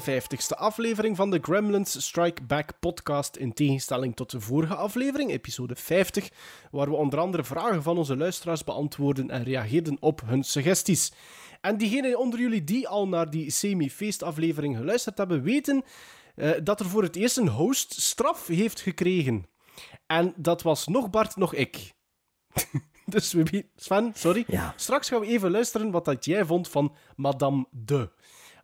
51ste aflevering van de Gremlins Strike Back podcast. In tegenstelling tot de vorige aflevering, episode 50, waar we onder andere vragen van onze luisteraars beantwoorden en reageerden op hun suggesties. En diegenen onder jullie die al naar die semi-feestaflevering geluisterd hebben, weten eh, dat er voor het eerst een host straf heeft gekregen. En dat was nog Bart, nog ik. dus we, Sven, sorry. Ja. Straks gaan we even luisteren wat dat jij vond van Madame de.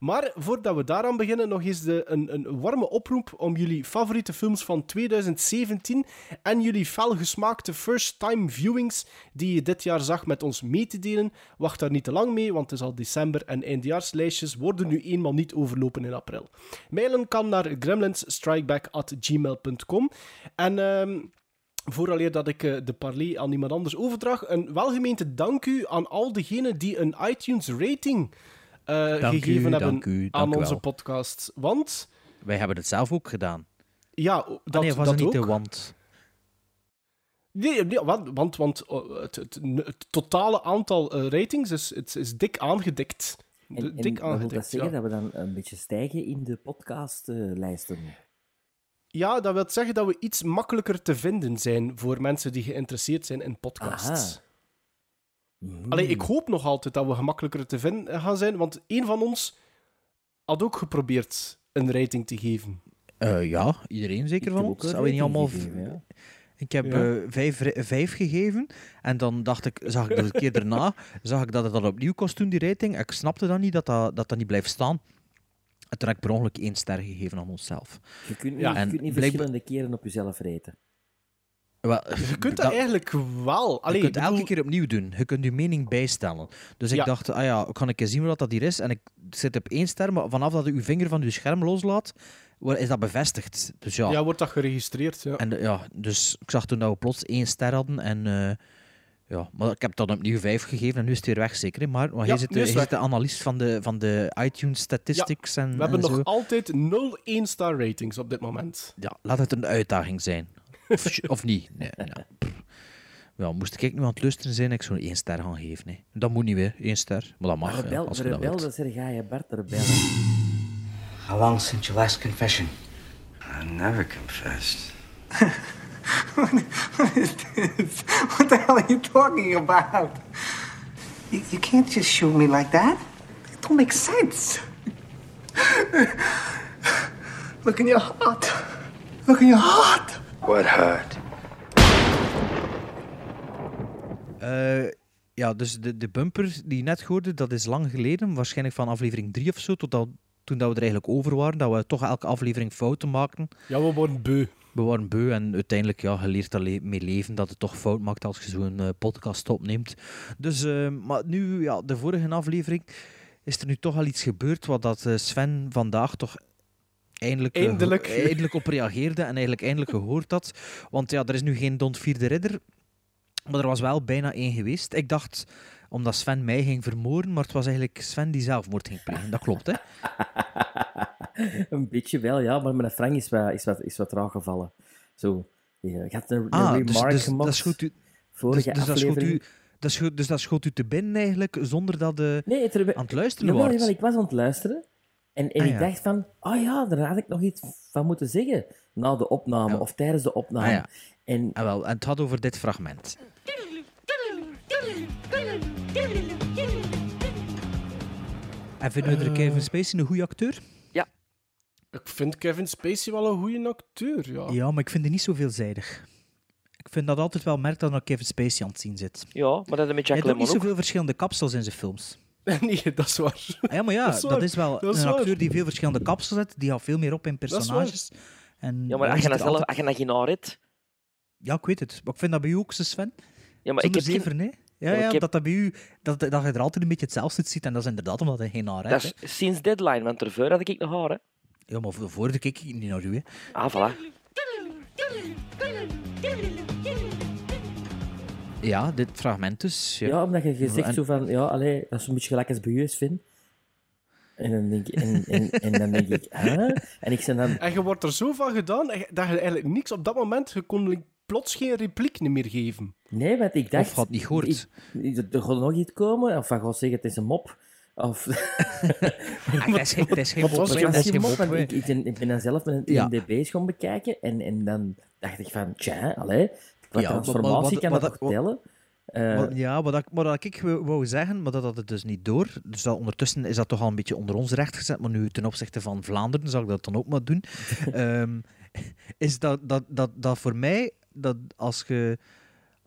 Maar voordat we daaraan beginnen, nog eens de, een, een warme oproep om jullie favoriete films van 2017 en jullie felgesmaakte first-time viewings die je dit jaar zag met ons mee te delen. Wacht daar niet te lang mee, want het is al december en eindejaarslijstjes worden nu eenmaal niet overlopen in april. Mailen kan naar gremlinsstrikeback.gmail.com en... ehm Vooraleer dat ik eh, de parley aan iemand anders overdrag, een welgemeente dank u aan al diegenen die een iTunes-rating eh, Dank u, gegeven hebben dank u, aan onze wel. podcast. Want, Wij hebben het zelf ook gedaan. ja, Ah, dat, nee, was dat niet ook. de want? Nee, nee, want, want, want oh, het, het, het totale aantal eh, ratings is, het is dik aangedikt. En, De- en dik wat wil aangedikt, dat zeggen? ja. Dat we dan een beetje stijgen in de podcastlijsten? Ja, dat wil zeggen dat we iets makkelijker te vinden zijn voor mensen die geïnteresseerd zijn in podcasts. Mhm. Allee, ik hoop nog altijd dat we gemakkelijker te vinden gaan zijn, want een van ons had ook geprobeerd een rating te geven. Eh, ja, iedereen zeker Ik van ons. we niet allemaal... gegeven, ja. Ik heb Ja. eh, vijf, vijf gegeven. En dan dacht ik, zag ik de keer daarna, zag ik dat het dat opnieuw kost toen, die rating. Ik snapte dan niet dat dat, dat, dat niet blijft staan. En toen heb ik per ongeluk één ster gegeven aan onszelf. Je kunt niet, Ja, je kunt niet verschillende keren op jezelf reten. Wel, Je kunt dat, eigenlijk wel. Allee, je kunt elke keer opnieuw doen. Je kunt je mening bijstellen. Dus ik Ja. dacht, ah ja, kan ik eens zien wat dat hier is? En ik zit op één ster, maar vanaf dat je je vinger van je scherm loslaat, is dat bevestigd. Dus ja. Ja, wordt dat geregistreerd, ja. En ja, dus ik zag toen dat we plots één ster hadden. En eh, ja, maar ik heb dan opnieuw vijf gegeven en nu is het weer weg, zeker. hè? Maar, maar Ja, jij zit, jij de analist van de, van de iTunes statistics en, We hebben en zo. nog altijd 0 1-star ratings op dit moment. Ja, laat het een uitdaging zijn. Of, of niet. Nee, ja. pff. Ja, moest ik nu aan het luisteren zijn, ik zou één ster gaan geven. hè. Dat moet niet weer, één ster. Maar dat mag, Maar hè, rebel, als de je dat rebel, dat Bart, de rebel. How long since your last confession? I never confessed. What the hell are you talking about? You, you can't just shoot me like that. It don't make sense. Look in your heart. Look in your heart. What hurt? Eh, ja, dus de, de bumper die je net hoorde, dat is lang geleden. Waarschijnlijk van aflevering 3 of zo, tot dat, toen dat we er eigenlijk over waren. Dat we toch elke aflevering fouten maakten. Ja, we worden beu. We waren beu en uiteindelijk, ja, je leert er le- mee leven dat het toch fout maakt als je zo'n eh, podcast opneemt. Dus, eh, maar nu, ja, de vorige aflevering is er nu toch al iets gebeurd wat dat Sven vandaag toch eindelijk, eh, Eindelijk. op reageerde en eigenlijk eindelijk gehoord had. Want ja, er is nu geen Don Vierde Ridder, maar er was wel bijna één geweest. Ik dacht, omdat Sven mij ging vermoorden, maar het was eigenlijk Sven die zelfmoord ging plegen. Dat klopt, hè? een beetje wel, ja, maar mijn Frank is wat, is wat, is wat traag gevallen. Zo, je had een, een Ah, dus, remark dus gemaakt. dat schoot u... Dus, vorige dus, dat schoot aflevering. u, dat schoot, dus dat schoot u te binnen eigenlijk, zonder dat de Nee, aan het luisteren was. ik was aan het luisteren. En, en Ah, ik ja. dacht van, oh ja, daar had ik nog iets van moeten zeggen. Na de opname Ja. of tijdens de opname. Ah, ja. En Ah, wel, en het had over dit fragment. En vinden we er Kevin Spacey een goede acteur? Ik vind Kevin Spacey wel een goede acteur, ja. Ja, maar ik vind die niet zo veelzijdig. Ik vind dat altijd wel merkt dat er Kevin Spacey aan het zien zit. Ja, maar dat is met Hij Jack heeft ook Lemmon niet zoveel verschillende kapsels in zijn films. nee, dat is waar. Ah, Ja, maar ja, Dat dat is wel Dat is een waar. acteur die veel verschillende kapsels heeft. Die gaat veel meer op in personages. En Ja, maar als je, dat zelf, altijd- als je dat geen haar hebt... Ja, ik weet het. Maar ik vind dat bij u ook zo, Sven. Ja, maar ik heb geen- zever, nee? Ja, maar ja, heb- dat, dat, bij u, dat, dat je er altijd een beetje hetzelfde ziet. En dat is inderdaad omdat hij geen haar Dat heeft. is sinds Deadline, want ervoor had ik nog haar, hè. Ja, maar voor, voor de keek ik niet naar u. Hè. Ah, voilà. Ja, dit fragment dus. Ja. Ja, omdat je, je zegt En- zo van, ja, allee, dat is een beetje gelijk als bij u is, Finn. En dan denk, ik- en, en, en dan denk ik, huh? En ik zei dan, En je wordt er zo van gedaan dat je eigenlijk niks op dat moment, je kon plots geen repliek meer geven. nee, want ik dacht... Of had niet gehoord. ik- ik- Er gaat nog iets komen, of van gaat zeggen, het is een mop. Of... Ah, Het is geen- is mop, is geen ik, ik, ben, ik ben dan zelf met een Ja. IMDb's gaan bekijken en, en dan dacht ik van, tja, allee, wat Ja, transformatie kan dat dat- toch tellen? Eh, ja, wat, ik, maar dat ik wou, wou zeggen, maar dat had het dus niet door. Dus dat, ondertussen is dat toch al een beetje onder ons recht gezet. Maar nu ten opzichte van Vlaanderen zal ik dat dan ook maar doen. Ehm, is dat, dat, dat, dat voor mij, dat als je,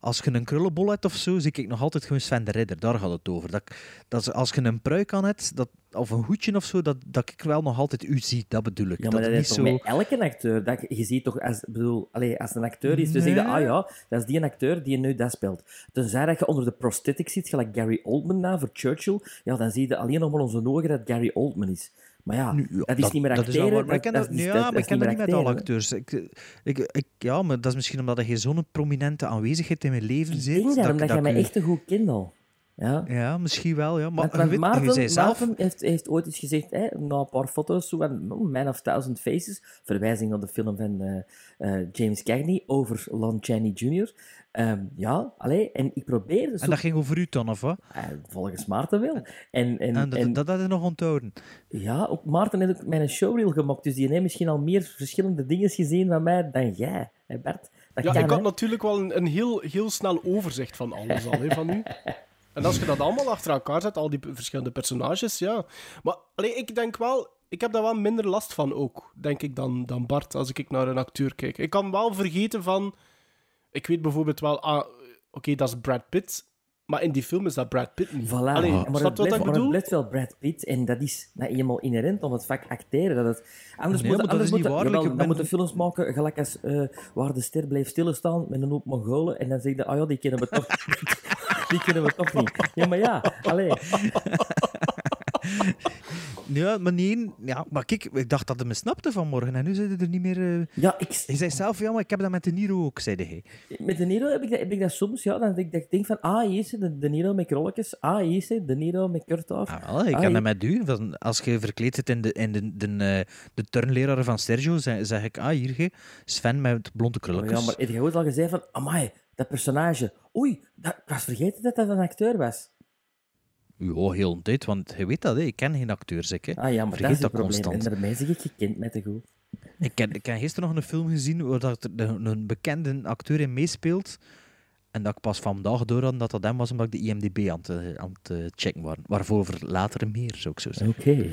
als je een krullenbol hebt of zo, zie ik nog altijd gewoon Sven de Ridder. Daar gaat het over. Dat, dat als je een pruik aan hebt, dat, of een hoedje of zo, dat, dat ik wel nog altijd u zie. Dat bedoel ik. Ja, maar dat is niet toch zo... met elke acteur. Dat, je ziet toch, als, bedoel, allee, als een acteur is, dan zeg je, Nee. ah ja, dat is die een acteur die nu dat speelt. Tenzij dat je onder de prosthetics zit, gelijk Gary Oldman na voor Churchill, ja, dan zie je alleen nog maar onze ogen dat Gary Oldman is. Maar ja, Nu, dat is niet meer dat is acteren. maar ik ken dat, ja, maar ik ken dat meer niet met alle acteurs. Ik, ik, ik, ja, maar dat is misschien omdat je zo'n prominente aanwezigheid in mijn leven zit. Ik denk dat, ik- jij mij echt te goed kent al. Ja. Ja, misschien wel, ja. Maar je Maarten, zei zelf... Maarten heeft, heeft ooit eens gezegd, hè, na een paar foto's, zo van oh, Man of Thousand Faces, verwijzing naar de film van eh, eh, James Cagney over Lon Chaney Jr. Ehm, ja, allee, en ik probeer... Zo, En dat ging over u dan, of wat? Eh, volgens Maarten wel. En, en, En dat, en- dat had je nog onthouden. ja, ook Maarten heeft ook mijn showreel gemaakt, dus die heeft misschien al meer verschillende dingen gezien van mij dan jij, hè Bert? Dat Ja, kan, ik had hè? natuurlijk wel een, een heel, heel snel overzicht van alles al, hè, van u. En als je dat allemaal achter elkaar zet, al die verschillende personages, ja. Maar allee, ik denk wel, ik heb daar wel minder last van ook, denk ik, dan, dan Bart, als ik naar een acteur kijk. Ik kan wel vergeten van... Ik weet bijvoorbeeld wel, ah, oké, dat is Brad Pitt, maar in die film is dat Brad Pitt niet. Voilà. Allee, maar, het wat blijft, ik maar het blijft wel Brad Pitt en dat is nou eenmaal inherent om het vak acteren. Dat het, anders Nee, moet, maar dat anders is niet moet, waar. dan ben- moeten films maken gelijk als eh, waar de ster blijft stilstaan met een hoop Mongolen en dan zeg je, ah ja, die kennen we toch Die kennen we toch niet. Ja, maar ja, allee. Ja, maar nee. Ja, maar kijk, ik dacht dat hij me snapte vanmorgen en nu zit hij er niet meer... eh. Ja, ik, Hij zei zelf, ja, maar ik heb dat met de Niro ook, zei hij. met De Niro heb ik dat, heb ik dat soms, ja, dan denk ik, dat ik denk van, ah, hier is hij, de, de Niro met krolletjes. Ah, hier is hij, De Niro met kort af. Ah, wel, ik Ah, ja. dat met u. Van, als je verkleed zit in de, in de, de, eh, de turnleraar van Sergio, zeg, zeg ik, ah, hier, ge, Sven met blonde Oh, krulletjes. ja, maar heb je ooit al gezegd van, amai, dat personage. Oei, dat, ik was vergeten dat dat een acteur was. Ja, heel tijd, want je weet dat, hè. ik ken geen acteurs, ik. Hè. Ah ja, maar Vergeet dat is het dat probleem. constant. En daarmee zeg ik, je kent mij te goed. Ik, ken, ik heb gisteren nog een film gezien waar dat er een, een bekende acteur in meespeelt. En dat ik pas vandaag door had dat dat hem was, omdat ik de IMDb aan het, aan het eh, checken was. Waarvoor later meer, zou ik zo zeggen. Oké.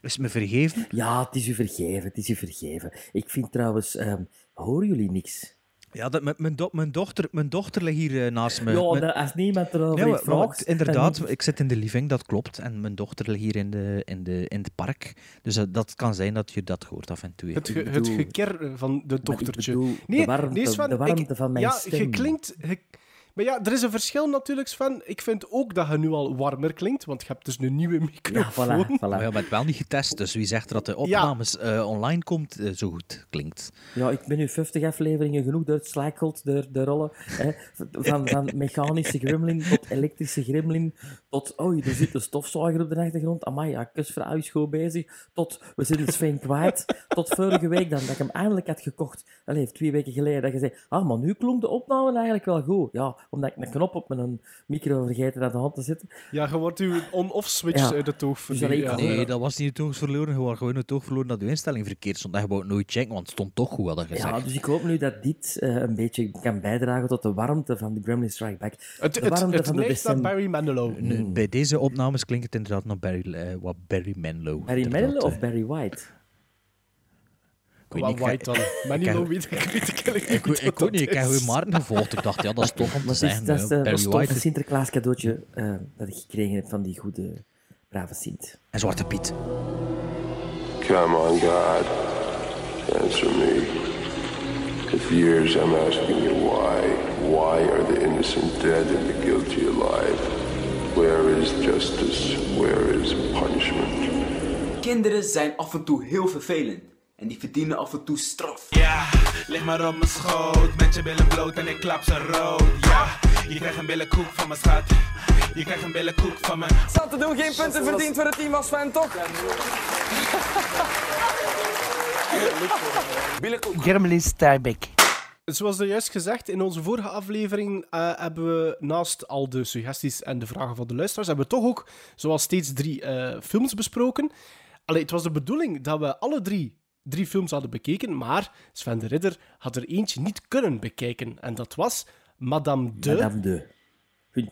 Is me vergeven? Ja, het is u vergeven, het is u vergeven. Ik vind trouwens, ehm, horen jullie niks? Ja, dat, mijn, mijn, do- mijn, dochter, mijn dochter ligt hier eh, naast me. ja, Mijn- dat- als niemand erover Ja, vraagt... inderdaad, dan- ik zit in de living, dat klopt. En mijn dochter ligt hier in, de, in, de, in het park. Dus eh, dat kan zijn dat je dat hoort af en toe. Het, ge- het bedoel- geker van de dochtertje. Nee, de warmte, nee, Sven, de warmte ik- van mijn ja, stem. je klinkt... je- maar ja, er is een verschil natuurlijk, Sven. Ik vind ook dat je nu al warmer klinkt, want je hebt dus een nieuwe Ja, microfoon. voilà, voilà. Maar ja, maar het wel niet getest, dus wie zegt dat de opnames eh, online komt, eh, zo goed klinkt. Ja, ik ben nu 50 afleveringen genoeg door het door de rollen. Hè. Van, van mechanische gremlin tot elektrische gremlin, tot oei, er zit een stofzuiger op de achtergrond. Amai, ja, kusvrouw is goed bezig. Tot we zijn Sven kwijt. Tot vorige week dan, dat ik hem eindelijk had gekocht. Allee, twee weken geleden, dat je zei, ah, maar nu klonk de opname eigenlijk wel goed. Ja, omdat ik een knop op mijn micro vergeten aan de hand te zetten. Ja, je wordt uw on-off switch Ja. uit het oog Dus verliezen. allee, ik- ja. Nee, dat was niet het oog verloren. Je was gewoon het oog verloren dat je instelling verkeerd stond. Dat je wou het nooit checken, want het stond toch goed, hadden gezegd. Ja, dus ik hoop nu dat dit eh, een beetje kan bijdragen tot de warmte van de Gremlin Strike Back. Het, de het, warmte het van de naar december. Barry Manilow. Bij deze opnames klinkt het inderdaad nog Barry, eh, wat Barry Manilow. Barry Manilow eh. of Barry White? Ik weet niet, ik- white dan? Weet ik weet ik Ik, niet ik, ik ik heb is. gewoon Maarten gevolgd. Ik dacht, ja, dat is tof om te Maar het is, zeggen. dat is White Sinterklaas cadeautje eh, dat ik gekregen heb van die goede, brave Sint. en Zwarte Piet. Come on, God. Answer me. Years I'm asking you why. Why are the innocent dead and the guilty alive? Where is justice? Where is punishment? Kinderen zijn af en toe heel vervelend. En die verdienen af en toe straf. Yeah, Lig maar op mijn schoot, met je billen bloot en ik klap ze rood. Ja, je krijgt een billenkoek van mijn schat. Je krijgt een billenkoek van mijn... Zat te doen, geen punten verdiend voor het team als Sven, toch? Gremlin Starbek. Zoals er juist gezegd, in onze vorige aflevering eh, hebben we naast al de suggesties en de vragen van de luisteraars, hebben we toch ook, zoals steeds, drie eh, films besproken. Allee, het was de bedoeling dat we alle drie drie films hadden bekeken, maar Sven de Ridder had er eentje niet kunnen bekijken. En dat was Madame de... Madame de.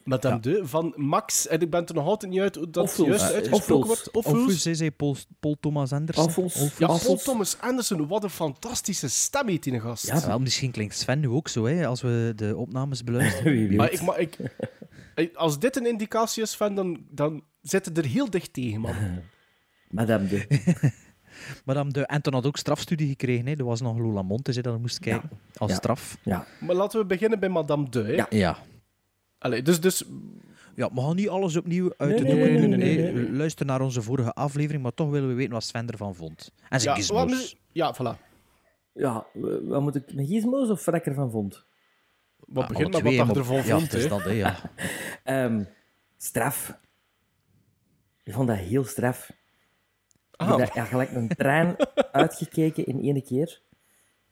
Madame de, van Max. En ik ben er nog altijd niet uit hoe dat Offels. juist uitgesproken wordt. Offels. Zei Paul, Paul Thomas Anderson. Offels. Ja, Paul. Thomas Anderson, wat een fantastische stem heeft die gast. Ja, wel, misschien klinkt Sven nu ook zo, hè, als we de opnames beluisteren. Wie weet. Maar ik, maar ik, als dit een indicatie is, Sven, dan, dan zit het er heel dicht tegen, man. Madame de. Madame de... En toen had ook strafstudie gekregen. Hè. Er was nog Lola Montes hè, dat we moesten kijken. Als Ja. straf. Ja. Maar laten we beginnen bij Madame de. Hè? Ja. Ja. Allee, dus, dus Ja, we gaan niet alles opnieuw uit de Nee, doeken nee, doen. nee, nee, Nee, nee, nee. Luister naar onze vorige aflevering, maar toch willen we weten wat Sven ervan vond. En zijn ja, gizmos. ja, voilà. Ja, wat moet ik met gizmos of wat ik ervan vond? Wat Ah, begint met wat twee, je ervan ja, vond, is hè. dat, hè, ja. Ehm, straf. Ik vond dat heel straf. Ik heb dat ja, gelijk een trein uitgekeken in één keer.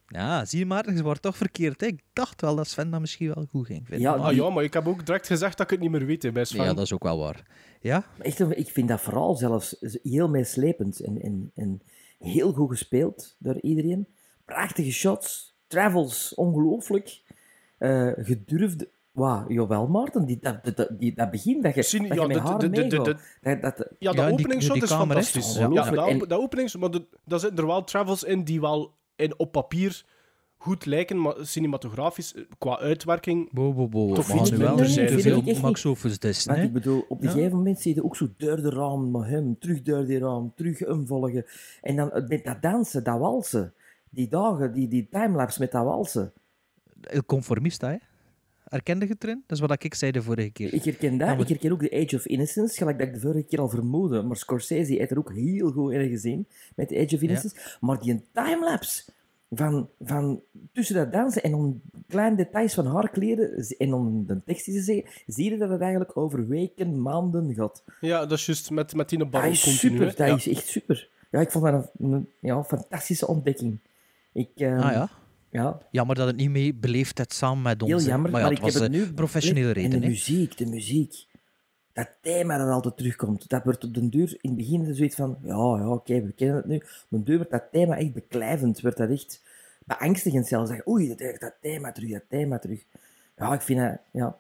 Ja, zie je maar, je wordt toch verkeerd. Hè? Ik dacht wel dat Sven dat misschien wel goed ging vinden. Ja, maar- Ah ja, maar ik heb ook direct gezegd dat ik het niet meer weet, hè, bij Sven. ja, dat is ook wel waar. Ja? Maar Echt, ik vind dat vooral zelfs heel meeslepend en, en, en heel goed gespeeld door iedereen. Prachtige shots, travels, ongelooflijk. Eh gedurfd. Wauw, jawel, Maarten, die, dat, dat, die, dat begin dat je, dat ja, je met de- haar de- de- de- de- Dat, dat, Ja, de Ja, die- openingsshot die is kamer, hè. fantastisch. Ja, dat, En- dat openings, maar de- daar zitten er wel travels in die wel in, op papier goed lijken, maar cinematografisch, eh, qua uitwerking... Bo, bo, bo. Toch iets minder niet zijn, veel ik echt Max Offers dissen, Want hè? ik bedoel, op een Ja. gegeven moment zie je ook zo door de raam met hem, terug door die raam, terug omvolgen. En dan eh, met dat dansen, dat walsen. Die dagen, die, die timelapse met dat walsen. El Conformista, hè? Herkende je het erin? Dat is wat ik zei de vorige keer. Ik herken dat. Ja, maar- Ik herken ook The Age of Innocence, gelijk dat ik de vorige keer al vermoedde. Maar Scorsese heeft er ook heel goed in gezien, met The Age of Innocence. Maar die timelapse van, van tussen dat dansen en dan kleine details van haar kleren en dan de tekst die ze zeggen, zie je dat het eigenlijk over weken, maanden gaat. Ja, dat is juist met, met die Dat baron is continu. super, hè. dat Ja. is echt super. Ja, ik vond dat een, een ja, fantastische ontdekking. Ik, ehm, Ah ja? Ja, Jammer dat het niet mee beleefd hebt samen met ons. heel jammer, Maar maar, ja, ik het heb was het nu... professionele En reden, de hè? muziek, de muziek. Dat thema dat altijd terugkomt, dat wordt op den duur... In het begin het zoiets van, ja, ja, oké, we kennen het nu. Op den duur wordt dat thema echt beklijvend, wordt dat echt beangstigend zelfs. Zeg, Oei, dat, dat thema terug, dat thema terug. Ja, ik vind dat, ja,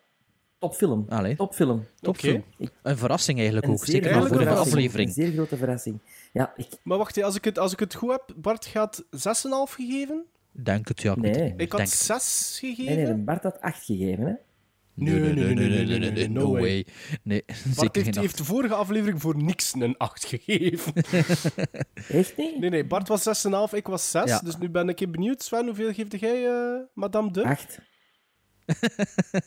topfilm. Allee, Topfilm. topfilm. Ik- Een verrassing eigenlijk Een ook. zeer Zeker van de aflevering. Een zeer grote verrassing. Ja, ik, Maar wacht, als ik, het, als ik het goed heb, Bart gaat 6,5 gegeven? Denk het, ja. Ik, ik had Denk zes gegeven. Nee, nee, Bart had acht gegeven, hè? Nee, nee, nee, nee, nee, nee, nee, nee no way. way. Nee, Bart heeft, de vorige aflevering voor niks een 8 gegeven. Echt niet? Nee, nee, Bart was 6,5, ik was 6. Dus nu ben ik benieuwd, Sven, hoeveel geeft jij, uh, Madame de? 8.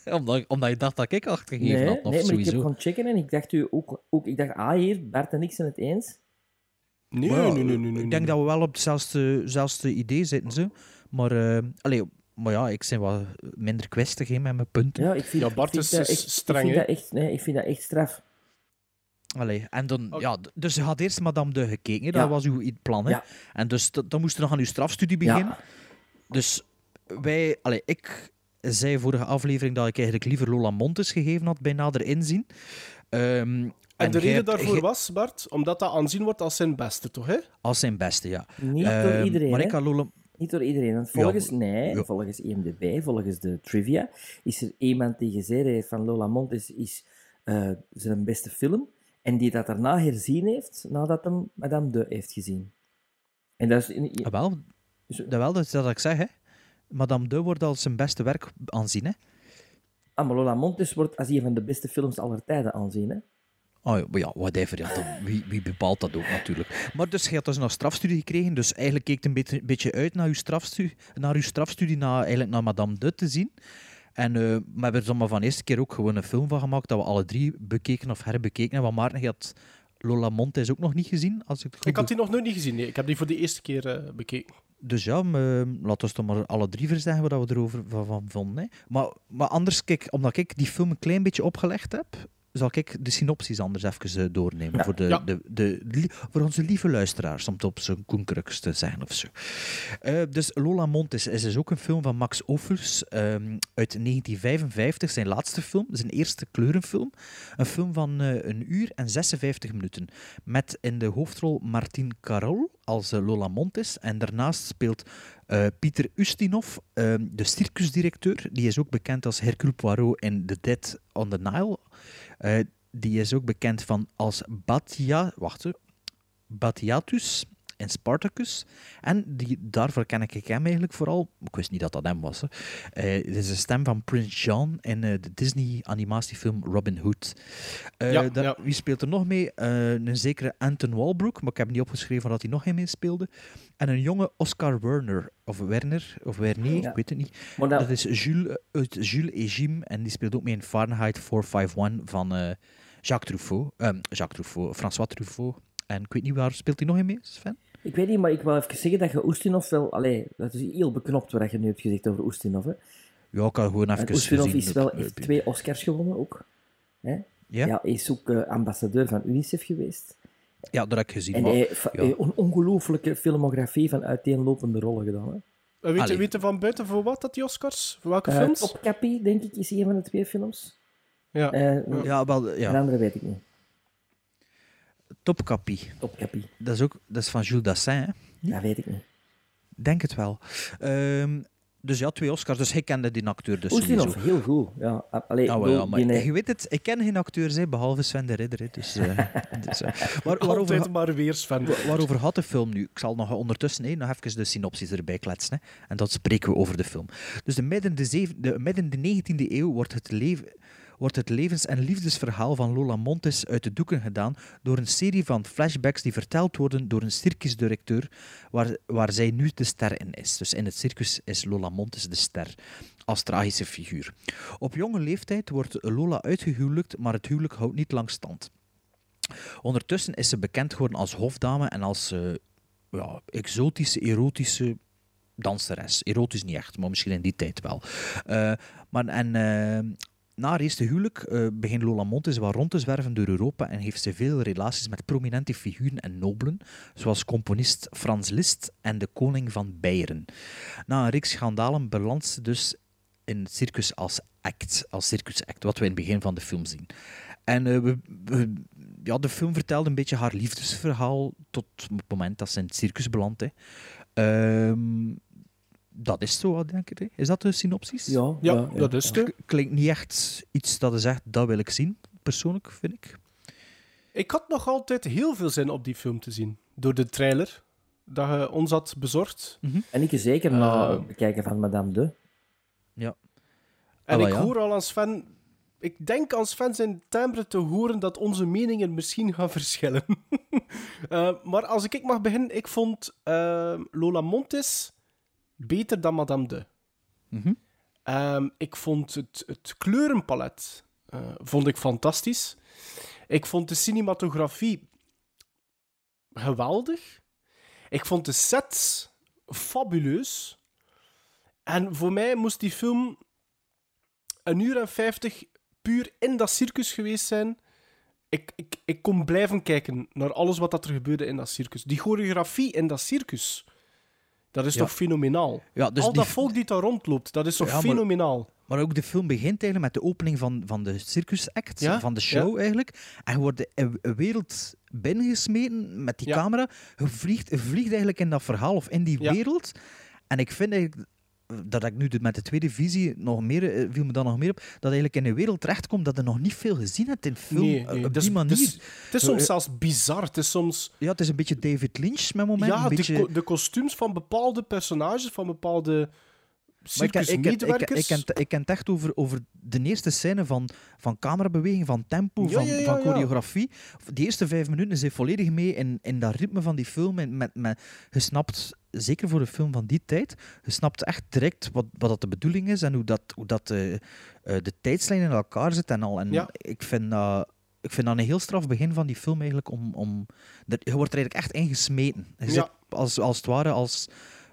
omdat, omdat je dacht dat ik 8 gegeven nee, had, of Nee, maar ik heb gewoon checken en ik dacht, u ook, ook, ik dacht, ah, hier, Bart en ik zijn het eens. Nee, nee, nee, nee, nee, Ik denk dat we wel op hetzelfde, idee zitten, zo. Maar, eh, allee, maar ja, ik ben wat minder kwestig hè, met mijn punten. Ja, ik vind, Ja, Bart ik vind is- dat echt, streng, ik vind dat echt, nee, ik vind dat echt straf. Allee, en dan, ja, dus je had eerst Madame de gekeken, hè? dat Ja. was uw plan. Hè? Ja. En dus dan moest je nog aan uw strafstudie beginnen. Ja, Dus wij, allee, ik zei vorige aflevering dat ik eigenlijk liever Lola Montes gegeven had bij nader inzien. Ehm, En de reden hebt- daarvoor was, Bart, omdat dat aanzien wordt als zijn beste, toch? Hè? Als zijn beste, ja. niet door Ehm, iedereen, Maar ik had Lola... Niet door iedereen. Want volgens, Ja, nee, ja. volgens IMDb, volgens de trivia, is er iemand die gezegd heeft van Lola Montes is eh, zijn beste film. En die dat daarna herzien heeft, nadat hem Madame de heeft gezien. En dat is... in- Ah, wel, dat, wel, dat is dat ik zeg, hè. Madame de wordt als zijn beste werk aanzien, hè. Ah, maar Lola Montes wordt als een van de beste films aller tijden aanzien, hè. Oh ja, maar ja, whatever. Ja, dan, wie, wie bepaalt dat ook natuurlijk. Maar dus, je had dus nog strafstudie gekregen. Dus eigenlijk keek het een beetje, beetje uit naar uw strafstudie, naar uw strafstudie naar, eigenlijk naar Madame de te zien. En eh, we hebben er dan maar van de eerste keer ook gewoon een film van gemaakt dat we alle drie bekeken of herbekeken hebben. Want Maarten, je had Lola Montes ook nog niet gezien, als ik het Ik had die nog nooit niet gezien. Nee, ik heb die voor de eerste keer eh, bekeken. dus ja, laten we toch maar alle drie verzeggen wat we erover van, van vonden. Hè. Maar, maar anders, kijk, omdat ik die film een klein beetje opgelegd heb, zal ik de synopsis anders even eh, doornemen. Ja. Voor, de, Ja. de, de, voor onze lieve luisteraars, om het op zijn koenkrux te zeggen of zo. Eh, dus Lola Montes is dus ook een film van Max Ophüls ehm, uit 1955, zijn laatste film, zijn eerste kleurenfilm. Een film van eh, een uur en 56 minuten. Met in de hoofdrol Martin Carol als Lola Montes. En daarnaast speelt eh, Pieter Ustinov, ehm, de circusdirecteur. Die is ook bekend als Hercule Poirot in The Dead on the Nile. Eh, die is ook bekend van als Batia, wacht, hè, In Spartacus. En die, daarvoor ken ik hem eigenlijk vooral. Ik wist niet dat dat hem was. Hè. Eh, het is de stem van Prince John in eh, de Disney-animatiefilm Robin Hood. Eh, Ja, daar- ja. Wie speelt er nog mee? Eh, een zekere Anton Walbrook, maar ik heb niet opgeschreven dat hij nog in mee speelde. En een jonge Oscar Werner, of Werner, of Werner, Ja. ik weet het niet. Dat- Dat is Jules uit Jules Egime en die speelt ook mee in Fahrenheit 451 van eh, Jacques Truffaut. Ehm, Jacques Truffaut, François Truffaut. En ik weet niet waar speelt hij nog in mee, Sven? Ik weet niet, maar ik wil even zeggen dat je Oestinov wel... Allee, dat is heel beknopt wat je nu hebt gezegd over Oestinov. Hè. Ja, ik gewoon even En Oestinov gezien is wel, heeft twee Oscars gewonnen ook. Hè? Ja? hij is ook eh, ambassadeur van UNICEF geweest. Ja, dat heb ik gezien. En maar- hij heeft ja. eh, een ongelooflijke filmografie van uiteenlopende rollen gedaan. Hè. Eh, weet, je, Allee. weet je van buiten voor wat dat die Oscars? Voor welke films? Top Cappy, denk ik, is een van de twee films. Ja. Eh, Ja, wel, De ja. andere weet ik niet. Topkappie. Top Cappy, Dat is ook dat is van Jules Dassin, hè? dat weet ik niet. Denk het wel. Ehm, dus ja, twee Oscars. Dus hij kende die acteur dus Oestinov, sowieso. heel goed. Ja, a- allee, bedoel, ja, maar die, eh, je weet het, ik ken geen acteurs, hè, behalve Sven de Ridder. Hè, dus, eh, dus, eh, waar- waarover, Altijd maar weer Sven. Wa- Waarover gaat de film nu? Ik zal nog ondertussen hè, nog even de synopsis erbij kletsen. Hè, en dan spreken we over de film. Dus de midden de, zeven- de, midden de 19e eeuw wordt het, leven, wordt het levens- en liefdesverhaal van Lola Montes uit de doeken gedaan door een serie van flashbacks die verteld worden door een circusdirecteur waar, waar zij nu de ster in is. Dus in het circus is Lola Montes de ster als tragische figuur. Op jonge leeftijd wordt Lola uitgehuwelijkt, maar het huwelijk houdt niet lang stand. Ondertussen is ze bekend geworden als hofdame en als eh, ja, exotische, erotische danseres. Erotisch niet echt, maar misschien in die tijd wel. Eh, maar en, eh, na haar eerste huwelijk eh, begint Lola Montes wel rond te zwerven door Europa en heeft ze veel relaties met prominente figuren en nobelen, zoals componist Frans Liszt en de koning van Beieren. Na een reeks schandalen belandt ze dus in het circus als act, als circus act, wat we in het begin van de film zien. En eh, we, ja, de film vertelt een beetje haar liefdesverhaal tot het moment dat ze in het circus belandt. hè. Dat is zo, denk ik. hè. Is dat de synopsis? Ja, Ja, dat is het. Klinkt niet echt iets dat je zegt, dat wil ik zien, persoonlijk, vind ik. Ik had nog altijd heel veel zin op die film te zien. Door de trailer dat je ons had bezorgd. En ik zeker na Eh. het bekijken van Madame de. Ja. En ik ja. hoor al aan Sven... Ik denk aan Sven zijn timbre te horen dat onze meningen misschien gaan verschillen. Eh, maar als ik mag beginnen, ik vond eh, Lola Montes beter dan Madame de. Mhm. Ehm, ik vond het, het kleurenpalet eh, vond ik fantastisch. Ik vond de cinematografie geweldig. Ik vond de sets fabuleus. En voor mij moest die film een uur en vijftig puur in dat circus geweest zijn. Ik, ik, ik kon blijven kijken naar alles wat dat er gebeurde in dat circus. Die choreografie in dat circus, dat is Ja. toch fenomenaal? Ja, dus Al dat volk die daar rondloopt, dat is toch Ja, fenomenaal? Maar ook de film begint eigenlijk met de opening van, van de circusact, Ja, van de show eigenlijk. En je wordt een, wereld binnengesmeten met die camera. Je vliegt, je vliegt eigenlijk in dat verhaal of in die wereld. En ik vind eigenlijk dat ik nu de- met de tweede visie nog meer, eh, viel me dan nog meer op, dat eigenlijk in een wereld terechtkomt dat je nog niet veel gezien hebt in film. Nee, eh, nee. Op Dus- die manier. dus- het is soms Eh, zelfs bizar. Het is soms... Ja, het is een beetje David Lynch met moment. ja, een de, beetje... ko- de kostuums van bepaalde personages, van bepaalde Maar ik, ik, ken- ik, ik, circusmedewerkers. het echt over, over de eerste scène van, van camerabeweging, van tempo, Ja, van, ja, ja, van choreografie. Die eerste vijf minuten zit volledig mee in, in dat ritme van die film. En met, met, je snapt, zeker voor een film van die tijd, je snapt echt direct wat, wat dat de bedoeling is en hoe dat, hoe dat eh, eh, de tijdslijn in elkaar zit en al. En Ja. ik vind dat... Ik vind dat een heel straf begin van die film eigenlijk om... om er- je wordt er eigenlijk echt ingesmeten. Je Ja. zit als, als het ware als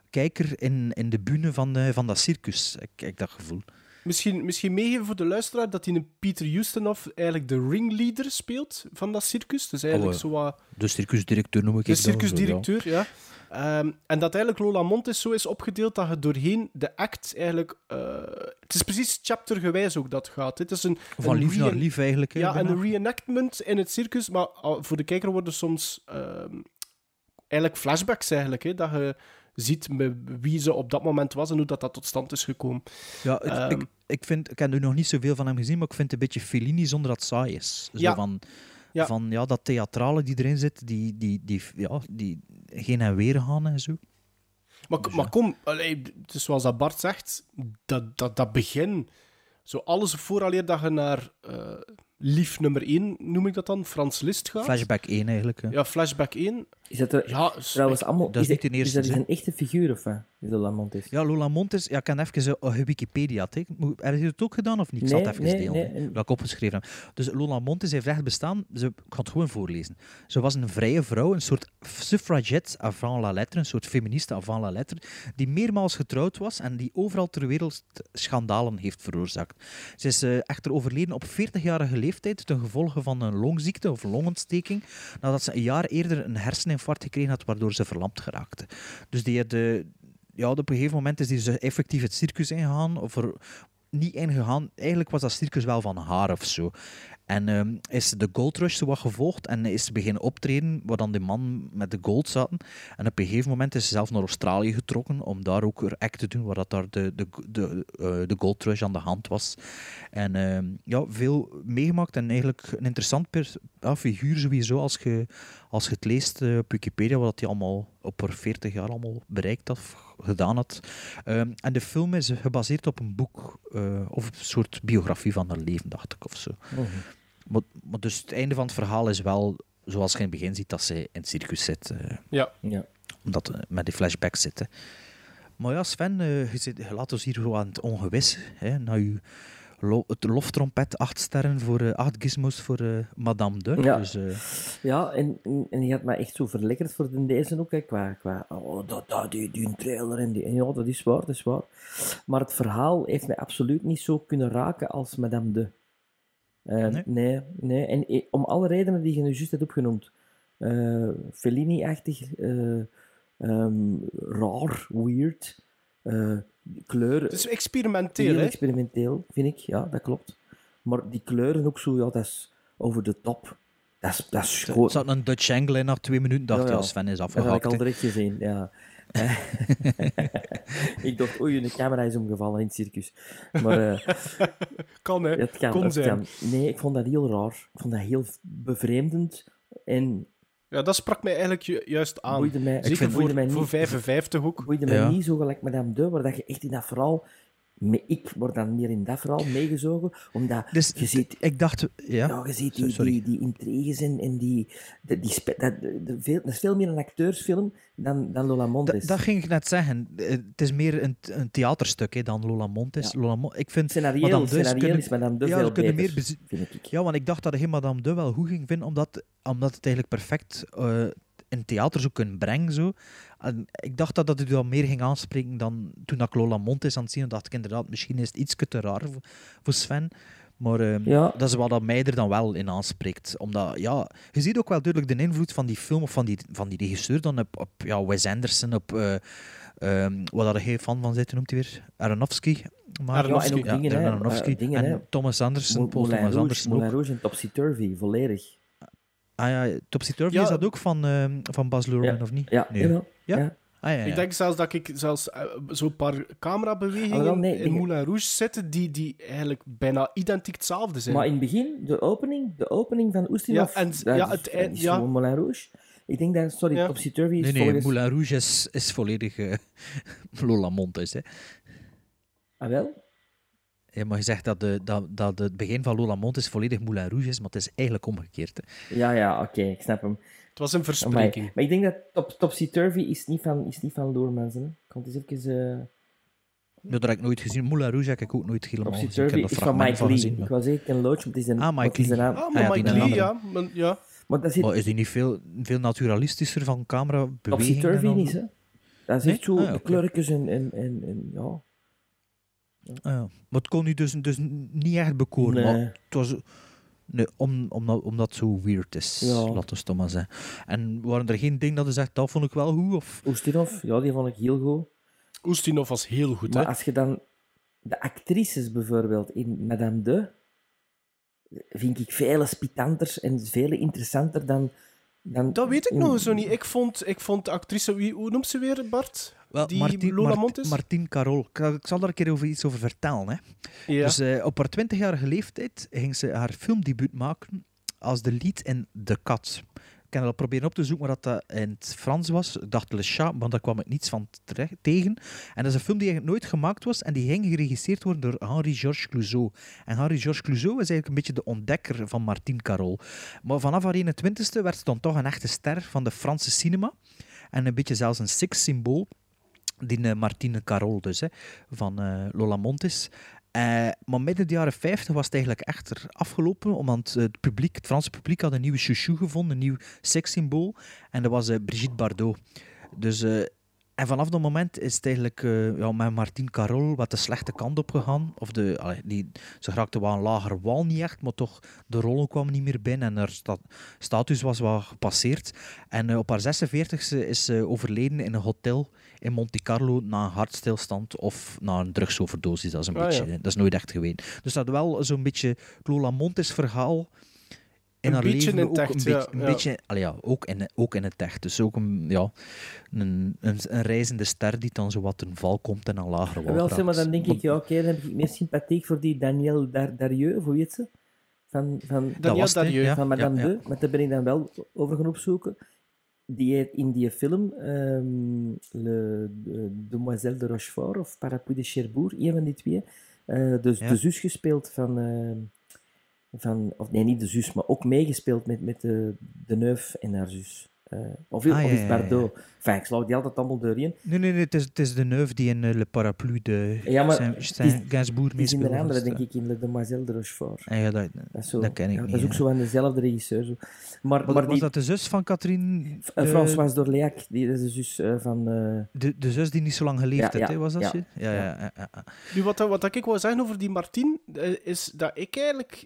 kijker in, in de bühne van, eh, van dat circus. Ik, ik dat gevoel. Misschien, misschien meegeven voor de luisteraar dat hij een Peter Ustinov eigenlijk de ringleader speelt van dat circus. Dus eigenlijk zo wat... De circusdirecteur noem ik De circusdirecteur, ja. Ehm, en dat eigenlijk Lola Montes zo is opgedeeld dat je doorheen de act eigenlijk... eh, het is precies chaptergewijs ook dat gaat. Het is een, Van een lief naar lief eigenlijk. hè, Ja, bijna. een reenactment in het circus. Maar ah, voor de kijker worden soms ehm, eigenlijk flashbacks eigenlijk. Hè, dat je ziet met wie ze op dat moment was en hoe dat, dat tot stand is gekomen. Ja, Ehm, ik, ik, vind, ik heb er nog niet zoveel van hem gezien, maar ik vind het een beetje Fellini zonder dat het saai is. Zo Ja. van, Ja. van ja, dat theatrale die erin zit, die, die, die, ja, die geen en weer gaan en zo. Maar, maar kom, allee, het is zoals dat Bart zegt, dat, dat, dat begin, zo alles vooraleer dat je naar eh, lief nummer 1, noem ik dat dan, Frans Liszt gaat. Flashback 1 eigenlijk. hè. Ja, flashback 1. Is dat er, Ja, trouwens allemaal... dat is niet de Is eerste, dat dus hè? een echte figuur, of wat? Is dat Lamont is? Ja, Lola Montes, ja, ik heb even uh, Wikipedia. Heb je het ook gedaan of niet? Ik zal Nee, het even nee, delen, nee. wat ik opgeschreven heb. Dus Lola Montes heeft echt bestaan. Ze, ik ga het gewoon voorlezen. Ze was een vrije vrouw, een soort suffragette avant la lettre, een soort feministe avant la lettre, die meermaals getrouwd was en die overal ter wereld schandalen heeft veroorzaakt. Ze is eh, echter overleden op 40-jarige leeftijd ten gevolge van een longziekte of longontsteking, nadat ze een jaar eerder een herseninfarct gekregen had, waardoor ze verlamd geraakte. Dus die eh, ja, op een gegeven moment is die dus effectief het circus ingegaan. Of er niet ingegaan. Eigenlijk was dat circus wel van haar of zo. En ehm, is de Gold Rush wat gevolgd en is ze beginnen optreden waar dan die man met de gold zaten. En op een gegeven moment is ze zelf naar Australië getrokken om daar ook haar act te doen, waar dat daar de, de, de, eh, de Gold Rush aan de hand was. En ehm, ja, veel meegemaakt en eigenlijk een interessant figuur sowieso als je, als je het leest eh, op Wikipedia, wat hij allemaal op haar 40 jaar allemaal bereikt had gedaan had. Ehm, en de film is gebaseerd op een boek eh, of een soort biografie van haar leven, dacht ik of zo. Maar, maar dus het einde van het verhaal is wel, zoals je in het begin ziet, dat ze in het circus zit. eh, Ja. Ja. omdat eh, met die flashbacks zitten. Maar ja, Sven, eh, je, zit, je laat ons hier zo aan het ongewis. Hè, na je lo- het loftrompet, acht sterren voor eh, acht gizmos voor eh, Madame de. Ja. Dus, eh, Ja, en, en, en die had mij echt zo verlekkerd voor de deze ook, hè, qua, qua oh, dat, dat, die, die trailer en die... En ja, dat is waar, dat is waar. Maar het verhaal heeft mij absoluut niet zo kunnen raken als Madame de. Eh, Nee? nee? nee, En eh, om alle redenen die je nu juist hebt opgenoemd. Eh, Fellini-achtig, eh, ehm, raar, weird, eh, kleuren... Het is experimenteel, hè? experimenteel, vind ik, ja, dat klopt. Maar die kleuren ook zo, ja, dat is over de top. Dat is, dat is er zat een Dutch angle in na twee minuten, dacht Ja, je, ja. als Sven is Dat had ik al direct gezien, ja. ik dacht, oei, een camera is omgevallen in het circus. Maar eh, Kan, hè? het kan, Kon het zijn. kan. Nee, ik vond dat heel raar. Ik vond dat heel bevreemdend. En Ja, dat sprak mij eigenlijk ju- juist aan. mij, Zeker vind- voor, mij voor niet. 55 ook. boeide mij Ja. niet zo gelijk Madame de, waar dat je echt in dat verhaal... Ik word dan meer in dat verhaal meegezogen, omdat Dus je ziet... ik dacht, ja. Ja, je ziet die, die, die intriges en, en die... die, die dat, is veel meer een acteursfilm dan, dan Lola Montes. Dat, dat ging ik net zeggen. Eh, Het is meer een, een theaterstuk hè, dan Lola Montes. Ja. Lola Mon- ik vind Scenarioel, Madame kunnen- is Madame de ja, veel beter, meer vind ik. Ja, want ik dacht dat je Madame de wel goed ging vinden, omdat, omdat het eigenlijk perfect eh, in theater zou kunnen brengen. Zo. En ik dacht dat dat u dan meer ging aanspreken dan toen ik Lola Montes aan het zien. Dan dacht ik inderdaad, misschien is het iets te raar voor, voor Sven. Maar ehm, Ja. dat is wat dat mij er dan wel in aanspreekt. Omdat, ja, je ziet ook wel duidelijk de invloed van die film of van die, van die regisseur dan op, op ja, Wes Anderson, op... eh ehm, wat daar geen fan van zit, noemt hij weer? Aronofsky. Maar, Aronofsky. Ja, en ook dingen. Aronofsky. Eh, dingen, en hè. Thomas Anderson, Paul Thomas Anderson. Moulin Rouge en Topsy Turvy, volledig. Ah ja, Topsy Turvy Ja. is dat ook van, ehm, van Baz Luhrmann, Ja. of niet? Ja, Nee. Ja? Ja. Ah, ja, ja. Ik denk zelfs dat ik zelfs eh, zo'n paar camerabewegingen Ah, wel, nee, in Moulin Rouge zitten die, die eigenlijk bijna identiek hetzelfde zijn. Maar in het begin, de opening, de opening van Oestinov, Ja, en- dat ja, is- het is ja. gewoon Moulin Rouge. Ik denk dat, sorry, Ja. Topsy Turvy is Nee, nee, volgens... Moulin Rouge is, is volledig eh, Lola Montes. Hè. Ah, wel? Ja, maar je zegt dat, de, dat, dat het begin van Lola Montes volledig Moulin Rouge is, maar het is eigenlijk omgekeerd. Hè. Ja, ja, oké, ik snap hem. Het was een Amai. verspreking. Maar ik denk dat top, Topsy Turvy is niet van, is niet van Loermans. Ik het eens even... eh Ja, dat heb ik nooit gezien. Moulin Rouge heb ik ook nooit helemaal Topsy gezien. Ik Turvy heb er is van Mike Lee. gezien, Ik maar- was zeker een loodje, maar het is een... Ah, Mike Lee. naam? Ah, Ah, maar ja, Mike Lee, andere. ja. Maar, ja. Maar dat zit... Maar is die niet veel, veel naturalistischer van camera Topsy beweging? Turvy dan- niet, hè? Dat is Nee? echt zo, Ah, ja, de oké. kleurtjes en, en, en, en ja. Ja. Maar het kon u dus, dus niet echt bekoren. Nee. Maar het was, nee, om, omdat, omdat het zo weird is, Ja. laten we het toch maar zeggen. En waren er geen dingen dat je zegt, dat vond ik wel goed? Of? Oestinov, ja, die vond ik heel goed. Oestinov was heel goed, Maar hè? als je dan de actrices bijvoorbeeld in Madame de, vind ik veel spitanter en veel interessanter dan. dan Dat weet ik in- nog zo niet. Ik vond, ik vond de actrice, wie, hoe noemt ze weer, Bart? Wel, Die Martien, Lola Montes? Martien Carol. Ik, zal daar een keer over iets over vertellen. Hè. Ja. Dus eh, op haar 20-jarige leeftijd ging ze haar filmdebuut maken als de lead in The Cat. Ik heb dat proberen op te zoeken waar dat eh, in het Frans was. Ik dacht Le Chat, maar daar kwam ik niets van terecht, tegen. En dat is een film die eigenlijk nooit gemaakt was en die ging geregisseerd worden door Henri-Georges Clouseau. En Henri-Georges Clouseau is eigenlijk een beetje de ontdekker van Martine Carol. Maar vanaf haar 21ste werd ze dan toch een echte ster van de Franse cinema. En een beetje zelfs een seks-symbool. Die Martine Carol dus, hè, van eh, Lola Montes. Eh, maar midden de jaren 50 was het eigenlijk echter afgelopen, omdat het publiek, het Franse publiek had een nieuwe chouchou gevonden, een nieuw sekssymbool. En dat was eh, Brigitte Bardot. Dus, en vanaf dat moment is het eigenlijk ja, met Martine Carol wat de slechte kant op gegaan. Of de, die, ze raakte wel een lager wal, niet echt, maar toch, de rollen kwamen niet meer binnen en haar sta- status was wat gepasseerd. En op haar 46e is ze overleden in een hotel in Monte Carlo na een hartstilstand of na een drugsoverdosis. Dat is, een Ah, beetje, ja. dat is nooit echt geweest. Dus dat wel zo'n beetje Lola Montes verhaal in Een haar beetje leven in ook het een echt, beetje, ja, een ja. beetje allee, ja, ook, in, ook in het echt. Dus ook een, ja, een, een, een reizende ster die dan zo wat ten val komt en een lagere wal Wel, zeg maar, dan denk ik, ja, oké, dan heb ik meer sympathiek voor die Danielle Dar Darieux, hoe heet ze? Van, van, Dat was het, hè? Ja, van Madame ja, ja. de, maar daar ben ik dan wel over gaan opzoeken. Die in die film, ehm, Le, de- Demoiselle de Rochefort of Parapluie de Cherbourg, een van die twee, eh, dus Ja. de zus gespeeld van, ehm, van, of nee, niet de zus, maar ook meegespeeld met, met de, de neuf en haar zus. Eh, of, Ah, of is ja, ja. Bardot. Enfin, ik slaag die altijd allemaal doorheen. Nee, nee, nee, het is, het is de neuf die in eh, Le Parapluie de Ja, maar is- Saint- Gainsbourg is in de andere, dus, denk ik, in Le Demoiselle de Rochefort. eh, ja, dat, Dat, zo, dat ken ik ja, niet. Dat is ook zo van dezelfde regisseur. Zo. Maar, Was, maar was die, dat de zus van Catherine? eh, de- Françoise d'Orléac, die is de zus eh, van... eh, De, de zus die niet zo lang geleefd Ja, heeft, was dat ja, zo? Ja, ja, ja. ja, ja. Nu, wat, wat ik wou zeggen over die Martien, eh, is dat ik eigenlijk...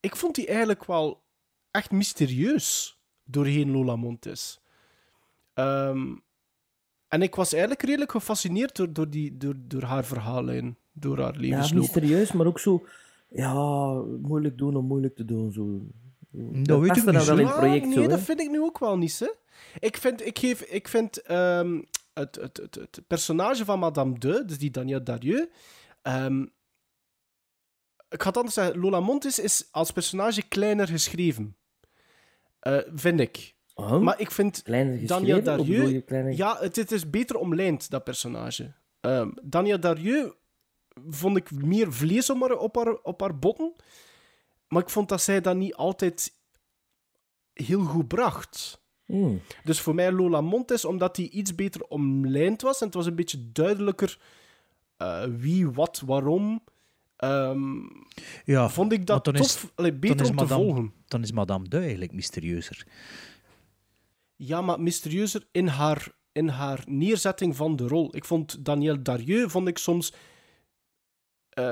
Ik vond die eigenlijk wel echt mysterieus doorheen Lola Montes. Ehm, en ik was eigenlijk redelijk gefascineerd door, door, die, door, door haar verhaallijn, door haar ja, levensloop. mysterieus, maar ook zo... Ja, moeilijk doen om moeilijk te doen. Zo. Dat weet ik niet wel in het project Ah, nee, zo, dat vind ik nu ook wel niet, hè. Ik vind, ik geef, ik vind ehm, het, het, het, het personage van Madame de, dus die Danielle Darieux... ehm, ik ga het anders zeggen. Lola Montes is als personage kleiner geschreven. Eh, vind ik. Oh, Maar ik vind je Darieux... Ja, het, het is beter omlijnd, dat personage. Ehm Danielle Darieux vond ik meer vlees op haar, op, haar, op haar botten. Maar ik vond dat zij dat niet altijd heel goed bracht. Hmm. Dus voor mij Lola Montes, omdat hij iets beter omlijnd was. En het was een beetje duidelijker eh, wie, wat, waarom. Ehm, Ja, vond ik dat is- tof, allee, beter dan is om te Madame- volgen. Dan is Madame de eigenlijk mysterieuzer. Ja, maar mysterieuzer in haar, in haar neerzetting van de rol. Ik vond Danielle Darieux vond ik soms eh,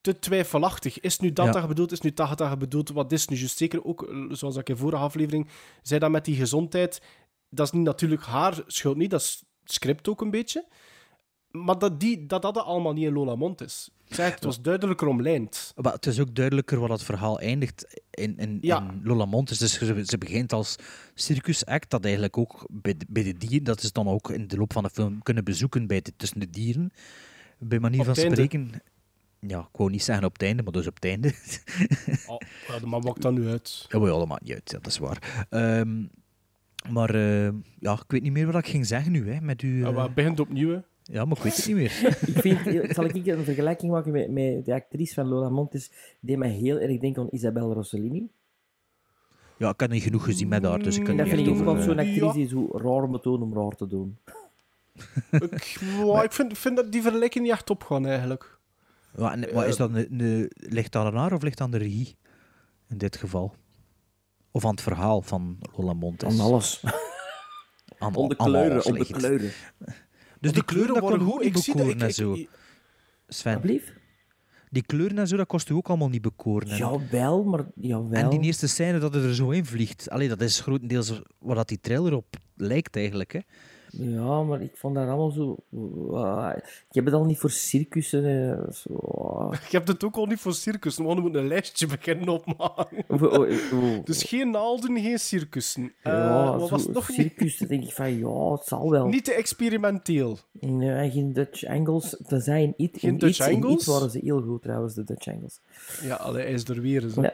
te twijfelachtig. Is nu dat Ja. dat je bedoelt? Is nu dat dat je bedoelt? Wat is nu juist zeker ook, zoals ik in vorige aflevering zei, dat met die gezondheid, dat is niet natuurlijk haar schuld niet, dat is script ook een beetje. Maar dat die, dat, dat allemaal niet in Lola Mond is. Zeg, het was duidelijker omlijnd. Maar het is ook duidelijker wat het verhaal eindigt in, in, Ja. in Lola Montes. Dus ze, ze begint als circusact, dat eigenlijk ook bij de, bij de dieren, dat is dan ook in de loop van de film kunnen bezoeken bij de, tussen de dieren. Bij manier Op van spreken. Ja, ik wou niet zeggen op het einde, maar dus op het einde. Oh, ja, maar maakt dat nu uit? Ja, maar ja, dat maakt niet uit, ja, dat is waar. Ehm, maar eh, ja, ik weet niet meer wat ik ging zeggen nu, hè, met u. Ja, eh, begint opnieuw, hè. Ja, maar ik weet het niet meer. Ik vind, zal ik een vergelijking maken met, met de actrice van Lola Montes? Die mij heel erg denken aan Isabelle Rossellini. Ja, ik heb niet genoeg gezien met haar, dus ik kan En dat niet vind ik ook over... wel zo'n eh, actrice Ja. die zo raar moet doen om raar te doen. Ik, wow, ik vind, vind dat die vergelijking niet echt opgaan, eigenlijk. Ja, en, maar is dat een, een, ligt dat aan haar of ligt dat aan de regie? In dit geval. Of aan het verhaal van Lola Montes? Aan alles. aan Om de aan kleuren, alles de kleuren. Dus die kleuren, dat worden goed. ook niet Ik zie dat- bekoren ik- en zo. Sven, Alsjeblieft. die kleuren en zo, dat kost u ook allemaal niet bekoren. hè? Jawel, maar jawel. En die eerste scène dat het er zo in vliegt, allee, dat is grotendeels waar dat die trailer op lijkt eigenlijk. Hè? Ja, maar ik vond dat allemaal zo... ik heb het al niet voor circussen. eh, Zo. Ik heb het ook al niet voor circus, maar we moeten een lijstje beginnen opmaken. Oh, eh, oh. Dus geen naalden, geen circussen. Eh, Ja, wat zo was nog niet? circus, dan denk ik van, ja, het zal wel. Niet te experimenteel. Nee, geen Dutch angles. Tenzij in It. Geen in Dutch in? It waren ze heel goed trouwens, de Dutch angles. Ja, allee, hij is er weer. Zo. Nee.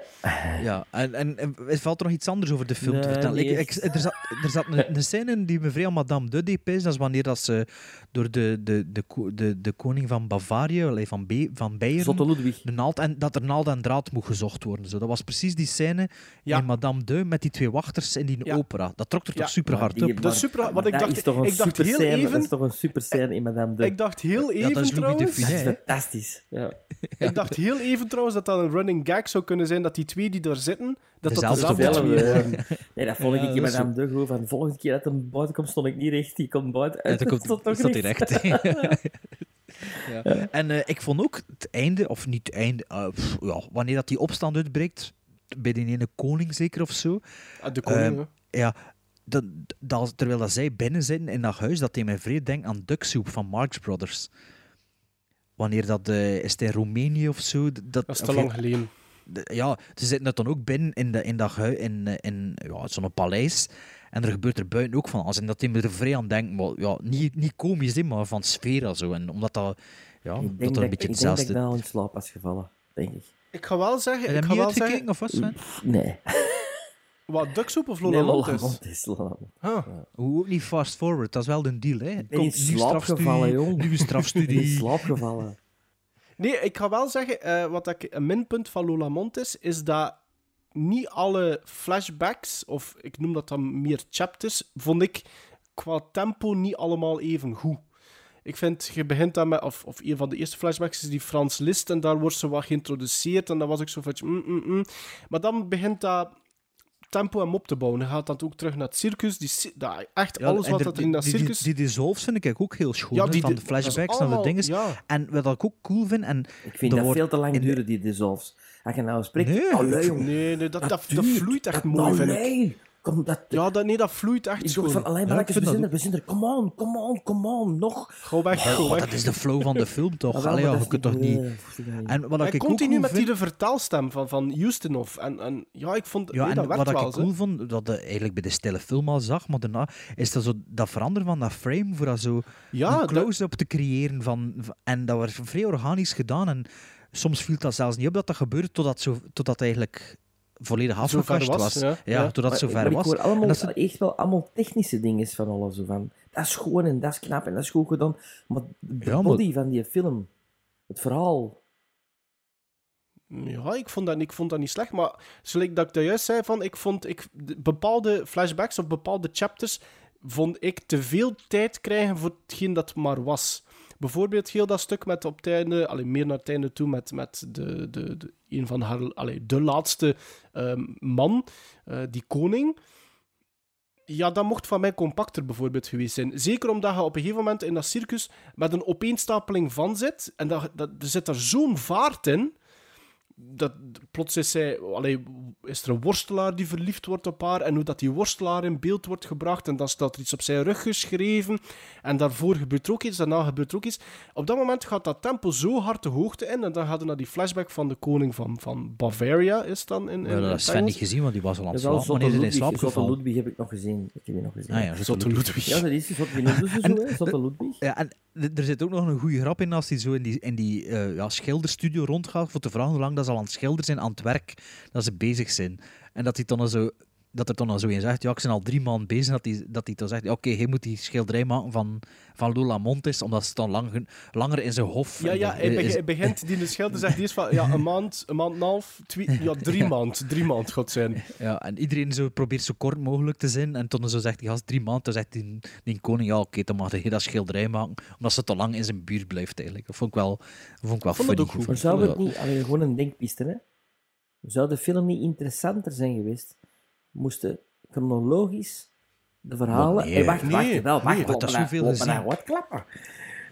Ja, en, en, en er valt er nog iets anders over de film te vertellen. Ik, er zat, er zat een, een scène in die mevrouw Madame de Dat is wanneer dat ze door de, de, de, de, de koning van Bavaria, van, Be, van Beieren, Zotte Ludwig. de naald en, dat er naald en draad moet gezocht worden. Zo. Dat was precies die scène Ja. in Madame de met die twee wachters in die Ja. opera. Dat trok er Ja. toch super hard op. Dat is super, maar want ik dat dacht- is toch een ik dacht super heel scène, even- Dat is toch een super scène in Madame de... Ik dacht heel Ja, dat even is trouwens... de Funès, hè. Fantastisch. Ja. Ik dacht heel even trouwens dat dat een running gag zou kunnen zijn dat die twee die daar zitten, dat dat Dezelfde twee Dezelfde. waren. Nee, dat vond ik Ja, in dat is Madame de gewoon van de volgende keer dat hij buiten komt, stond ik niet recht. Die komt buiten. Ja, dat komt, stond toch ja. En eh, ik vond ook het einde, of niet het einde, eh, pff, ja, wanneer dat die opstand uitbreekt, bij die ene koning zeker of zo. Ah, de koning, Ehm, ja, dat, dat, terwijl dat zij binnen zitten in dat huis, dat hij mij vreemd denkt aan Duck Soup van Marx Brothers. Wanneer dat, eh, is het in Roemenië of zo? Dat, Dat is te lang geleden. de- ja, ze zitten er dan ook binnen in, de, in, dat, hui- in, in ja, zo'n paleis. En er gebeurt er buiten ook van alles. En dat hij er vrij aan denkt, maar ja, niet, niet komisch, hè, maar van sfeer en zo. En omdat dat, ja, Ik dat denk dat, een ik, beetje ik denk dat ik hetzelfde... wel in slaap was gevallen, denk ik. Ik ga wel zeggen... Heb je Ik ga wel zeggen... of wat, Sven? Nee. Wat, Ducksoep of Nee, Lola Lola Montes? Montes, Lola Montes. Huh. Hoe ook niet fast forward, dat is wel de deal. Hè. ben Komt in nieuw slaap strafstudie, gevallen, jong. Nieuwe in strafstudie. slaap gevallen. Nee, ik ga wel zeggen, eh, wat ik, een minpunt van Lola Montes is dat niet alle flashbacks, of ik noem dat dan meer chapters, vond ik qua tempo niet allemaal even goed. Ik vind, je begint dan met, of, of een van de eerste flashbacks is die Frans Liszt, en daar wordt ze wat geïntroduceerd, en dan was ik zo van, mm, mm, mm. maar dan begint dat tempo hem op te bouwen. Dan gaat dat ook terug naar het circus, die, echt Ja, alles wat er- dat in dat die, die, circus... die dissolves vind ik ook heel schoon. Ja, die- van de flashbacks naar de allemaal- dingen. ja. En wat ik ook cool vind... En Ik vind dat wordt veel te lang duren, die dissolves. Als je nou spreekt... Nee. Allee, jong. Nee, nee dat, dat, dat, vloeit echt Dat- mooi, vind ik. Kom, dat... Ja, dat, nee, dat vloeit echt Ik schoon. van, alleen Ja, maar ik we vind dat zijn er, we zijn er. Come on, come on, come on, nog. Ga weg, Ja, ga oh, weg. dat is de flow van de film toch? Ah, Allee, ja, dat je kunt toch niet- dat niet. En wat Hij ik continu cool met vind... die de vertaalstem van, van Ustinov. En, en ja, ik vond... Ja, nee, dat en wat wel, ik cool vond, dat je eigenlijk bij de stille film al zag, maar daarna is dat zo dat veranderen van dat frame voor dat zo Ja, een dat- close-up te creëren. Van, van- en dat was vrij organisch gedaan. En soms viel dat zelfs niet op dat dat gebeurde totdat, zo, totdat eigenlijk volledig afgekast was, was. ja. Ja, Ja. totdat het Maar- zover maar was. Ik hoor allemaal, En dat is- echt wel allemaal technische dingen van alles. Zo van, dat is schoon en dat is knap en dat is goed gedaan. Maar de Ja, maar- body van die film, het verhaal... Ja, ik vond, dat, ik vond dat niet slecht. Maar zoals ik dat juist zei, van, ik vond ik, de- bepaalde flashbacks of bepaalde chapters vond ik te veel tijd krijgen voor hetgeen dat maar was. Bijvoorbeeld heel dat stuk met op het einde, meer naar het einde toe, met, met de, de, de, een van haar, allee, de laatste ehm, man, eh, die koning. Ja, dat mocht van mij compacter bijvoorbeeld geweest zijn. Zeker omdat je op een gegeven moment in dat circus met een opeenstapeling van zit. En dat, dat, er zit daar zo'n vaart in. Dat, plots is, zij, allee, is er een worstelaar die verliefd wordt op haar. En hoe dat die worstelaar in beeld wordt gebracht. En dan staat er iets op zijn rug geschreven. En daarvoor gebeurt er ook iets. Daarna gebeurt er ook iets. Op dat moment gaat dat tempo zo hard de hoogte in. En dan gaat er naar die flashback van de koning van, van Bavaria. Is dan in, in, Ja, dat is Sven niet gezien, want die was al aan het slapen. Wanneer in slaap gevallen? Ludwig heb ik nog gezien. Ik heb die nog gezien. Ah ja, Zotte Ludwig. Ja, dat is Zotte Ludwig. Zo, Zotte Ludwig. Ja, en er zit ook nog een goede grap in als hij zo in die, in die eh, ja, schilderstudio rondgaat voor te vragen hoe lang dat ze al aan het schilderen zijn aan het werk dat ze bezig zijn. En dat hij dan zo dat er dan al zo in zegt, ja, ik ben al drie maanden bezig, dat hij, dat hij dan zegt, ja, oké, hij moet die schilderij maken van, van Lola Montes, omdat ze dan lang, langer in zijn hof... Ja, ja hij, hij begint, die de schilder zegt eerst van ja, een maand, een maand en een half, twee, ja, drie maand, drie maand gaat zijn. Ja, en iedereen zo probeert zo kort mogelijk te zijn. En toen zo zegt die gast drie maanden, dan zegt die, die koning, ja oké, dan mag hij dat schilderij maken, omdat ze te lang in zijn buurt blijft eigenlijk. Dat vond ik wel, dat vond ik wel Vond het funny. ook goed. Zou het niet... Allee, gewoon een denkpiste, hè. Zou de film niet interessanter zijn geweest? Moesten chronologisch De verhalen. Maar nee, Hey, wacht, wacht, nee, wel, wacht. nee, loop dat is maar- zoveel wat klappen.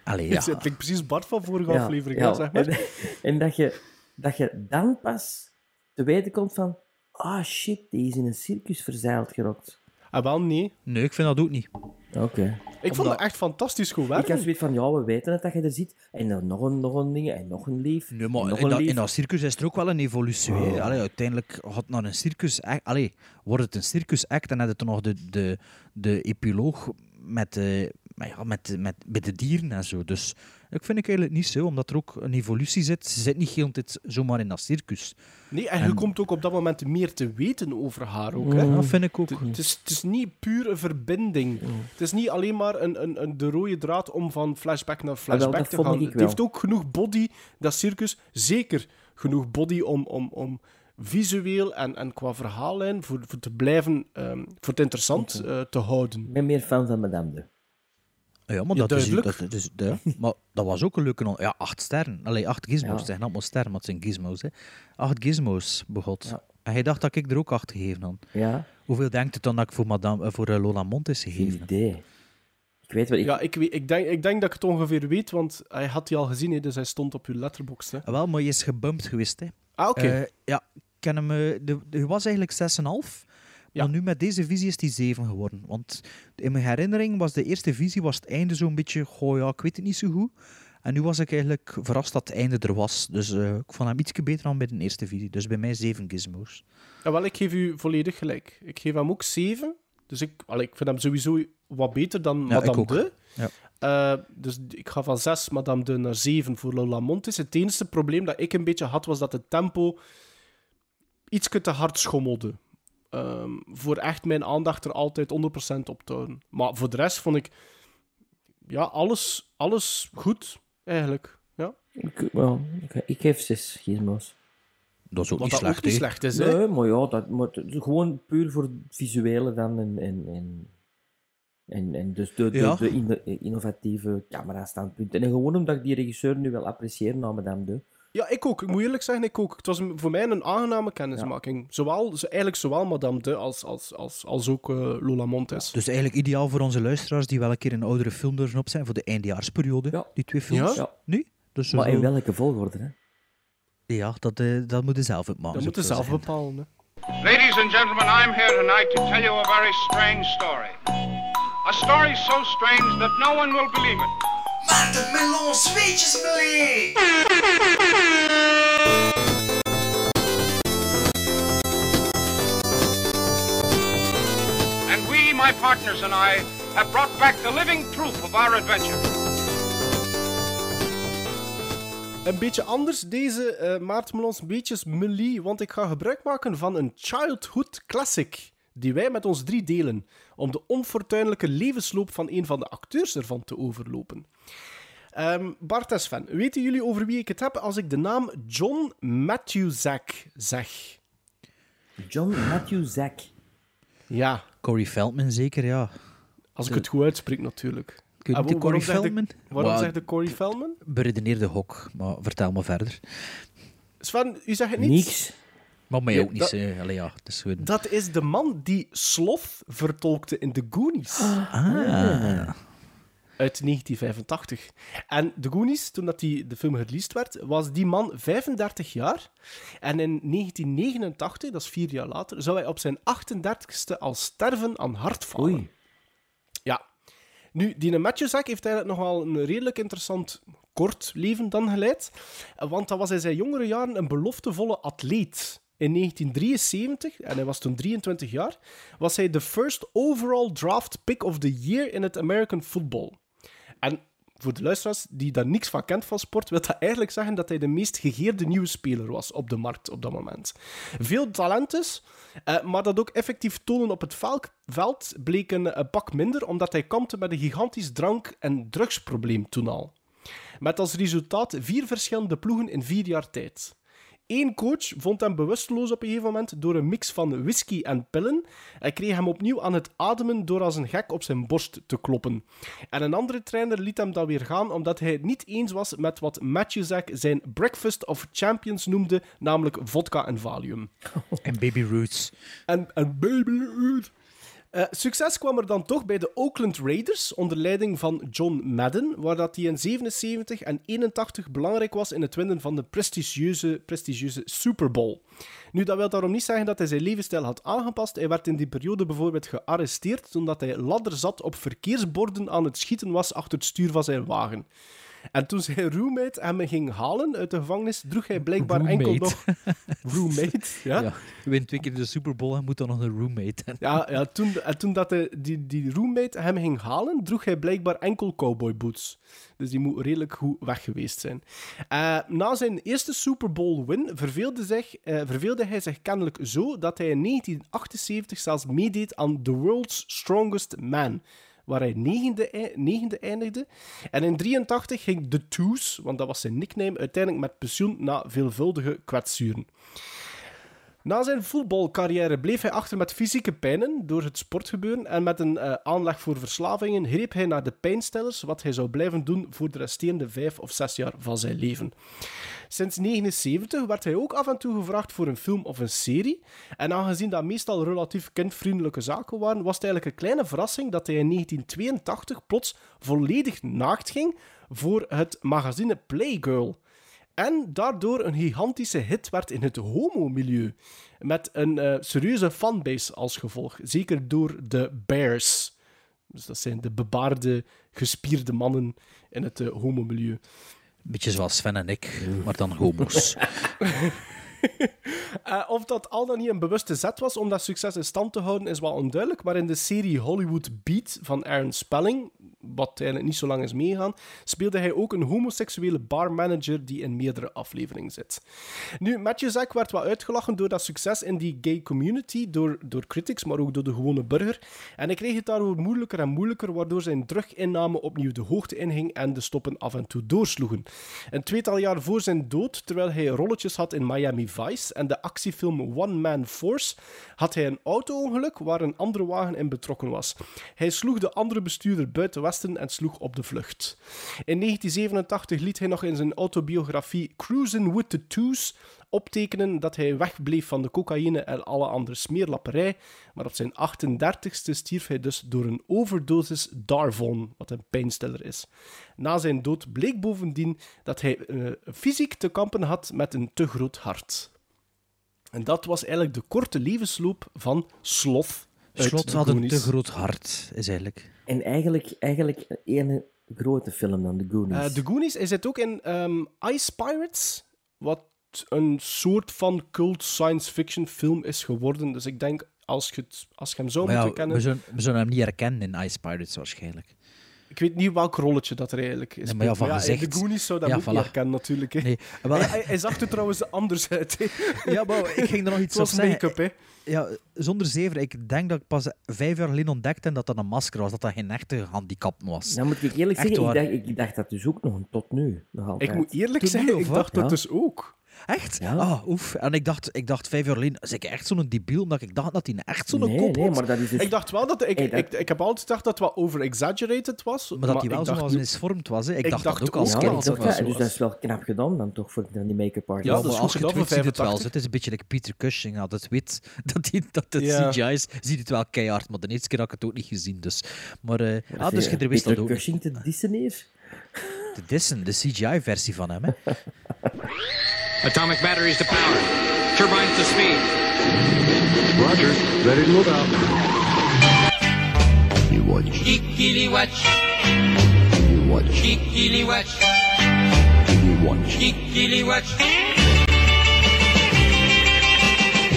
Allee, Het ja. klinkt precies Bart van vorige Ja, aflevering, ja. zeg maar. En, en dat, je, dat je dan pas te weten komt van... Ah, shit, die is in een circus verzeild gerokt. Ah, wel, nee. Nee, ik vind dat ook niet. Oké. Ik vond het echt fantastisch goed Ik had werken. zoiets van, ja, we weten het dat je er zit. En dan nog een, nog een ding, en nog een lief. Nee, maar nog in een dat, in dat circus is er ook wel een evolutie. Oh. Allee, uiteindelijk gaat naar een circus act. Allee, wordt het een circus act en heb je dan nog de, de, de epiloog met, de, maar ja, met, met, met de dieren en zo. Dus ik vind ik eigenlijk niet zo, omdat er ook een evolutie zit. Ze zit niet heel de tijd zomaar in dat circus. Nee, en je komt ook op dat moment meer te weten over haar ook. Hè? Ja, dat vind ik ook. Het- is, het is niet puur een verbinding. Het is niet alleen maar een, een, een, de rode draad om van flashback naar flashback Ah, dat te gaan. Het heeft ook genoeg body, dat circus. Zeker genoeg body om, om, om visueel en, en qua verhaallijn voor, voor te blijven, ehm, voor het interessant eh, te houden. Ik ben meer fan van Madame de. Ja, maar Ja, dat, is, duidelijk. dat, is, ja, maar dat was ook een leuke... on- Ja, acht sterren. Allee, acht gizmos. Ja. Zeg allemaal sterren, maar het zijn gizmos. Hè. Acht gizmos, begot. Ja. En hij dacht dat ik er ook acht gegeven had. Ja, Hoeveel denkt het dan dat ik voor, madame, eh, voor eh, Lola Montes gegeven heb? idee. Ik weet wat ik... Ja, ik, weet- ik, denk, ik denk dat ik het ongeveer weet, want hij had die al gezien, hè, dus hij stond op uw letterbox. Hè. Ah, Wel, maar je is gebumpt geweest. Hè. Ah, oké. Eh, ja, ik ken hem... de, de was eigenlijk 6,5. Ja. Maar nu met deze visie is die 7 geworden. Want in mijn herinnering was de eerste visie was het einde zo'n beetje... Goh, ja, ik weet het niet zo goed. En nu was ik eigenlijk verrast dat het einde er was. Dus eh, ik vond hem iets beter dan bij de eerste visie. Dus bij mij 7 gizmos. Ja, wel, ik geef u volledig gelijk. Ik geef hem ook 7. Dus ik, allee, ik vind hem sowieso wat beter dan Ja, Madame de. Ja. Eh, dus ik ga van 6 Madame de naar 7 voor Lola Montes. Het enige probleem dat ik een beetje had, was dat het tempo iets te hard schommelde. Ehm, voor echt mijn aandacht er altijd 100% op te houden. Maar voor de rest vond ik ja, alles, alles goed, eigenlijk. Ja. Ik, wel, ik, ik geef zes gizmos. Dat is ook Wat niet dat slecht, ook niet hè. slecht is, hè? Nee, maar ja, dat, maar gewoon puur voor het visuele dan en, en, en, en, en dus de, de, Ja. de inno- innovatieve camera-standpunten. En gewoon omdat ik die regisseur nu wel apprecieer na Madame de. Ja, ik ook. Ik moet eerlijk zeggen, ik ook. Het was voor mij een aangename kennismaking. Zowel, zo- eigenlijk zowel Madame de als, als, als, als ook eh, Lola Montes. Dus eigenlijk ideaal voor onze luisteraars die wel een keer een oudere film op zijn voor de eindejaarsperiode. Ja. Die twee films. Ja. Nu? Dus Maar in welke volgorde, hè? Ja, dat, eh, dat moet je zelf uitmaken. Dat ze wel zelf bepalen. Hè. Ladies and gentlemen, I'm here tonight to tell you a very strange story. A story so strange that no one will believe it. Watermelon zweetjes beleefd. And we, my partners and I, have brought back the living proof of our adventure. Een beetje anders deze eh Maartenmelons beetjes melie, want ik ga gebruik maken van een childhood classic die wij met ons drie delen, om de onfortuinlijke levensloop van een van de acteurs ervan te overlopen. Ehm Bart en Sven, weten jullie over wie ik het heb als ik de naam John Matthewzak zeg? John Matthew Zack. Ja, Corey Feldman zeker, ja. als ik het goed uitspreek natuurlijk. Kun je Ah, niet de waarom Corey zeg je- Feldman? Waarom zegt de Corey Feldman? Beredeneerde hok, maar vertel maar verder. Sven, u zegt het niet? Niks. Maar mij Ja, ook niet. dat- hè. Allee, ja, het is gewoon... Dat is de man die Sloth vertolkte in The Goonies. Ah. Uit 1985. En The Goonies, toen dat die, de film released werd, was die man 35 jaar. En in 1989, dat is vier jaar later, zou hij op zijn 38ste al sterven aan hartfalen. Oei. Ja. Nu, die Matjezak heeft eigenlijk nog wel een redelijk interessant kort leven dan geleid. Want dat was in zijn jongere jaren een beloftevolle atleet. In 1973, en hij was toen 23 jaar, was hij de first overall draft pick of the year in het American football. En voor de luisteraars die daar niks van kent van sport, wil dat eigenlijk zeggen dat hij de meest gegeerde nieuwe speler was op de markt op dat moment. Veel talent is, eh, maar dat ook effectief tonen op het vel- veld bleek een, een pak minder, omdat hij kampte met een gigantisch drank- en drugsprobleem toen al. Met als resultaat vier verschillende ploegen in vier jaar tijd. Eén coach vond hem bewusteloos op een gegeven moment door een mix van whisky en pillen en kreeg hem opnieuw aan het ademen door als een gek op zijn borst te kloppen. En een andere trainer liet hem dan weer gaan omdat hij het niet eens was met wat Matthewzak zijn Breakfast of Champions noemde, namelijk vodka en valium. En Baby Roots. En, en Baby Ruth. Eh, succes kwam er dan toch bij de Oakland Raiders onder leiding van John Madden, waar dat hij in 77 en 81 belangrijk was in het winnen van de prestigieuze, prestigieuze Super Bowl. Nu, dat wil daarom niet zeggen dat hij zijn levensstijl had aangepast. Hij werd in die periode bijvoorbeeld gearresteerd omdat hij ladder zat op verkeersborden aan het schieten was achter het stuur van zijn wagen. En toen zijn roommate hem ging halen uit de gevangenis, droeg hij blijkbaar enkel Roommate. nog... Roommate, ja. Ja, je wint twee keer de Super Bowl en moet dan nog een roommate. Ja, ja toen, en toen dat hij, die, die roommate hem ging halen, droeg hij blijkbaar enkel cowboy boots. Dus die moet redelijk goed weg geweest zijn. Eh, na zijn eerste Super Bowl win verveelde, zich, eh, verveelde hij zich kennelijk zo dat hij in 1978 zelfs meedeed aan The World's Strongest Man waar hij negende, negende eindigde. En in 83 ging The Twos, want dat was zijn nickname, uiteindelijk met pensioen na veelvuldige kwetsuren. Na zijn voetbalcarrière bleef hij achter met fysieke pijnen door het sportgebeuren en met een eh, aanleg voor verslavingen greep hij naar de pijnstillers, wat hij zou blijven doen voor de resterende vijf of zes jaar van zijn leven. Sinds 1979 werd hij ook af en toe gevraagd voor een film of een serie. En aangezien dat meestal relatief kindvriendelijke zaken waren, was het eigenlijk een kleine verrassing dat hij in 1982 plots volledig naakt ging voor het magazine Playgirl. En daardoor een gigantische hit werd in het homo-milieu. Met een eh, serieuze fanbase als gevolg. Zeker door de Bears. Dus dat zijn de bebaarde, gespierde mannen in het eh, homo-milieu. Beetje zoals Sven en ik, maar dan homo's. Eh, of dat al dan niet een bewuste zet was om dat succes in stand te houden, is wel onduidelijk. Maar in de serie Hollywood Beat van Aaron Spelling, wat eigenlijk niet zo lang is meegegaan, speelde hij ook een homoseksuele barmanager die in meerdere afleveringen zit. Nu, Matthew Zack werd wel uitgelachen door dat succes in die gay community, door, door critics, maar ook door de gewone burger. En hij kreeg het daardoor moeilijker en moeilijker, waardoor zijn druginname opnieuw de hoogte inging en de stoppen af en toe doorsloegen. Een tweetal jaar voor zijn dood, terwijl hij rolletjes had in Miami Vice en de actiefilm One Man Force, had hij een auto-ongeluk waar een andere wagen in betrokken was. Hij sloeg de andere bestuurder buiten Westen en sloeg op de vlucht. In 1987 liet hij nog in zijn autobiografie Cruisin' with the Twos optekenen dat hij wegbleef van de cocaïne en alle andere smeerlapperij, maar op zijn 38ste stierf hij dus door een overdosis Darvon, wat een pijnstiller is. Na zijn dood bleek bovendien dat hij eh, fysiek te kampen had met een te groot hart. En dat was eigenlijk de korte levensloop van Sloth. uit Slot de had een te groot hart, is eigenlijk. En eigenlijk, eigenlijk een grote film dan, The Goonies. Eh, de Goonies, hij zit ook in ehm, Ice Pirates, wat een soort van cult science fiction film is geworden. Dus ik denk, als je, het, als je hem zou Maar ja, kennen... we, zullen, we zullen hem niet herkennen in Ice Pirates waarschijnlijk. Ik weet niet welk rolletje dat er eigenlijk is. Nee, maar ja, van gezegd- De Goonies zou dat Ja, niet voilà. herkennen, natuurlijk. Hè. Nee, wel- Hij, zag er trouwens anders uit. hè. Ja, maar ik ging er nog iets Het was op zeggen. make-up, hè. Ja, zonder zever. Ik denk dat ik pas vijf jaar geleden ontdekte dat dat een masker was, dat dat geen echte handicap was. Dan moet ik eerlijk Echt zeggen, ik dacht, ik dacht dat dus ook nog tot nu. Nog. Ik moet eerlijk Toen zeggen, ik dacht dat Ja. dus ook. Echt? Ja. Ah, oef. En ik dacht, ik dacht vijf jaar geleden, is ik echt zo'n debiel, omdat ik dacht dat hij echt zo'n nee, kop nee, had. maar dat is dus... Ik dacht wel dat... Ik, Hey, dat- ik, ik heb altijd gedacht dat het wat over-exaggerated was. Maar dat hij wel ik zo misvormd was. Hè. Ik, Ik dacht, dacht dat ook als ja, kind. ik dat ja, dus dat is wel knap gedaan dan toch, voor dan die make-up artist. Ja, dat is maar goed als je het weet, ziet het wel. 85. Het is een beetje like Peter Cushing had het weet dat, die, dat het Ja. CGI is, ziet het wel keihard. Maar de eerste keer had ik het ook niet gezien. Dus. Maar eh, ah, dus je wist Peter dat ook. Cushing te dissen hier. De Dissen, de CGI-versie van hem. Hè. Atomic batteries to power. Turbines to speed. Roger, ready to move out. You watch, Kikili watch. you watch, Kikili watch. you watch. Kikili watch.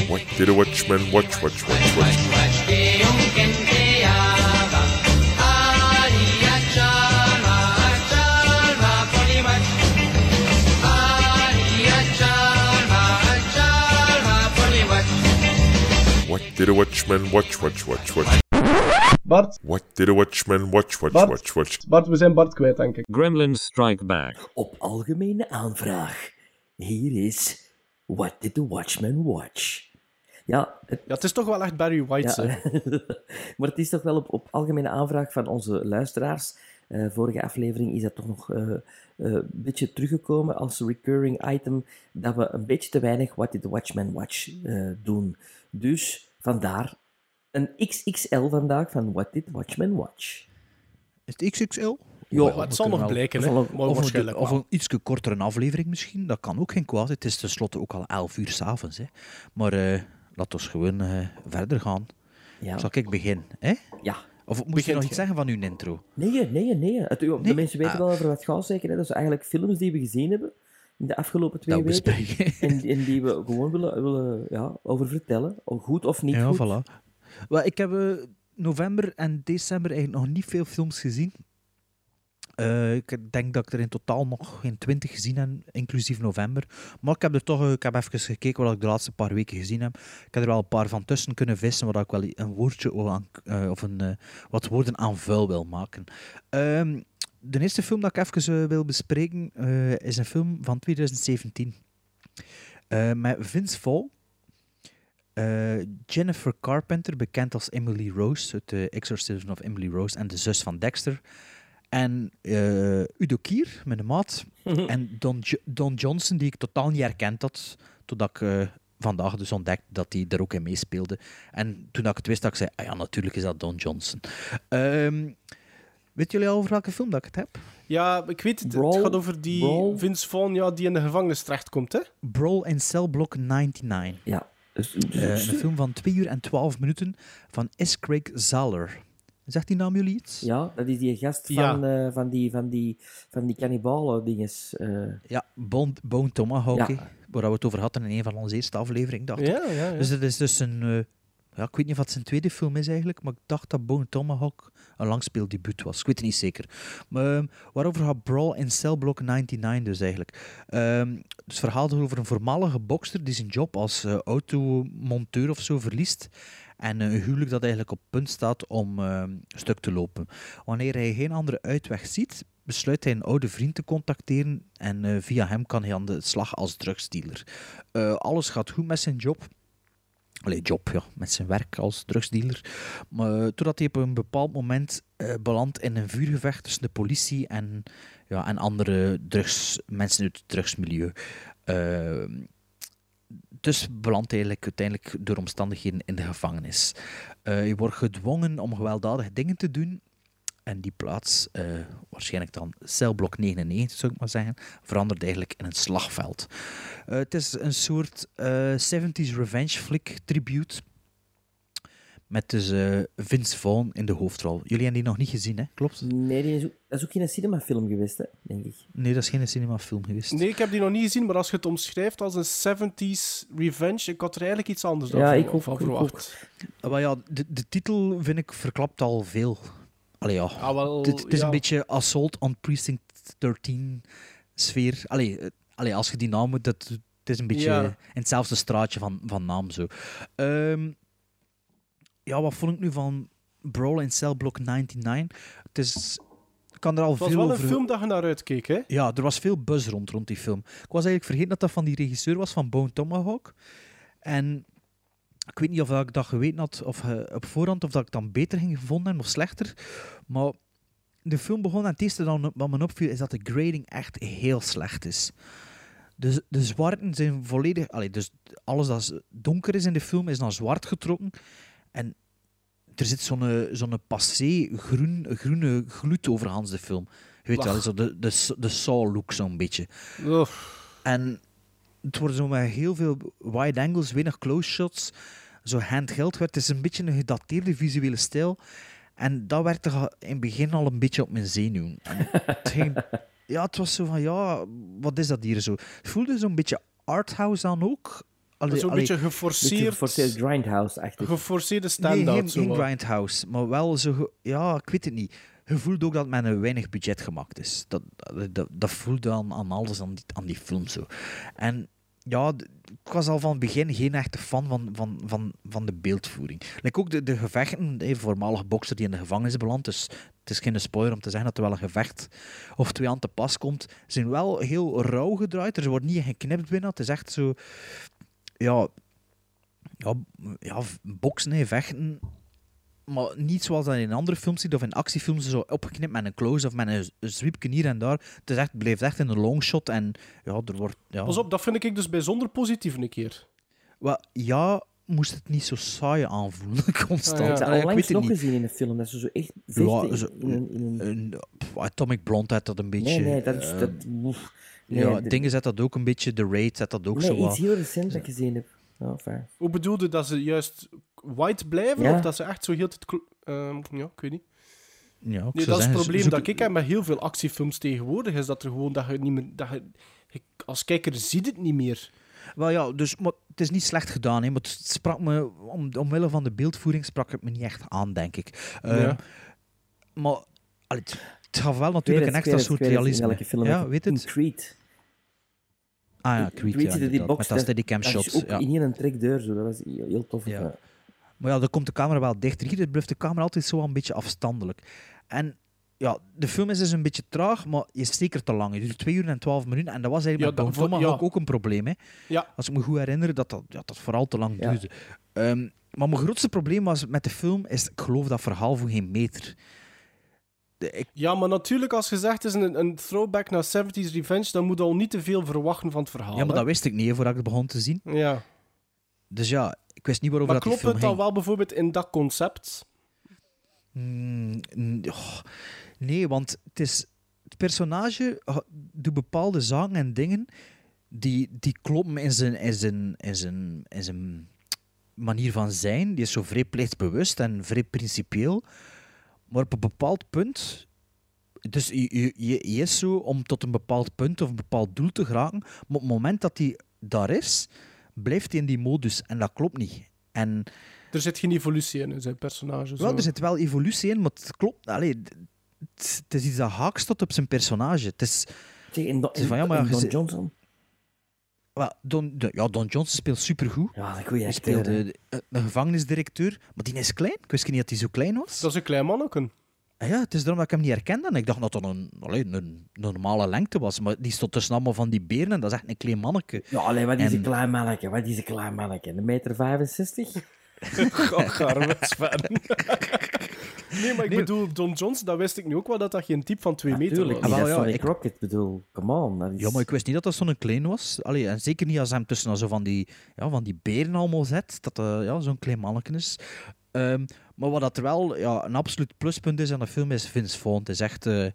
What did a watchman watch, watch, watch, watch? Watch que did a watchman watch, watch, watch, watch? Bart, What did a watchman watch, watch, Bart. watch, watch? Bart, we zijn Bart kwijt, denk ik. Gremlins Strike Back. Op algemene aanvraag. Hier is What Did the Watchman Watch? Ja, het, Ja, het is toch wel echt Barry White, ja. maar het is toch wel op, op algemene aanvraag van onze luisteraars. Eh, vorige aflevering is dat toch nog eh, eh, een beetje teruggekomen als recurring item dat we een beetje te weinig What Did the Watchman Watch eh, doen. Dus vandaar Een XXL vandaag van What Did Watchmen Watch? Is het XXL? Ja, het zal nog wel- blijken, Of, een, of een iets kortere aflevering misschien. Dat kan ook geen kwaad. Het is tenslotte ook al 11 uur s'avonds. Maar eh laten we gewoon eh, verder gaan. Ja. Zal ik beginnen? Hè? Ja. Of moest je nog iets zeggen van uw intro? Nee, nee, nee. Het, de Nee? mensen weten Ah. wel over wat het gaat, zeker. Hè? Dat zijn eigenlijk films die we gezien hebben de afgelopen twee Dat weken. bespreken. En, en die we gewoon willen, willen ja, over vertellen. Goed of niet ja, goed. voilà. Ik heb eh, november en december eigenlijk nog niet veel films gezien. Eh, ik denk dat ik er in totaal nog geen twintig gezien heb, inclusief november. Maar ik heb er toch eh, ik heb even gekeken wat ik de laatste paar weken gezien heb. Ik heb er wel een paar van tussen kunnen vissen, waar ik wel een woordje eh, of een, eh, wat woorden aan vuil wil maken. Ehm, de eerste film dat ik even eh, wil bespreken eh, is een film van 2017. Eh, met Vince Vaughn. Eh, Jennifer Carpenter, bekend als Emily Rose uit The Exorcism of Emily Rose en de zus van Dexter. En eh, Udo Kier, mijn maat. en Don, Jo- Don Johnson, die ik totaal niet herkend had, totdat ik eh, vandaag dus ontdekte dat hij er ook in meespeelde. En toen dat ik het wist, dat ik zei, ah ja, natuurlijk is dat Don Johnson. Ehm weet jullie al over welke film dat ik het heb? Ja, ik weet het. Brawl? Het gaat over die Brawl? Vince Vaughn ja, die in de gevangenis terechtkomt, hè? Brawl in Cell Block 99. Ja. Dus, Eh, een film van 2 uur en 12 minuten van S. Craig Zahler. Zegt die naam jullie iets? Ja, dat is die gast van, Ja. eh, van die, van die, van die cannibalen dinges. eh. Ja, Bone, Bone Tomahawk, Ja. waar we het over hadden in een van onze eerste afleveringen, dacht ik. Ja, ja, ja. Dus het is dus een... eh, ja, ik weet niet of het zijn tweede film is eigenlijk, maar ik dacht dat Bone Tomahawk een langspeeldebuut was. Ik weet het niet zeker. Maar, ehm, waarover gaat Brawl in Cell Block 99 dus eigenlijk? Ehm, het verhaal gaat over een voormalige bokster die zijn job als eh, automonteur of zo verliest. En eh, een huwelijk dat eigenlijk op punt staat om ehm, stuk te lopen. Wanneer hij geen andere uitweg ziet, besluit hij een oude vriend te contacteren. En eh, via hem kan hij aan de slag als drugsdealer. Eh, alles gaat goed met zijn job. Allee, job, ja, met zijn werk als drugsdealer. Maar totdat hij op een bepaald moment belandt in een vuurgevecht tussen de politie en, ja, en andere drugs, mensen uit het drugsmilieu. Dus belandt eigenlijk uiteindelijk door omstandigheden in de gevangenis. Eh hij wordt gedwongen om gewelddadige dingen te doen. En die plaats, eh, waarschijnlijk dan celblok 99 zou ik maar zeggen, verandert eigenlijk in een slagveld. Eh, het is een soort eh, 70s revenge flick tribute. Met dus eh, Vince Vaughn in de hoofdrol. Jullie hebben die nog niet gezien, hè? Klopt? Nee, die is ook, dat is ook geen cinemafilm geweest, hè, denk ik. Nee, dat is geen cinemafilm geweest. Nee, ik heb die nog niet gezien, maar als je het omschrijft als een 70s revenge, ik had er eigenlijk iets anders Ja, van, ik ook, van ik verwacht. Ah, Maar ja, de, de titel vind ik verklapt al veel. Allee, ja. Ah, wel, het, het is ja. een beetje Assault on Precinct 13 sfeer. Allee, eh, allee, als je die naam moet, dat, het is een beetje Ja. in hetzelfde straatje van, van naam zo. Ehm, ja, wat vond ik nu van Brawl in Cell Block 99? Het is... Ik kan er al Het was veel wel een film dat je naar uitkeek, hè? Ja, er was veel buzz rond, rond die film. Ik was eigenlijk vergeten dat dat van die regisseur was van Bone Tomahawk. En ik weet niet of ik dat geweten had of, op voorhand of dat ik dan beter ging gevonden hebben of slechter. Maar de film begon en het eerste dan wat me opviel is dat de grading echt heel slecht is. De, de zwarten zijn volledig... Allee, dus alles dat donker is in de film is naar zwart getrokken. En er zit zo'n eh, zo'n passé groen, groene gloed over Hans de film. Je weet wel, zo de, de, de Saw-look zo'n beetje. En het wordt zo met heel veel wide angles, weinig close shots. Zo handheld werd. Het is een beetje een gedateerde visuele stijl. En dat werkte ga- in het begin al een beetje op mijn zenuwen. En het ging- ja, het was zo van, ja, wat is dat hier zo? Het voelde zo'n beetje arthouse aan ook. Allee, Zo'n allee- beetje geforceerd... geforceerd grindhouse-achtig. Geforceerde Nee, stand-out. geen, zo geen grindhouse, maar wel zo... Ja, ik weet het niet. Je voelt ook dat met een weinig budget gemaakt is. Dat, dat, dat voelde aan, aan alles, aan die, aan die film zo. En ja, ik was al van het begin geen echte fan van, van, van, van de beeldvoering. Like ook de, de gevechten, de voormalige bokser die in de gevangenis belandt, dus het is geen spoiler om te zeggen dat er wel een gevecht of twee aan te pas komt, zijn wel heel rauw gedraaid. Er wordt niet geknipt binnen. Het is echt zo... Ja, ja, ja boksen, hè, vechten. Maar niet zoals dat in andere films ziet of in actiefilms zo opgeknipt met een close of met een, zwiepje hier en daar. Het is echt, blijft echt in een longshot en ja, er wordt... Ja, Pas op, dat vind ik dus bijzonder positief een keer. Wel, ja, moest het niet zo saai aanvoelen, constant. Ik heb dat Allee, weet het nog niet. gezien in een film. Dat ze zo echt Ja, zo- in, in een... In een... Een- pff, Atomic Blonde had dat een beetje. nee, nee, dat is... eh, Dat. Nee, ja, de- dingen zet dat ook een beetje. The Raid zet dat ook nee, zo iets wat. heel recent dat ik gezien heb. Ja. Hoe bedoelde dat ze juist white blijven? Ja. Of dat ze echt zo heel het... ehm, ja, ik weet niet. Ja, ik Nee, dat is het probleem zoek- dat ik heb met heel veel actiefilms tegenwoordig. Is dat er gewoon dat je niet meer. Dat je, als kijker ziet het niet meer. Wel ja, dus maar het is niet slecht gedaan, hè, maar het sprak me, om, omwille van de beeldvoering sprak het me niet echt aan, denk ik. Ehm, Ja. Maar allee, het, het gaf wel natuurlijk een extra soort realisme. welke film ja, weet het? Creed. Ah ja, Creed, Creed ja, die box. met dat steadicam dat is shot. ook Ja. in één trek deur, zo. Dat was heel, tof. Ja. Ja. Maar ja, dan komt de camera wel dichter. Hier blijft de camera altijd zo een beetje afstandelijk. En ja, de film is dus een beetje traag, maar is zeker te lang. Het duurt 2 uur en 12 minuten. En dat was eigenlijk Ja, met ja. ook een probleem. Hè. Ja. Als ik me goed herinner, dat dat, ja, dat vooral te lang Ja. duurde. Ehm, maar mijn grootste probleem was met de film, is ik geloof dat verhaal voor geen meter. Ik, Ja, maar natuurlijk, als gezegd is een, een throwback naar 70s Revenge, dan moet je al niet te veel verwachten van het verhaal. ja, maar hè? dat wist ik niet hè, voordat ik het begon te zien. Ja. Dus ja, ik wist niet waarover Maar dat klopt het dan ging. wel bijvoorbeeld in dat concept? Mm, n- oh, nee, want het, is, het personage ha- doet bepaalde zaken en dingen die, die kloppen in zijn, in, zijn, in, zijn, in zijn manier van zijn. Die is zo vrij plichtbewust en vrij principieel. Maar op een bepaald punt... Dus je, je, je je is zo om tot een bepaald punt of een bepaald doel te geraken. Maar op het moment dat hij daar is, blijft hij in die modus. En dat klopt niet. En... Er zit geen evolutie in, in zijn personage. Zo. Wel, er zit wel evolutie in, maar het klopt. Allee, het, het is iets dat haak staat op zijn personage. Het is, in, is van, ja, maar in Don Johnson? Wel, Don, de- ja, Don Johnson speelt supergoed. Ja, een Hij speelde eh, een gevangenisdirecteur, maar die is klein. Ik wist niet dat hij zo klein was. Dat is een klein manneke. Ah ja, het is daarom dat ik hem niet herkende. En ik dacht dat dat een, een normale lengte was. Maar die stond tussen allemaal van die beren en dat is echt een klein manneke. Ja, alleen wat is En- een klein manneke? Wat is een klein manneke? Een meter 65? Garme, Sven. nee, maar ik bedoel, Don Johnson, dat wist ik nu ook wel, dat dat geen type van 2 meter Tuurlijk, was. wel, dat ja, ik- Rocket, bedoel, come on. Dat is... Ja, maar ik wist niet dat dat zo'n klein was. Allee, en zeker niet als hij hem tussen zo van die, ja, van die beren allemaal zet. Dat dat ja, zo'n klein manneken is. Ehm, maar wat dat er wel ja, een absoluut pluspunt is aan de film is Vince Vaughn. Het is echt eh,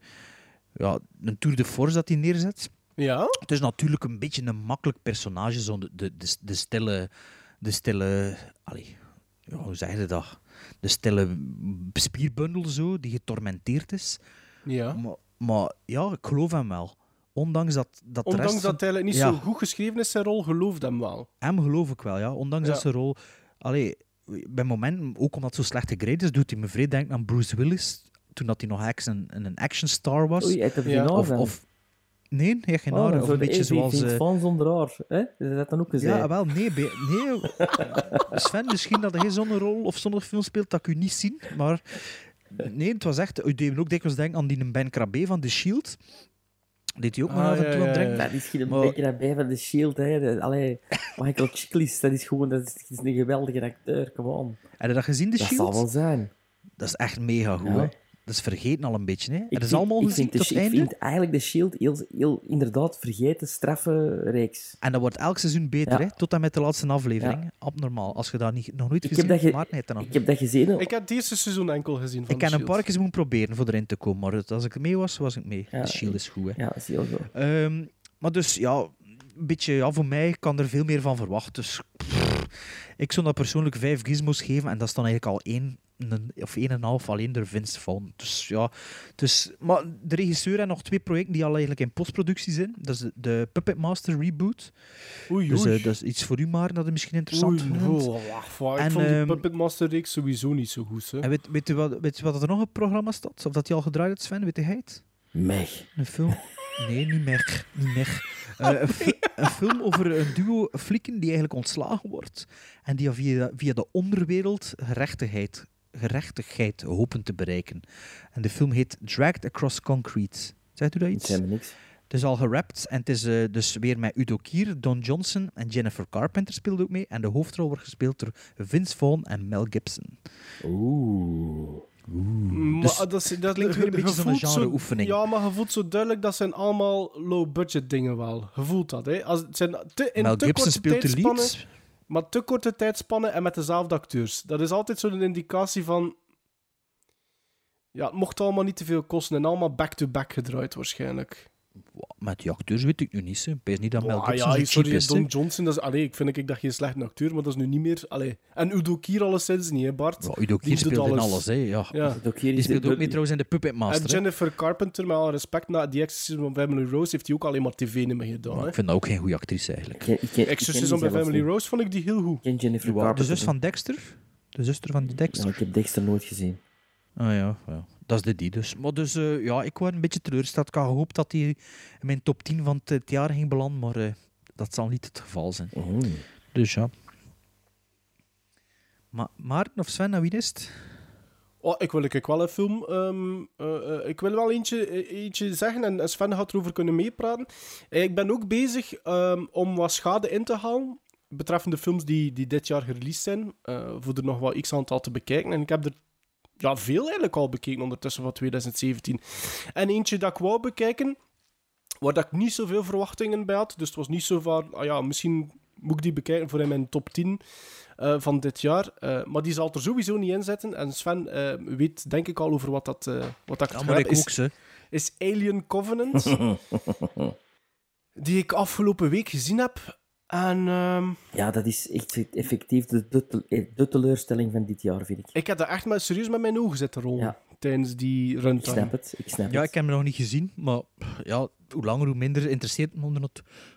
ja, een tour de force dat hij neerzet. Ja? Het is natuurlijk een beetje een makkelijk personage. Zo de, de, de, de stille... De stille... Allee, ja, hoe zeg je dat? De stille spierbundel zo, die getormenteerd is. Ja. Maar, maar ja, ik geloof hem wel. Ondanks dat, dat de Ondanks rest dat hij niet Ja. zo goed geschreven is, zijn rol, geloofde hem wel. Hem geloof ik wel, ja. Ondanks Ja. dat zijn rol... Allee, bij momenten, ook omdat het zo slecht gegrade is, doet hij me vrij denken aan Bruce Willis, toen dat hij nog een, een actionstar was. Oei, of, of... Nee, hij heeft geen Oh, haren. dan Of zou een beetje zoals... Vince eh, Vaughn zonder haar, hè? Is dat dan ook gezegd? Ja, wel, nee. be- nee. Sven, misschien dat hij zo'n rol of zo'n film speelt dat ik u niet zie, maar... Nee, het was echt... U deed ook dikwijls denken aan die Ben Krabbe van The Shield. Deed hij ook maar Ah, af en ja, toe aan ja, denken. ja. Dat is geen Maar- beetje daarbij van de Shield, hè. Allee, Michael Chiklis, dat is gewoon... Dat is, dat is een geweldige acteur, come on. Heb je dat gezien, The Dat Shield? zal wel zijn. Dat is echt mega goed, Ja. hè. Dat is vergeten al een beetje, hè. Het is vind- allemaal ik gezien vind, de tot het ik einde. vind eigenlijk de Shield heel, heel inderdaad vergeten, straffe reeks. En dat wordt elk seizoen beter, Ja. hè. Tot en met de laatste aflevering. Abnormaal. Als je dat niet, nog nooit Ik gezien hebt, ge- ik heb dat gezien. Ik heb het eerste seizoen enkel gezien van Ik kan een paar keer moeten proberen voor erin te komen, maar als ik mee was, was ik mee. Ja, de Shield is goed, hè. Ja, dat is heel goed. Ehm, maar dus, ja, een beetje, ja, voor mij kan er veel meer van verwachten. Dus, pff, ik zou dat persoonlijk vijf gizmos geven en dat is dan eigenlijk al één een, of één en een half alleen door Vince Vaughn. Dus ja, dus, maar de regisseur heeft nog twee projecten die al eigenlijk in postproductie zijn. Dat is de, de Puppet Master reboot. Oei, Dus eh, dat is iets voor u, maar dat is misschien interessant. Oei, vindt. oh, wacht, wacht. Ik En, vond die ehm, Puppet Master reeks sowieso niet zo goed. Hè. En weet, weet, u wat, weet u wat er nog op het programma staat? Of dat hij al gedraaid heeft, Sven? Weet hij het? Meg. Een film? Nee, niet meer. Niet meer. Eh, een, fi- een film over een duo flikken die eigenlijk ontslagen wordt en die via, via de onderwereld gerechtigheid, gerechtigheid hopen te bereiken. En de film heet Dragged Across Concrete. Zegt u dat Ik iets? me niks. Het is al gerapt en het is eh, dus weer met Udo Kier, Don Johnson en Jennifer Carpenter speelt ook mee. En de hoofdrol wordt gespeeld door Vince Vaughn en Mel Gibson. Oeh. Maar Dus dat, is, dat klinkt weer een je beetje zo'n genre-oefening. Ja, maar je voelt zo duidelijk dat zijn allemaal low-budget dingen wel. Je voelt dat, hè. Als, het zijn te, in Mel te Gibson korte speelt de lead. Maar te korte tijdspannen en met dezelfde acteurs. Dat is altijd zo'n indicatie van... Ja, het mocht allemaal niet te veel kosten en allemaal back-to-back gedraaid waarschijnlijk. Met die acteurs weet ik nu niet. hè. Ik weet niet dat Mel Ah, Gibson ja, zo sorry, cheap is. Don. Johnson, dat is, allee, ik vind ik dat geen slechte acteur, maar dat is nu niet meer... Allee. En Udo Kier alleszins niet, hè Bart? Ja, Udo Die Kier speelt in alles. Hè. Ja. Ja. Udo Kier Die speelt de- ook mee trouwens in de Puppet Master. En hè. Jennifer Carpenter, met alle respect, na die Exorcism of Family Rose heeft hij ook alleen maar tv nummer gedaan. Maar hè. ik vind dat ook geen goede actrice eigenlijk. Ken- ken- Exorcism zelfs Family niet. Rose vond ik die heel goed. Ken Jennifer Ja, de Carpenter zus van. Dexter? De zuster van die Dexter? Ja, ik heb Dexter nooit gezien. Ah ja, ja, dat is de die dus. Maar dus, eh, ja, ik was een beetje teleurgesteld. Ik had gehoopt dat hij in mijn top 10 van het, het jaar ging belanden, maar eh, dat zal niet het geval zijn. Oh. Dus ja. Maar Maarten of Sven, nou wie is het? Oh, ik wil ik wel een film. ehm, eh, eh, ik wil wel eentje, eentje zeggen en en Sven gaat erover kunnen meepraten. Eh, ik ben ook bezig ehm, om wat schade in te halen betreffende films die, die dit jaar gereleased zijn. eh, voor er nog wat x aantal te bekijken. En ik heb er ja, veel eigenlijk al bekeken ondertussen van 2017. En eentje dat ik wou bekijken, waar dat ik niet zoveel verwachtingen bij had. Dus het was niet zo van, ah ja, misschien moet ik die bekijken voor in mijn top 10 eh, van dit jaar. Eh, maar die zal er sowieso niet in zitten. En Sven eh, weet denk ik al over wat, dat, wat dat Ja, het maar gaat. ik is, ook, is Alien Covenant. die ik afgelopen week gezien heb. En ehm, Ja, dat is echt effectief de, de, de teleurstelling van dit jaar, vind ik. ik heb dat echt maar serieus met mijn ogen zitten rollen. Ja. Tijdens die Ik runtime. snap het, ik snap Ja, het. ik heb hem nog niet gezien, maar ja, hoe langer hoe minder interesseert me om er nog,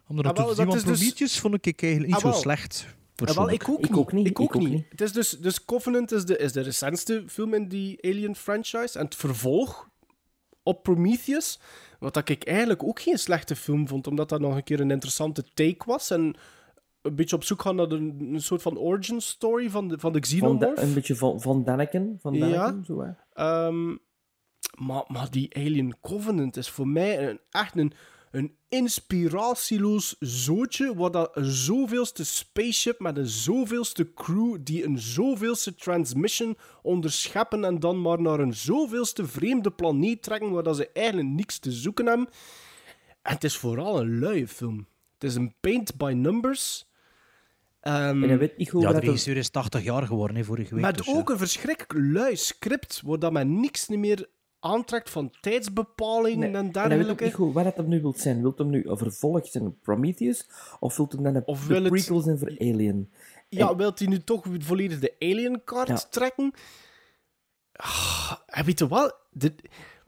om er Ah, wel, te zien. dat Want dus- Prometheus vond ik eigenlijk niet Ah, zo slecht. Ah, wel, persoonlijk. ik ook Ik niet. ook niet, Ik ook ik ook niet. niet. Het is dus, dus Covenant is de, is de recentste film in die Alien franchise. En het vervolg op Prometheus, wat dat ik eigenlijk ook geen slechte film vond, omdat dat nog een keer een interessante take was. En een beetje op zoek gaan naar een, een soort van origin story van de, van de Van Xenomorph. een beetje van, van Danneken. Van Ja. Zo, hè. Ehm, maar, maar die Alien Covenant is voor mij een, echt een, een inspiratieloos zootje, waar dat een zoveelste spaceship met een zoveelste crew die een zoveelste transmission onderscheppen en dan maar naar een zoveelste vreemde planeet trekken waar dat ze eigenlijk niks te zoeken hebben. En het is vooral een luie film. Het is een paint by numbers. Ehm, En hij weet niet hoe Ja, dat de regisseur is 80 jaar geworden hè, vorige week. met dus, ja. ook een verschrikkelijk lui script, waar dat men niks meer aantrekt van tijdsbepalingen Nee, en En hij weet ook dergelijke. niet goed wat dat nu wil zijn. Wilt hem nu een vervolg zijn op Prometheus? Of wilt hem dan een Of de wil het- zijn voor Alien? Ja, En- wilt hij nu toch volledig de Alien-kaart Ja. trekken? Ah, en weet je wel,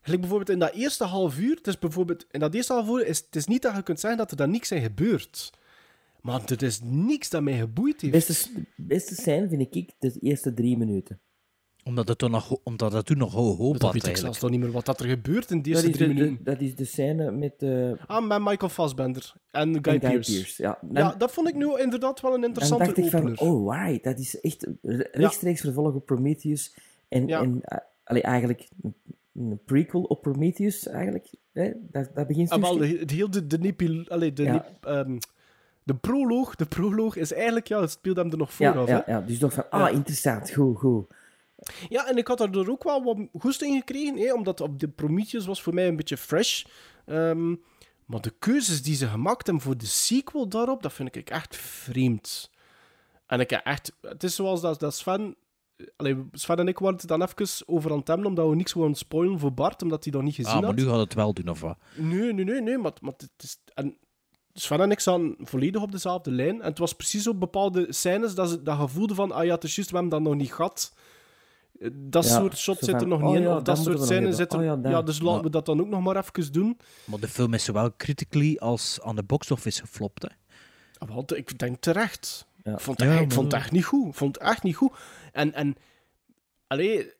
gelijk bijvoorbeeld in dat eerste half uur, het is bijvoorbeeld, in dat eerste half uur is het is niet dat je kunt zeggen dat er dan niks in gebeurt. Maar er is niks dat mij geboeid heeft. beste, beste scène vind ik de eerste drie minuten. Omdat het toen nog, omdat het toen nog ho hoop dat had weet ik eigenlijk. zelfs nog niet meer wat dat er gebeurt in die Dat eerste is, drie minuten. dat is de scène met, eh Ah, met Michael Fassbender en Guy, en Guy Pearce. Pearce. Ja, dan, Ja, dat vond ik nu inderdaad wel een dan interessante dacht ik van, opener. oh right, dat is echt een rechtstreeks vervolg op Prometheus. En, Ja. en allee, eigenlijk een, prequel op Prometheus, eigenlijk. Hè? Dat, dat begint Ah, wel, de, heel de, de, allee, de, Ja. ehm, de proloog, de proloog is eigenlijk, ja, het speelt hem er nog ja, vooraf. ja, ja, dus toch van, Ja. ah, interessant, goed, goed. Ja, en ik had er ook wel wat goesting in gekregen, hè, omdat op de Prometheus was voor mij een beetje fresh. Ehm, maar de keuzes die ze gemaakt hebben voor de sequel daarop, dat vind ik echt vreemd. En ik heb echt... Het is zoals dat, dat Sven... Allee, Sven en ik waren het dan even over aan het hebben, omdat we niks wilden spoilen voor Bart, omdat hij dat niet gezien Ah, maar had. nu gaat het wel doen, of wat? Nee, nee, nee, nee, maar, maar het is... En Sven en ik zaten volledig op dezelfde lijn. En het was precies op bepaalde scènes dat, ze, dat je voelde van, ah ja, het is juist, we hebben dat nog niet gehad. Dat Ja, soort shot zo zit er nog oh niet in. ja, Of dat soort scènes zitten... Oh ja, dus laten we dat dan ook nog maar even doen. Maar de film is zowel critically als aan de box office geflopt. Hè. Ah, wel, ik denk terecht. Ja. Ik, vond Ja, het, ik maar- vond het echt niet goed. Ik vond het echt niet goed. En, en allee,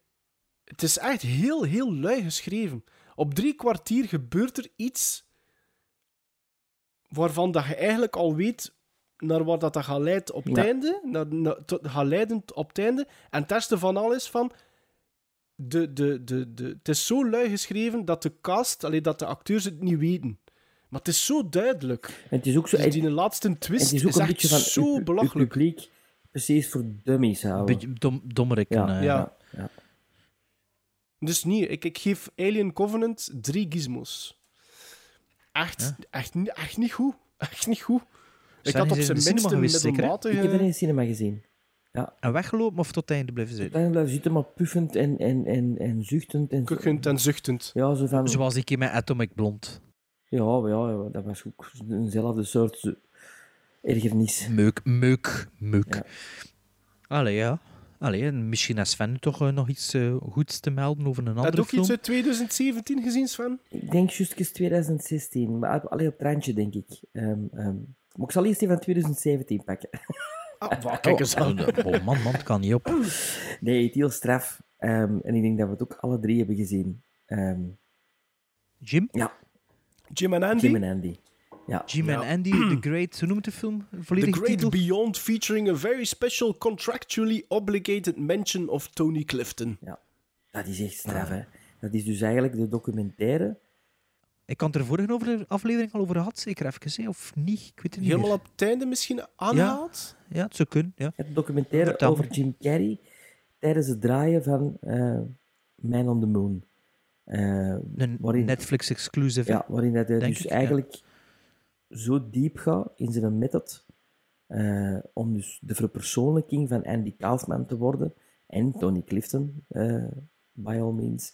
het is echt heel, heel lui geschreven. Op drie kwartier gebeurt er iets waarvan dat je eigenlijk al weet naar waar dat, dat gaat leiden op het Ja. einde. Naar, naar, tot, gaat leiden op het einde. En het eerste van alles van... De, de, de, de, het is zo lui geschreven dat de cast, allee, dat de acteurs het niet weten. Maar het is zo duidelijk. En het is ook zo... Dus die laatste en twist het is ook is een echt beetje van zo uw belachelijk. publiek precies voor dummies Een houden. beetje dom, dommerikken. Ja, eh. Ja. ja. Dus niet, ik, ik geef Alien Covenant drie gizmos. Echt, echt, niet- echt niet goed. Echt niet goed. Ik had op zijn minst een middelmatige... Ik heb er in de cinema gezien. Ja. En weggelopen of tot het einde blijven zitten? Dan blijven zitten, maar puffend en, en, en, en zuchtend. En Kuchend en zuchtend. Ja, zo van... Zoals ik in mijn Atomic Blond. Ja, ja, ja, dat was ook eenzelfde soort ergernis. Meuk, meuk, meuk. Ja. Allee, ja. Allee, en misschien heeft Sven toch eh, nog iets eh, goeds te melden over een Heb andere je ook film. iets uit 2017 gezien, Sven? Ik denk justjes 2016, maar alleen op het randje, denk ik. Ehm, ehm, maar ik zal eerst die van 2017 pakken. Ah, kijk eens aan. Oh, oh, man, man, het kan niet op. Nee, het heel straf. Ehm, en ik denk dat we het ook alle drie hebben gezien. Ehm, Jim? ja, Jim en Andy? Jim en Andy. Ja. Jim Ja. en Andy, The Great, hoe noemt de film? The Volledige Great titel? Beyond featuring a very special contractually obligated mention of Tony Clifton. Ja, dat is echt straf, hè. Dat is dus eigenlijk de documentaire. Ik had er vorige over, aflevering al over gehad, zeker even, hè, of niet? Ik weet het niet Helemaal meer. op het einde misschien aangehaald? Ja, het zou kunnen, ja. Het documentaire Vertel. over Jim Carrey tijdens het draaien van eh, Man on the Moon. Eh, Een waarin, Netflix-exclusive. ja, waarin dat hij dus ik, ja. eigenlijk zo diep gaat in zijn method eh, om dus de verpersoonlijking van Andy Kaufman te worden en Tony Clifton, eh, by all means.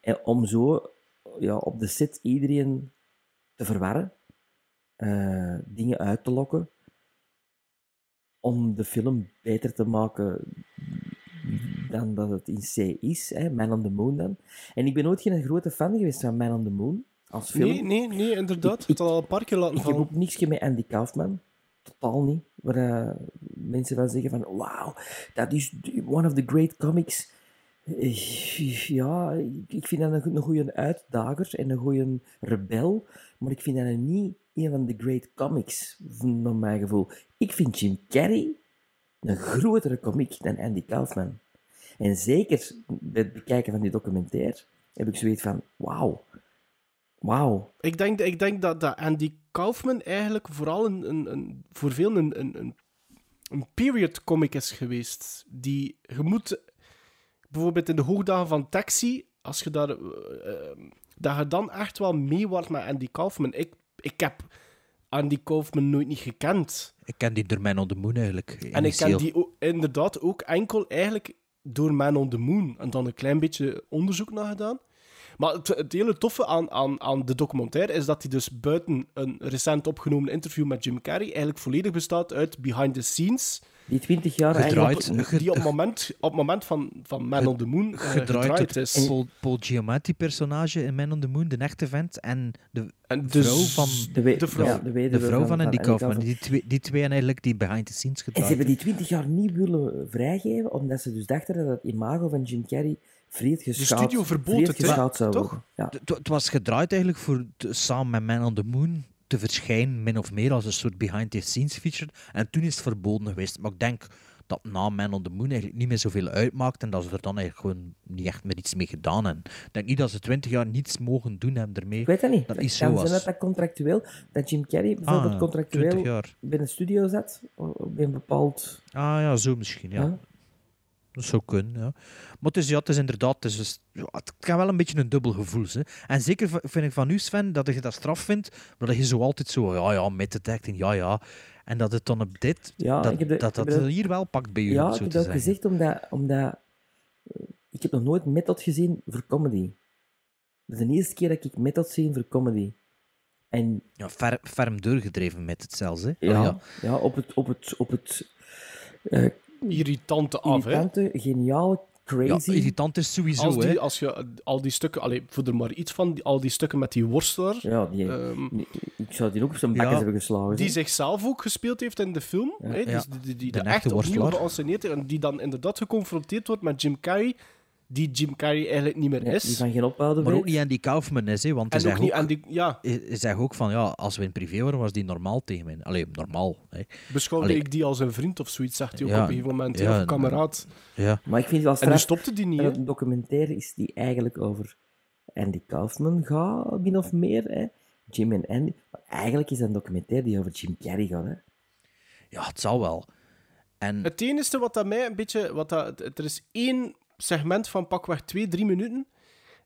En om zo ja, op de set iedereen te verwarren, eh, dingen uit te lokken, om de film beter te maken dan dat het in C is, hè, Man on the Moon dan. En ik ben nooit geen grote fan geweest van Man on the Moon als film. Nee, nee, nee, inderdaad. Je hebt het al een paar keer laten Ik heb ook niks met Andy Kaufman. Totaal niet. Waar eh, mensen van zeggen van... Wauw, dat is one of the great comics. Eh, Ja, ik- vind dat een, goede uitdager en een goede rebel. Maar ik vind dat niet een van de great comics, naar mijn gevoel. Ik vind Jim Carrey een grotere comic dan Andy Kaufman. En zeker bij het bekijken van die documentaire heb ik zoiets van... Wauw. Wauw. Ik denk, ik denk dat, dat Andy Kaufman eigenlijk vooral een, een, een, voor veel een, een, een period comic is geweest. Die, je moet bijvoorbeeld in de hoogdagen van Taxi, als je daar, eh, dat je dan echt wel mee wordt met Andy Kaufman. Ik, ik heb Andy Kaufman nooit niet gekend. Ik ken die door Man on the Moon eigenlijk. En ik ken die ook, inderdaad ook enkel eigenlijk door Man on the Moon. En dan een klein beetje onderzoek naar gedaan. Maar het, het hele toffe aan, aan, aan de documentaire is dat hij dus buiten een recent opgenomen interview met Jim Carrey eigenlijk volledig bestaat uit behind the scenes. Die 20 jaar Gedraaid. eigenlijk... Die op het moment, op het moment van, van Man on the Moon eh, gedraaid, is. het Paul, Paul Giamatti-personage in Man on the Moon, de echte vent, en de En dus vrouw van, De, De vrouw. ja, de, de vrouw van, Andy Kaufman. Die twee, die twee eigenlijk die behind the scenes En gedraaid. ze hebben die 20 jaar niet willen vrijgeven, omdat ze dus dachten dat het imago van Jim Carrey vreed geschaad, studio verbood het, geschaad zou Toch? Ja. Het- was gedraaid eigenlijk voor samen met Man on the Moon te verschijnen, min of meer als een soort behind-the-scenes feature. En toen is het verboden geweest. Maar ik denk dat na Man on the Moon eigenlijk niet meer zoveel uitmaakt en dat ze er dan eigenlijk gewoon niet echt meer iets mee gedaan hebben. Ik denk niet dat ze twintig jaar niets mogen doen hebben ermee. Ik weet dat niet. Dat is zo zijn dat dat contractueel, dat Jim Carrey bijvoorbeeld Ah, contractueel 20 jaar. bij een studio zat, op een bepaald... Ah ja, zo misschien, ja. Ja. Dat zou kunnen, ja. Maar het is, ja, het is inderdaad... Het, is, dus- ja, het kan wel een beetje een dubbel gevoel zijn. En zeker vind ik van u, Sven, dat je dat straf vindt, maar dat je zo altijd zo... Ja, ja, met het acting, ja, ja. En dat het dan op dit... Ja, dat, de- dat, dat de- hier wel pakt bij u, Ja, ik heb dat gezegd omdat, omdat... eh, Ik heb nog nooit Method gezien voor comedy. Dat is de eerste keer dat ik Method zie voor comedy. En Ja, fer, ferm doorgedreven met het zelfs, hè. ja, Ah, ja. op het, op het, op het eh, Irritante af, hè? irritante, geniale, Ja, crazy... irritant is sowieso, Als, die, hè. als je al die stukken, allee, voor er maar iets van, die- al die stukken met die worstelaar, Ja, die, ehm, die- ik zou die ook op zijn bakkes Ja, hebben geslagen. die zichzelf ook gespeeld heeft in de film, Ja. hè, Ja. dus die, die, die De de echte worstelaar. en die dan inderdaad geconfronteerd wordt met Jim Carrey, die Jim Carrey eigenlijk niet meer Ja, is. die van geen ophouden Maar ook niet Andy Kaufman is, hè. Want hij en ook zegt niet ook, aan die, ja, hij hij zegt ook van, ja, als we in privé waren, was die normaal tegen mij. Allee, normaal, hè. beschouwde Allee. ik die als een vriend of zoiets, zegt hij ook Ja, op een gegeven moment, ja, of kameraad. Ja. Maar ik vind het wel En straf stopte die niet, hè. het een documentaire is die eigenlijk over Andy Kaufman gaat, min of meer. Hè? Jim en Andy. Maar eigenlijk is dat een documentaire die over Jim Carrey gaat. Hè? Ja, het zal wel. En Het enige wat dat mij een beetje... Wat dat, er is één segment van pakweg twee, drie minuten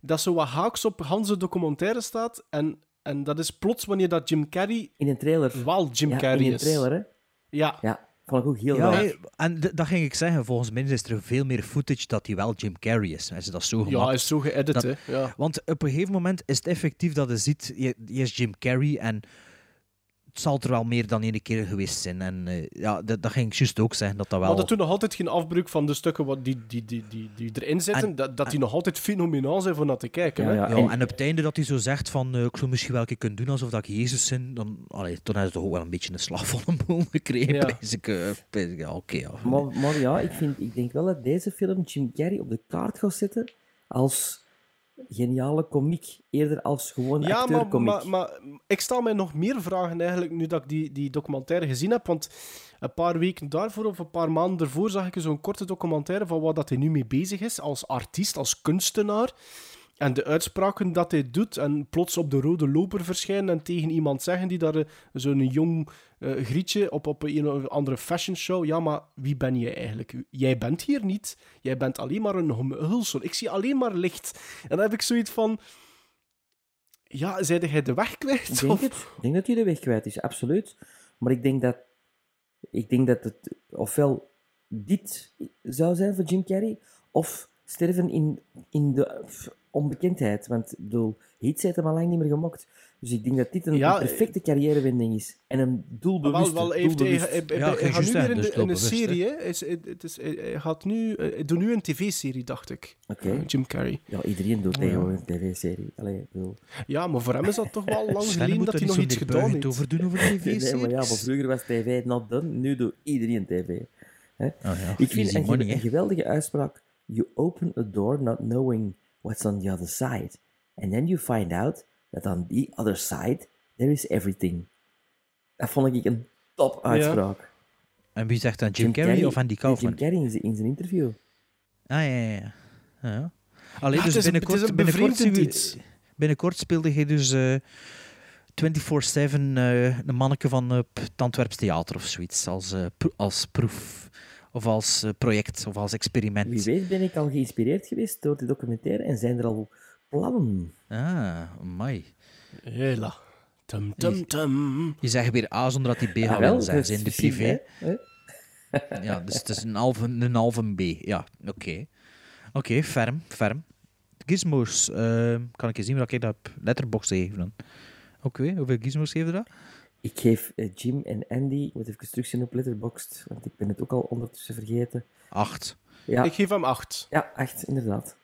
dat zo wat haaks op Hans' documentaire staat. En En dat is plots wanneer dat Jim Carrey In een trailer. wel Jim ja, Carrey in een is. trailer, hè? Ja. Ja, vond ik ook heel Ja, en dat ging ik zeggen. Volgens mij is er veel meer footage dat hij wel Jim Carrey is. Hij is dat zo Ja, gemaakt. hij is zo geëdit, dat- hè. Ja. Want op een gegeven moment is het effectief dat je ziet, je, je is Jim Carrey en het zal er wel meer dan één keer geweest zijn. En eh, ja, dat, dat ging ik juist ook zeggen, dat dat wel... Maar dat doet nog altijd geen afbreuk van de stukken wat die, die, die, die, die erin zitten. En- dat, dat die nog altijd fenomenaal zijn voor naar te kijken. Ja, hè. ja. Ja, En- en op het einde dat hij zo zegt van eh, ik zou misschien wel een keer kunnen doen alsof dat ik Jezus ben, dan, allee, toen heeft hij toch ook wel een beetje een slag van een boom gekregen. Ja. ik, eh, ik, ja, oké. ja. Maar, maar ja, ik, vind, ik denk wel dat deze film Jim Carrey op de kaart gaat zetten als geniale komiek, eerder als gewoon Ja, maar, acteur-komiek. maar, maar ik stel mij nog meer vragen eigenlijk nu dat ik die, die documentaire gezien heb. Want een paar weken daarvoor of een paar maanden ervoor zag ik zo'n korte documentaire van wat dat hij nu mee bezig is als artiest, als kunstenaar. En de uitspraken dat hij doet en plots op de rode loper verschijnen en tegen iemand zeggen die daar eh, zo'n jong eh, grietje op, op een of andere fashion show. Ja, maar wie ben jij eigenlijk? Jij bent hier niet. Jij bent alleen maar een omhulsel. Ik zie alleen maar licht. En dan heb ik zoiets van... Ja, zeide hij de weg kwijt? Ik denk Of- het. Ik denk dat hij de weg kwijt is, absoluut. Maar ik denk dat, ik denk dat het ofwel dit zou zijn voor Jim Carrey, of sterven in, in de onbekendheid. Want ik bedoel, hits heeft hem al lang niet meer gemokt. Dus ik denk dat dit een, Ja, een perfecte carrièrewending is. En een Wel, doelbewust. wel, hij, heeft, hij, hij, hij- Ja, hij gaat nu weer in, dus de, in een doelbewust, serie, hè. Hij, is, het is, hij, hij gaat nu, eh, hij doet nu een tv-serie, dacht ik. Oké. Eh, Jim Carrey. Ja, iedereen doet tegenwoordig een tv-serie. Bedoel... Ja, maar voor hem is dat toch wel lang geleden moet dat hij nog iets gedaan heeft. over doen over Nee, tv-series. maar ja, van vroeger was tv not done, nu doet iedereen tv. Hè? Oh ja, Ik vind een, money, hè. een geweldige uitspraak. You open a door not knowing what's on the other side. And then you find out that on the other side there is everything. Dat vond ik een top uitspraak. En wie zegt dan, Jim, Carrey, of Andy Kaufman? Jim Carrey in zijn, in zijn interview. Ah, ja, ja, ja. ja. Allee, Ja, dus is binnenkort, binnenkort, binnenkort speelde hij dus eh 24-7 eh een manneke van eh, p- het Antwerps Theater of zoiets, als, eh, pro- als proef. Of als project, of als experiment. Wie weet ben ik al geïnspireerd geweest door die documentaire en zijn er al plannen. Ah, amai. Hela. Tum, tum, tum. Je zegt weer A zonder dat die B Ah, gaat wel, dat is in de privé. hè, Ja, dus het is een halve, een halve B. Ja, oké. Oké, ferm, ferm. Gizmos, eh, kan ik eens zien wat ik dat op Letterboxd gegeven dan? Oké, hoeveel gizmos geef je dat? Ik geef eh, Jim en Andy, ik moet even terugzien op Letterboxd, want ik ben het ook al ondertussen vergeten. Acht. Ja, Ik geef hem acht. ja acht, inderdaad.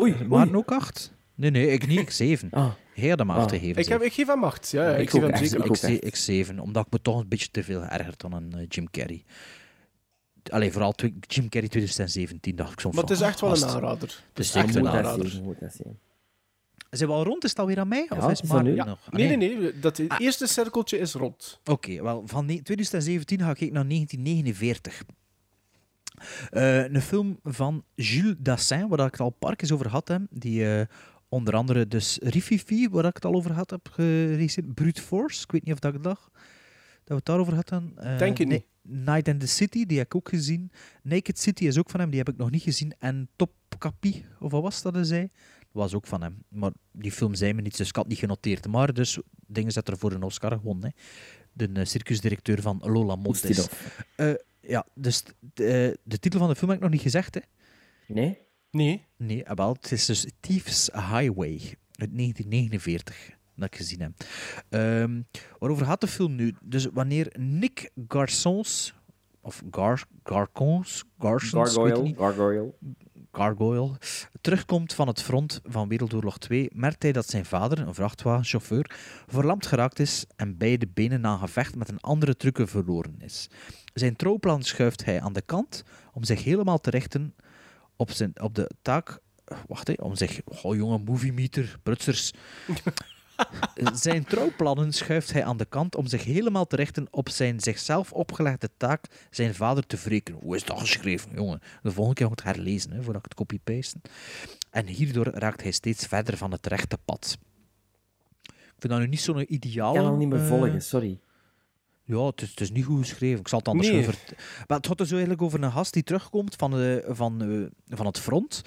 Oei, Maar oei. ook acht? Nee, nee, ik niet, ik zeven. Ah. Hij had hem acht Ah. gegeven. Ik, heb, ik geef hem acht. Ja, ik, ik geef hem zeker Ik ik, ik zeven, omdat ik me toch een beetje te veel geërgerd dan aan eh, Jim Carrey. Allee, vooral Jim Carrey 2017 dacht ik soms Maar het van, is echt wel een gast, aanrader. Het is echt een dat aanrader. dat. Zijn we al rond? Is het alweer aan mij? Ja, of is het maar aan u. nog? Ah, Nee, nee, nee. Dat het eerste cirkeltje is rond. Oké, wel, van ne- 2017 ga ik naar 1949. Eh, een film van Jules Dassin, waar ik het al een paar keer over had. Hè, die eh, onder andere dus Rififi, waar ik het al over had, heb geregisseerd. Brute Force, ik weet niet of dat ik dacht. Dat we het daarover hadden. Eh, Denk je nee, niet. Night in the City, die heb ik ook gezien. Naked City is ook van hem, die heb ik nog niet gezien. En Top Capi, of wat was dat hij zei? Dat was ook van hem. Maar die film zei me niet, dus ik had het niet genoteerd. Maar dus, dingen zet er voor een Oscar gewonnen. Hè. De eh, circusdirecteur van Lola Montes. Ustinov. Eh ja, dus de, de titel van de film heb ik nog niet gezegd, hè? Nee? Nee. Nee, wel, het is dus Thieves Highway uit 1949 dat ik gezien heb. Ehm, waarover gaat de film nu? Dus wanneer Nick Garçons, of Gar, Garcons, Garsons, ik weet het Gargoyle. niet, Gargoyle. Gargoyle, terugkomt van het front van Wereldoorlog 2, merkt hij dat zijn vader, een vrachtwagenchauffeur, verlamd geraakt is en beide benen na een gevecht met een andere trucker verloren is. Zijn trouwplan schuift hij aan de kant om zich helemaal te richten op, zijn, op de taak... Wacht, hè, om zich... Oh, jonge moviemeter, prutsers... Zijn trouwplannen schuift hij aan de kant om zich helemaal te richten op zijn zichzelf opgelegde taak zijn vader te wreken. Hoe is dat geschreven, jongen? De volgende keer moet ik het herlezen, hè, voordat ik het copy-paste. En hierdoor raakt hij steeds verder van het rechte pad. Ik vind dat nu niet zo'n ideaal... Ik kan hem niet meer eh, volgen, sorry. Ja, het is, het is niet goed geschreven. Ik zal het anders Nee. over. Maar het gaat dus eigenlijk over een gast die terugkomt van, de, van, eh, van het front.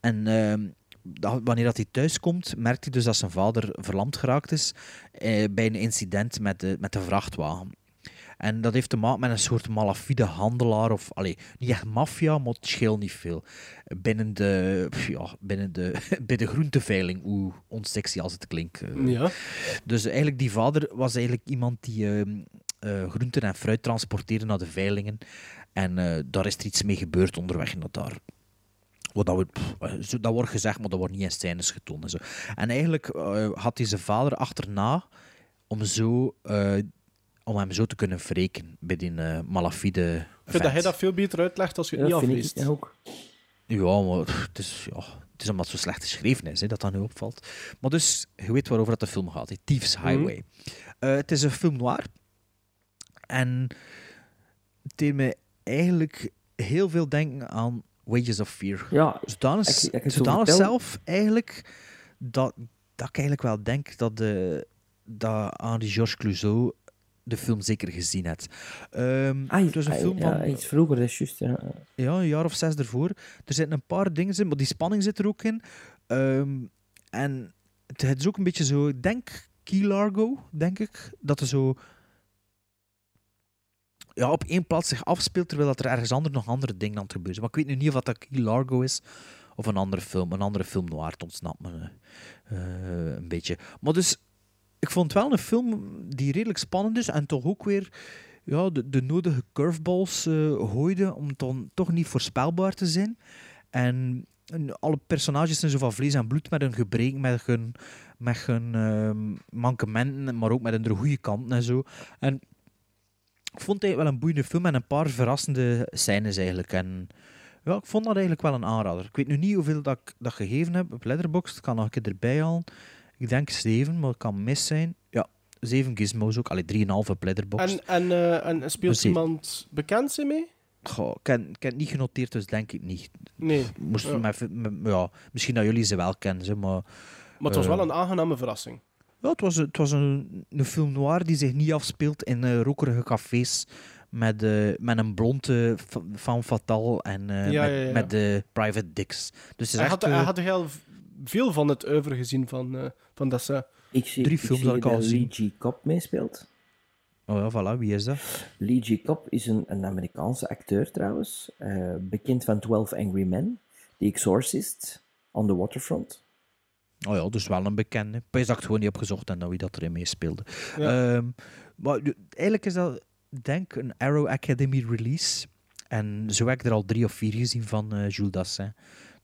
En ehm, dat- wanneer dat hij thuis komt, merkt hij dus dat zijn vader verlamd geraakt is eh, bij een incident met de, met de vrachtwagen. En dat heeft te maken met een soort malafide handelaar, of allee, niet echt maffia, maar het scheelt niet veel. Binnen de, ja, binnen de, bij de groenteveiling, hoe onsexy als het klinkt. eh. Ja. Dus eigenlijk, die vader was eigenlijk iemand die ehm, eh, groenten en fruit transporteerde naar de veilingen. En eh, daar is er iets mee gebeurd onderweg naar daar. Wat dat, wordt, pff, eh, dat wordt gezegd, maar dat wordt niet in scènes getoond. En, zo. en eigenlijk eh, had hij zijn vader achterna om, zo, eh, om hem zo te kunnen wreken bij die eh, malafide Ik vind dat hij dat veel beter uitlegt als je het Ja, niet ik afleest. ook. Ja, maar pff, het is, ja, het is omdat het zo slecht geschreven is, hè, dat dat nu opvalt. Maar dus, je weet waarover dat de film gaat. hè. Thieves Highway. Eh, het is een film noir. En het deed me eigenlijk heel veel denken aan Wages of Fear. Ja, zodanig, ik- ik- zo vertel- zelf eigenlijk dat, dat ik eigenlijk wel denk dat, de, dat Henri Georges Clouseau de film zeker gezien heeft. Ehm, Ah, het was een ah, film ja, van iets vroeger, dat is juist. Ja. ja, een jaar of zes ervoor. Er zitten een paar dingen in, maar die spanning zit er ook in. Ehm, en het het is ook een beetje zo, ik denk Key Largo, denk ik, dat er zo ja, op één plaats zich afspeelt, terwijl dat er ergens anders nog andere dingen aan het gebeuren zijn. Maar ik weet nu niet of dat Key Largo is of een andere film, een andere film noir, ontsnapt me eh, eh, een beetje. Maar dus, ik vond het wel een film die redelijk spannend is en toch ook weer ja, de, de nodige curveballs eh gooide om toch niet voorspelbaar te zijn. En, alle personages zijn zo van vlees en bloed met hun gebreken, met hun, met hun ehm, mankementen, maar ook met hun goede kanten en zo. En ik vond het wel een boeiende film en een paar verrassende scènes eigenlijk. En ja, ik vond dat eigenlijk wel een aanrader. Ik weet nu niet hoeveel dat ik dat gegeven heb op Letterboxd. Ik kan nog een keer erbij halen. Ik denk 7, maar het kan mis zijn. Ja, 7 gizmos ook. Allee, 3,5 op Letterboxd. En, en, eh, en speelt Dus iemand bekend ze mee? Goh, ik, heb, ik heb het niet genoteerd, dus denk ik niet. Nee. Moest, Ja. ja, misschien dat jullie ze wel kennen, maar... Maar het was eh, wel een aangename verrassing. Ja, het was, het was een, een film noir die zich niet afspeelt in eh, rokerige cafés met, eh, met een blonde van Fatal en eh, Ja, met, ja, ja. met de Private Dicks. Dus Hij echt, had, hij had heel veel van het oeuvre gezien van, eh van Dessa. Ik zie, Drie ik films zie dat ik al dat gezien. Lee G. Cobb meespeelt. Oh ja, voilà, wie is dat? Lee G. Cobb is een, een Amerikaanse acteur trouwens. eh, bekend van 12 Angry Men. The Exorcist. On the Waterfront. Oh ja, dus wel een bekende. Heb het gewoon niet opgezocht en dan wie dat erin meespeelde. Ja. Ehm, maar eigenlijk is dat, denk een Arrow Academy release. En zo heb ik er al drie of vier gezien van eh Jules Dassin.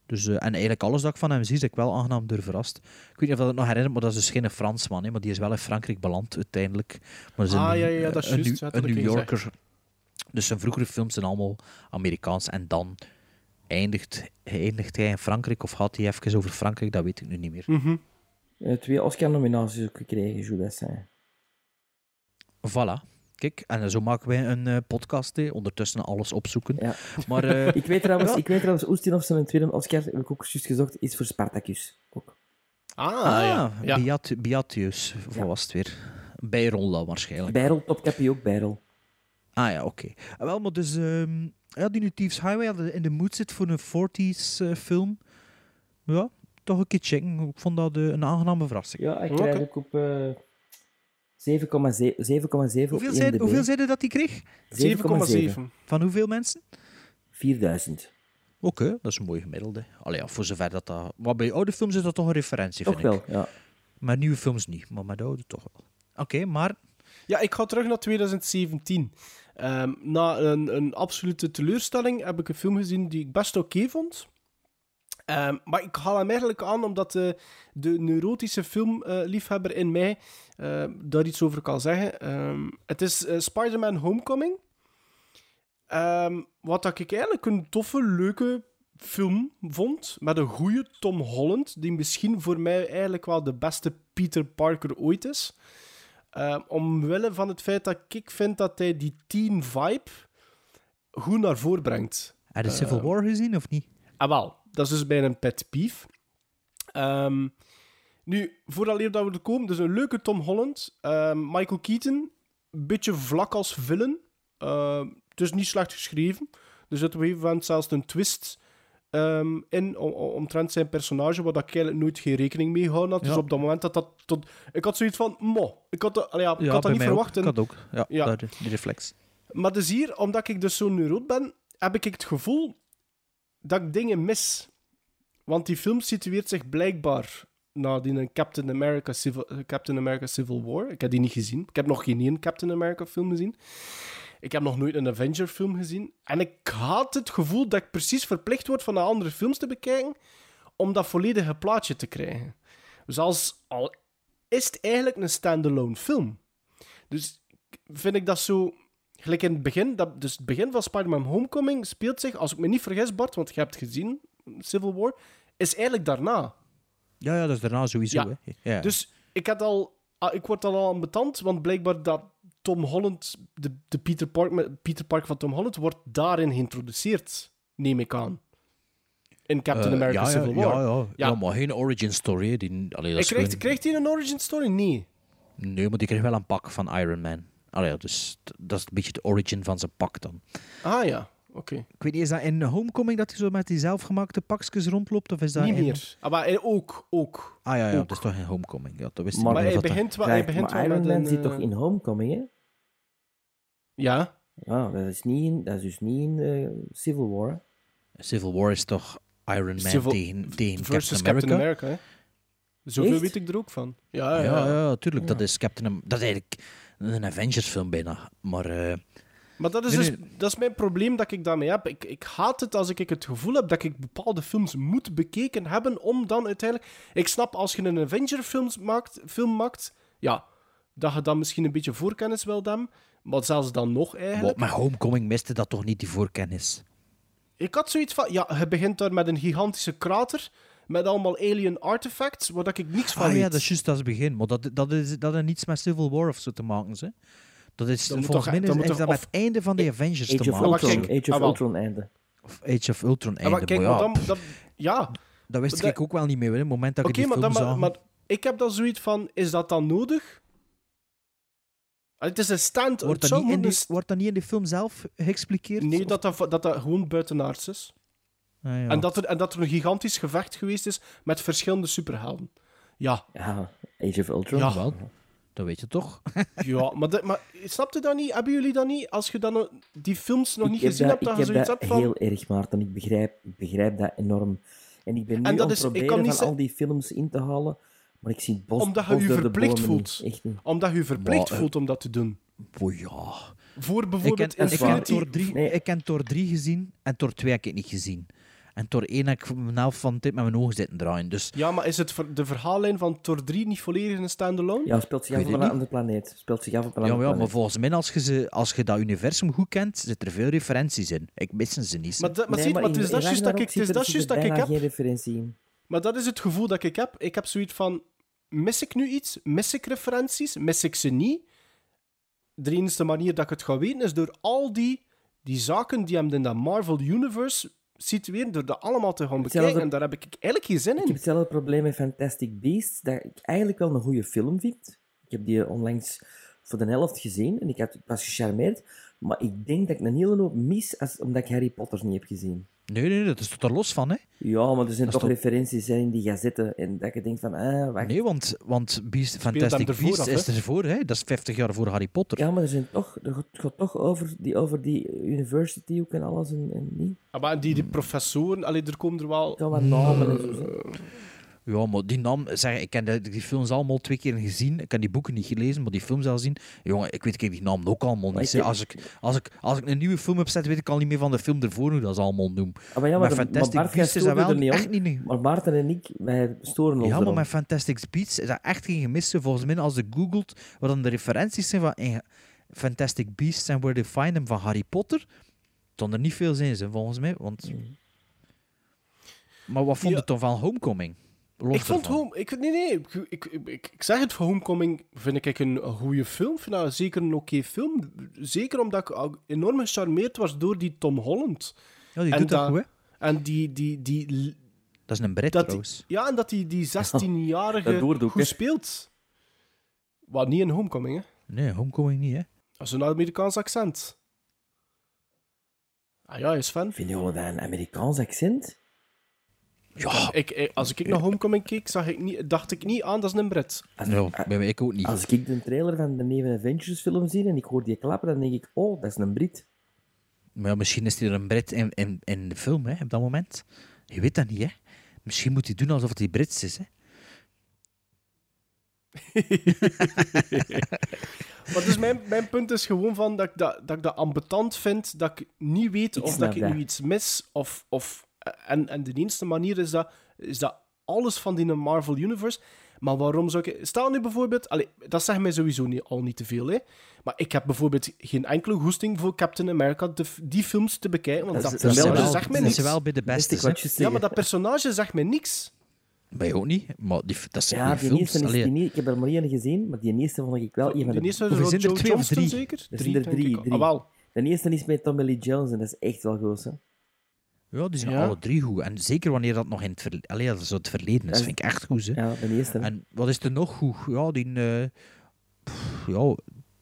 Dus, eh, en eigenlijk alles dat ik van hem zie, is ik wel aangenaam door verrast. Ik weet niet of dat het nog herinnert, maar dat is dus geen Fransman. Hè, maar die is wel in Frankrijk beland uiteindelijk. Maar is Ah, een, ja, ja, ja, dat is een, juist, een had New. Yorker. Dus zijn vroegere films zijn allemaal Amerikaans. En dan eindigt, eindigt hij in Frankrijk, of had hij even over Frankrijk, dat weet ik nu niet meer. Mhm. Eh, twee Oscar-nominaties ook gekregen, Jules Dessin. Voilà. Kijk, en zo maken wij een eh, podcast, hè. ondertussen alles opzoeken. Ja. Maar, eh, ik, weet trouwens, ja. ik weet trouwens, Oestinov zijn tweede Oscar, heb ik ook juist gezocht, is voor Spartacus. Ook. Ah, Ah, ja. Beat, Beatius, of wat was het weer? Bijrol dan waarschijnlijk. Bijrol, Topkappie ook, Bijrol. Ah ja, oké. Ah, Wel, maar dus... ehm ja, die nu Thieves Highway had in de mood zit voor een 40s eh, film. Ja, toch een keer checken. Ik vond dat eh, een aangename verrassing. Ja, ik krijg ook op eh 7,7 7,7 op Hoeveel zeiden IMDb. hoeveel zeiden dat hij kreeg? 7,7. Van hoeveel mensen? 4000. Oké, dat is een mooi gemiddelde. Allee, ja, voor zover dat dat... Maar bij oude films is dat toch een referentie, Toch vind ik. wel, ja. Maar nieuwe films niet, maar met oude toch wel. Oké, maar Ja, ik ga terug naar 2017. Ehm, na een, absolute teleurstelling heb ik een film gezien die ik best oké vond. Ehm, maar ik haal hem eigenlijk aan omdat de, neurotische filmliefhebber in mij eh, daar iets over kan zeggen. Het is eh, Spider-Man Homecoming. Wat dat ik eigenlijk een toffe, leuke film vond. Met een goede Tom Holland, die misschien voor mij eigenlijk wel de beste Peter Parker ooit is. Uh, omwille van het feit dat ik vind dat hij die teen vibe goed naar voren brengt. heb je Civil Eh, War gezien of niet? Ah, wel. Dat is dus bij een pet peeve. Ehm, nu, voordat dat we er komen, dus een leuke Tom Holland. Ehm, Michael Keaton, een beetje vlak als villain. Ehm, het is niet slecht geschreven. Er zit op een gegeven moment zelfs een twist in om, om- omtrent zijn personage, waar ik eigenlijk nooit geen rekening mee gehouden had. Dus op dat moment dat dat tot... Ik had zoiets van, mo. Ik had, dat- allee, ja, ik Ja, had dat niet ook. verwacht. en- Ik had ook. Ja, die reflex. Maar dus hier, omdat ik dus zo'n neuroot ben, heb ik het gevoel dat ik dingen mis. Want die film situeert zich blijkbaar na die Captain America, Civil, eh, Captain America Civil War. Ik heb die niet gezien. Ik heb nog geen één Captain America film gezien. Ik heb nog nooit een Avenger film gezien. En ik had het gevoel dat ik precies verplicht word van de andere films te bekijken om dat volledige plaatje te krijgen. Dus als, al is het eigenlijk een standalone film. Dus vind ik dat zo... Gelijk in het begin, dat, dus het begin van Spider-Man Homecoming speelt zich, als ik me niet vergis, Bart, want je hebt gezien, Civil War, is eigenlijk daarna. Ja, ja, dat is daarna sowieso. Ja. Hè. Ja. Dus ik, had al, ah, ik word al aan betant, want blijkbaar dat Tom Holland, de, de Peter, Park, Peter Parker van Tom Holland, wordt daarin geïntroduceerd, neem ik aan. In Captain Eh, America ja, Civil ja, War. Ja, ja. Ja. ja, maar geen origin story. Die, allee, dat krijgt, gewoon- krijgt hij een origin story? Nee. Nee, maar die kreeg wel een pak van Iron Man. Allee, dus dat is een beetje de origin van zijn pak dan. Ah ja, oké. Ik weet niet, is dat in Homecoming dat hij zo met die zelfgemaakte pakjes rondloopt? Of is dat Niet in- meer. Ah, maar hij ook, ook. Ah ja, ja, Ook. dat is toch in Homecoming. Ja, dat wist ik Maar niet hij begint wel- hij begint maar wel Iron met Man een, zit eh, toch in Homecoming, hè? Ja. Ja, dat is, niet in, dat is dus niet in eh, Civil War. Civil War is toch Iron Man Civil- tegen, Captain America? Captain America, hè. Zoveel Echt? weet ik er ook van. Ja, Ja, ja. ja, tuurlijk. Dat is Captain Dat is eigenlijk een Avengers film bijna. Maar eh, Maar dat is, Nee, dus, nee. dat is mijn probleem dat ik daarmee heb. Ik, ik haat het als ik het gevoel heb dat ik bepaalde films moet bekeken hebben om dan uiteindelijk... Ik snap, als je een Avenger-film maakt, film maakt, ja, dat je dan misschien een beetje voorkennis wil hebben. Maar zelfs dan nog eigenlijk. maar Homecoming miste dat toch niet, die voorkennis? Ik had zoiets van... Ja, je begint daar met een gigantische krater met allemaal alien artifacts, waar dat ik niks van Ah weet. ja, dat is juist als het begin. Maar dat, dat, is, dat heeft niets met Civil War of zo te maken. Hè. Dat is, Dat volgens mij is, dat met het einde van de Avengers Age te of maken. Ultron, kijk, Age of ah. Ultron einde. Of Age of Ultron Ja, einde. maar kijk, maar maar ja, dan... dat- ja, dat wist dat- ik ook wel niet meer. hè, Het moment dat Oké, ik die maar, film dan, maar, zag. maar ik heb dan zoiets van, is dat dan nodig? Het is een stand. wordt, dat niet in die, wordt dat niet in de film zelf geëxpliqueerd? Nee, dat dat, dat dat gewoon buitenaards is. Ah, ja. En, dat er, en dat er een gigantisch gevecht geweest is met verschillende superhelden. Ja, Ja, Age of Ultron. Ja. Wel, dat weet je toch? ja maar, de, maar snapte dat niet? Hebben jullie dat niet? Als je dan die films nog Ik niet heb gezien dat, hebt, dat ik je heb zoiets hebt van... heel erg, Maarten. Ik begrijp, ik begrijp dat enorm. En ik ben nu En dat aan het ik proberen van al die films in te halen, maar ik zie het bos, Omdat je bos je verplicht voelt. niet. Echt niet. Omdat je je verplicht Maar, voelt om dat te doen. Oh ja. Voor Ik bijvoorbeeld heb, ik, heb Infinity... Thor 3, Nee. ik heb Thor 3 gezien en Thor 2 heb ik niet gezien. En Thor 1 heb ik mijn helft van tijd met mijn ogen zitten draaien. Dus Ja, maar is het ver- de verhaallijn van Thor 3 niet volledig een standalone? Ja, speelt zich Ik af op een andere planeet. Speelt zich af op een ja, andere ja, maar volgens mij, als je, ze, als je dat universum goed kent, zitten er veel referenties in. Ik missen ze niet. Maar, dat- maar, Nee, zie je, maar het is dat juist dat ik, het is dat zit juist dat ik heb. geen referentie in. Maar dat is het gevoel dat ik heb. Ik heb zoiets van: mis ik nu iets? Mis ik referenties? Mis ik ze niet? De enige manier dat ik het ga weten is door al die, die zaken die hem in dat Marvel Universe situeren, door dat allemaal te gaan Hetzelfde- bekijken. En daar heb ik eigenlijk geen zin Ik heb in. hetzelfde probleem met Fantastic Beasts, dat ik eigenlijk wel een goede film vind. Ik heb die onlangs voor de helft gezien en ik, had, ik was gecharmeerd. Maar ik denk dat ik een hele hoop mis als, omdat ik Harry Potter niet heb gezien. Nee, nee, dat is tot er los van, hè? Ja, maar er zijn Dat is toch toch- referenties hè, in die gazetten en dat je denkt van, ah, wacht. Nee, want, want Beast, Fantastic Beasts af, is hè? ervoor, hè? Dat is 50 jaar voor Harry Potter. Ja, maar er zijn toch, er gaat, toch over die, over die university ook en alles en, en niet. Ah, maar die, die professoren, allee, er komen er wel. Ja, wat namen en zo. Ja, maar die naam, zeg, ik heb de- die films allemaal twee keer gezien. Ik heb die boeken niet gelezen, maar die films al zien. Jongen, ik weet ik die naam ook allemaal niet. ik-. Als ik, als, ik, als ik een nieuwe film heb zet, weet ik al niet meer van de film ervoor hoe dat ze allemaal noemen. Ah, maar ja, maar, Fantastic Beasts is dat wel niet echt niet... niet- Maar Maarten en ik, wij storen ons Ja, maar met Fantastic Beasts is dat echt geen gemiste. Volgens mij, als je googelt wat dan de referenties zijn van Fantastic Beasts and Where They Find Them van Harry Potter, dan er niet veel zijn, ze, volgens mij. Want... Maar wat vond Ja. je dan van Homecoming? Los Ik vond ervan. Home... Ik, nee, nee. Ik, ik, ik, ik zeg het, voor Homecoming vind ik een, een goede film. Vind dat zeker een oké film. Zeker omdat ik ook enorm gecharmeerd was door die Tom Holland. Ja, die En doet dat dat- goed, hè? En die... die, die Dat is een Brit trouwens. ja, en dat die, die 16-jarige dat doet ook, goed speelt. Wat niet in Homecoming, hè. Nee, Homecoming niet, hè? Dat is een Amerikaans accent. Ah ja, hij is fan. Vind je wel dat een Amerikaans accent? Ja. Ik, ik- als ik naar Homecoming keek, zag ik niet, dacht ik niet aan, dat is een Brit. Nou, bij mij ik ook niet. Als ik de trailer van de nieuwe Avengers film zie en ik hoor die klappen, dan denk ik, oh, dat is een Brit. Maar ja, misschien is hij er een Brit in, in, in de film, hè, op dat moment. Je weet dat niet, hè. Misschien moet hij doen alsof hij Brits is, hè. Maar dus mijn, mijn punt is gewoon van dat ik dat, dat ik dat ambetant vind, dat ik niet weet Ik of dat ik dat. nu iets mis, of... of en, en de enige manier is dat, is dat alles van die Marvel Universe... Maar waarom zou ik... Stel nu bijvoorbeeld... Allee, dat zegt mij sowieso niet, al niet te veel, hè. Maar ik heb bijvoorbeeld geen enkele goesting voor Captain America de, die films te bekijken, want dat, Dat personage wel- zegt mij Dat is niks. wel bij de beste, Beste hè. wat je Ja, maar dat personage zegt mij niks. Bij ook niet, maar die, dat zijn Ja, die films. eerste is die ik heb er maar één gezien, maar die eerste vond ik wel Die de... eerste is zijn er, twee of drie? zeker? Er zijn er drie, ik. drie. Ah, wel. De eerste is met Tommy Lee Jones en dat is echt wel goed, hè. Ja, die zijn Ja. alle drie goed. En zeker wanneer dat nog in het, verle Allee, dat zo het verleden is, Dat is- vind ik echt goed, hè. Ja, de eerste. En wat is er nog goed? Ja, die... eh, pff, ja,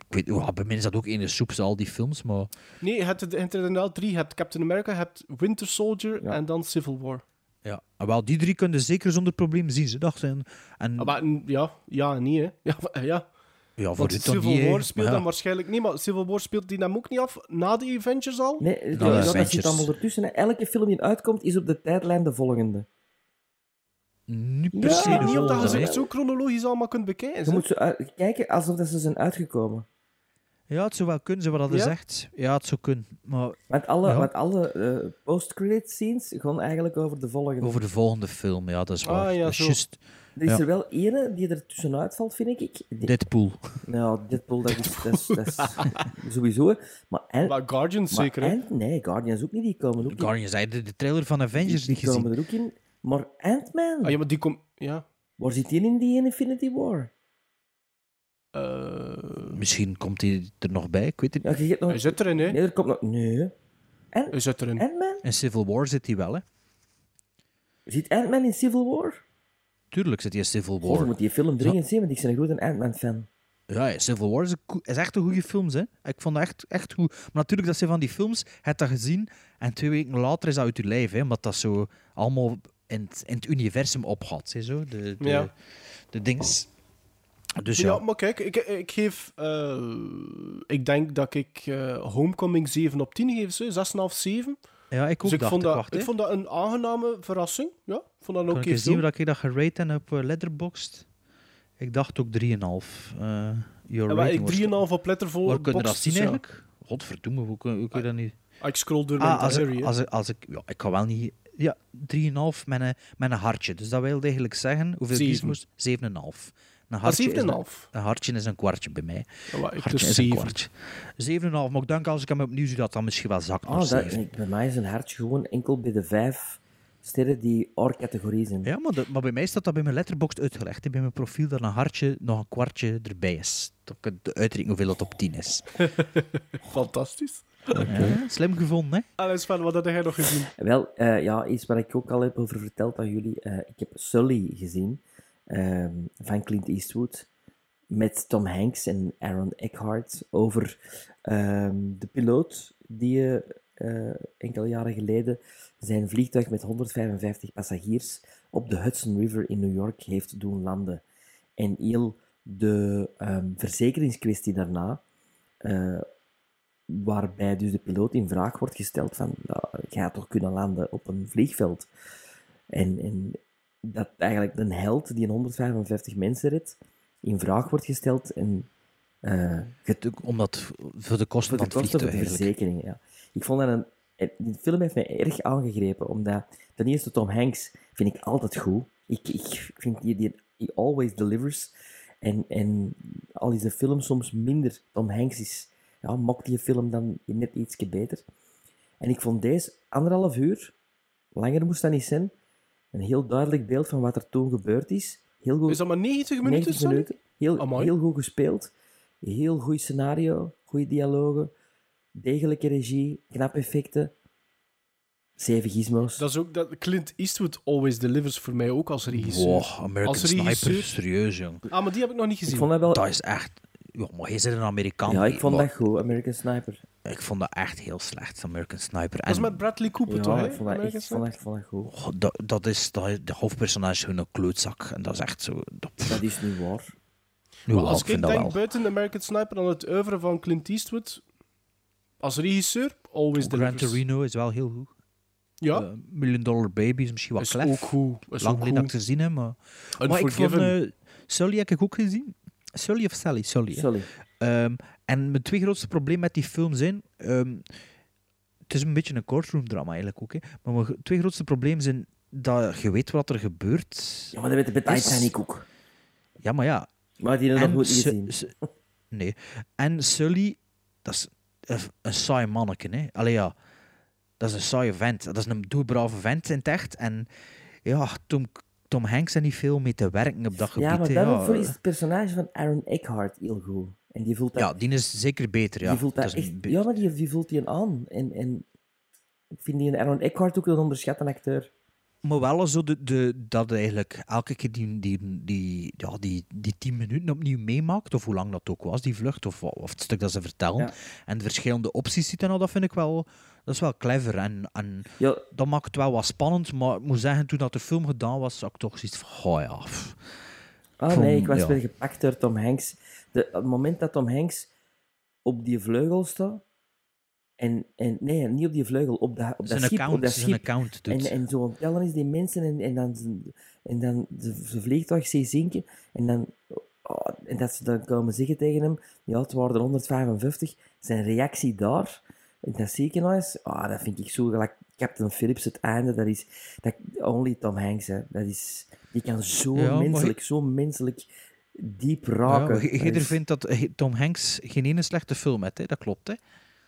ik weet, ja, bij mij is dat ook ene soep, al die films, maar... Nee, je hebt er er inderdaad drie. Je hebt Captain America, je hebt Winter Soldier Ja. en dan Civil War. Ja, en wel, die drie kunnen zeker zonder probleem zien, ze dacht zijn. En Ah, Maar mm, ja, ja, niet hè. Ja, ja. Ja, voor Civil. War speelt ja. waarschijnlijk niet, maar Civil War speelt die dan ook niet af na de Avengers al? Nee, Nou, ja, de dat zit allemaal ertussen. hè. Elke film die uitkomt, is op de tijdlijn de volgende. Niet per Ja, se de niet omdat je ze echt zo chronologisch allemaal kunt bekijken. Je hè. moet uit- kijken alsof dat ze zijn uitgekomen. Ja, het zou wel kunnen, zo wat hadden Ja? zegt. Ja, het zou kunnen. Maar Want alle, Ja. alle eh, post-credit scenes gaan eigenlijk over de volgende. over de volgende film, ja, dat is waar. Ah, ja, dat is juist Er is Ja. er wel ene die er tussenuit valt, vind ik. Die- Deadpool. Nou, Deadpool, dat is, dat is, dat is sowieso. Maar, Maar Guardians maar zeker, hè? Ant- nee, Guardians ook niet. Die komen ook in. Guardians, hij de trailer van Avengers Die niet gezien. komen er ook in. Maar Ant-Man, Ah, ja, maar die komt... Ja. waar zit die in die in Infinity War? Eh, Misschien komt hij er nog bij, ik weet het Ja, niet. je hebt nog... hij zit erin, hè? Nee, er komt nog... Nee. Ant- Hij zit erin. Ant-Man? In Civil War zit hij wel, hè. Zit Ant-Man in Civil War? Tuurlijk zit in Civil Goh, je War. moet die film dringend zien, want ik ben een grote Ant-Man-fan. Ja, ja, Civil War is, een is echt een goede film, hè. Ik vond dat echt, echt goed. Maar natuurlijk, dat zijn van die films, je hebt dat gezien, en twee weken later is dat uit je lijf, hè. Omdat dat zo allemaal in het, in het universum opgaat, hè, zo. De, de, Ja. de dings. Dus ja. ja. maar kijk, ik, ik geef... eh, ik denk dat ik eh, Homecoming 7 op 10 geef, zo. 6,5, 7. Ja, ik ook Dus ik vond, ik dat, wacht, ik vond dat een aangename verrassing. Ja, vond dat oké ik zien dat ik dat gerate heb op eh, Letterboxd? Ik dacht ook 3,5. Eh your Ja, maar ik was- 3,5 op Letterboxd. Waar kun je dat zien dus ja. eigenlijk? Godverdomme, hoe kun, hoe kun je dat niet... Ah, Ik scroll door Ah, mijn als ik, als, ik, als ik... Ja, ik kan wel niet... Ja, 3,5 met een, met een hartje. Dus dat wil eigenlijk zeggen... Hoeveel kies moest? 7,5. Een hartje, is een, 7,5. een hartje is een kwartje bij mij. Ik hartje dus is een 7. kwartje. 7,5. Maar ik denk als ik hem opnieuw zie, dat dan misschien wel zakt Ah, dat, 7. ik- bij mij is een hartje gewoon enkel bij de vijf sterren die R-categorie zijn. Ja, maar, de- maar bij mij staat dat bij mijn letterbox uitgelegd. hè. Bij mijn profiel dat een hartje nog een kwartje erbij is. Dat ik het uitrekenen hoeveel dat op 10 is. Fantastisch. Ja, slim gevonden, hè? Allee, Sven, wat had jij nog gezien? Wel, eh, ja, iets waar ik ook al heb over verteld aan jullie. Eh, ik heb Sully gezien, ehm, van Clint Eastwood, met Tom Hanks en Aaron Eckhart, over ehm, de piloot die eh, enkele jaren geleden zijn vliegtuig met 155 passagiers op de Hudson River in New York heeft doen landen. En heel de ehm, verzekeringskwestie daarna, eh, waarbij dus de piloot in vraag wordt gesteld van, nou, je gaat toch kunnen landen op een vliegveld. En, en dat eigenlijk een held die een 155 mensen redt, in vraag wordt gesteld en eh, Omdat voor de kosten de van kosten de eigenlijk. verzekeringen, ja. Ik vond dat een... en Die film heeft mij erg aangegrepen, omdat ten eerste Tom Hanks vind ik altijd goed. Ik, ik vind die, die he always delivers. En, en al is de film soms minder, Tom Hanks is, ja, maakt die film dan net ietsje beter. En ik vond deze anderhalf uur, langer moest dat niet zijn, een heel duidelijk beeld van wat er toen gebeurd is. Heel goed, Is dat maar 90 minuten, 90 Sonny? minuten. Heel, Amai. heel goed gespeeld. Heel goed scenario, goede dialogen, degelijke regie, knap effecten. Zeven gizmos. Dat is ook dat Clint Eastwood always delivers voor mij ook als regisseur. Wow, American als Sniper, serieus, jong. Ah, maar die heb ik nog niet gezien. Ik vond dat wel... Dat is echt... Ja, maar hij zit een Amerikaan. Ja, ik vond maar- dat goed, American Sniper. Ik vond dat echt heel slecht, American Sniper. Dat is En- met Bradley Cooper, Ja, toch? ik vond dat echt, vond dat, vond dat goed. Oh, dat, dat is, dat, de hoofdpersonage is gewoon een klootzak. En dat is echt zo... Dat, Dat is niet waar. nu Maar wel, als ik ik vind dat denk wel. buiten American Sniper aan het oeuvre van Clint Eastwood, als regisseur, always Gran delivers. Torino is wel heel goed. Ja, Eh, Million Dollar Baby is misschien wat is klef. ook goed. Is Lang ook geleden dat ik gezien heb, maar... Maar ik vond... Eh, Sully heb ik ook gezien. Sully of Sally? Sully. hè? Sorry. En mijn twee grootste problemen met die film zijn... ehm, het is een beetje een courtroom drama eigenlijk ook. Hè. Maar mijn twee grootste problemen zijn dat je weet wat er gebeurt. Ja, maar dat weet de Is- Titanic ook. Ja, maar ja. Maar die nog En goed gezien. Nee. En Sully, dat is een, een saai manneke. Hè. Allee, ja. Dat is een saaie vent. Dat is een doelbrave vent in het echt. En ja, Tom, Tom Hanks heeft niet veel mee te werken op dat gebied. Ja, maar daarvoor ja, is het personage van Aaron Eckhart heel goed. En die voelt dat, ja, die is zeker beter. Ja, die voelt dat Dat is echt, ja maar die, die voelt die een aan. En, en ik vind die Aaron Eckhart ook een onderschatte acteur. Maar wel zo de, de, dat eigenlijk elke keer die, die, die, ja, die, die tien minuten opnieuw meemaakt, of hoe lang dat ook was, die vlucht, of, of het stuk dat ze vertellen, Ja. en de verschillende opties ziet en al, dat vind ik wel, dat is wel clever. En, en Ja, dat maakt het wel wat spannend, maar ik moet zeggen, toen dat de film gedaan was, zag ik toch zoiets van, oh ja. pff. Ah Vond- nee, ik was ja. weer gepakt door Tom Hanks. De, het moment dat Tom Hanks op die vleugel staat. En, en nee, niet op die vleugel, op, dat op dat schip. account, op dat schip. account doet. En, en zo tellen is die mensen en, en dan, en dan ze, vliegtuig zie zinken. En dan, oh, en dat ze dan komen zeggen tegen hem, ja, het waren er 155. Zijn reactie daar, in dat ziekenhuis, ah, dat vind ik zo gelijk Captain Phillips, het einde, dat is dat, only Tom Hanks. Hè. Dat is, die kan zo Ja, menselijk, zo menselijk diep raken. Ja, je is- vindt dat Tom Hanks geen ene slechte film heeft, hè? dat klopt. Hè?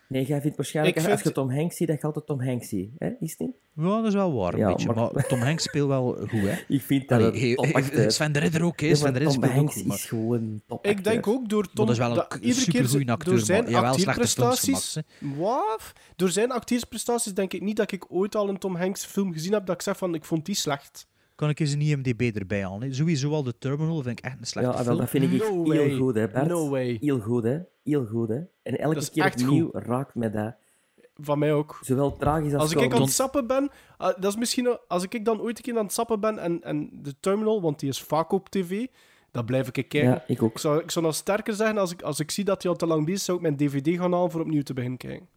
Nee, jij vindt waarschijnlijk, Ik als vind- je Tom Hanks ziet, dat je altijd Tom Hanks ziet. Hè? Is het niet? Ja, dat is wel waar, een Ja, beetje. Maar... maar- Tom Hanks speelt wel goed, hè? Ik vind dat Allee, een he- topacteur. he- Sven de Ridder ook, hè? Ja, Sven maar de Ridder Tom Hanks goed. Maar... is gewoon top Ik denk ook door Tom... dat is wel een keer supergoeie door acteur, zijn maar jawel, slechte films acteerprestaties... Wat? Door zijn acteerprestaties denk ik niet dat ik ooit al een Tom Hanks film gezien heb dat ik zeg van, ik vond die slecht. Kan ik eens een IMDb erbij halen? Hè? Sowieso al de Terminal vind ik echt een slechte Ja, film. dat vind ik echt No heel way. goed, hè, Bert? No way. Heel goed, hè? Heel goed, hè? En elke Dat keer opnieuw raakt me dat. Van mij ook. Zowel tragisch als Als ik aan komisch. het sappen ben, ah, dat is misschien als ik dan ooit een keer aan het sappen ben en, en de terminal, want die is vaak op tv, dan blijf ik kijken. Ja, ik ook. Ik zou, ik zou nog sterker zeggen, als ik, als ik zie dat hij al te lang bezig is, zou ik mijn dvd gaan halen voor opnieuw te beginnen kijken.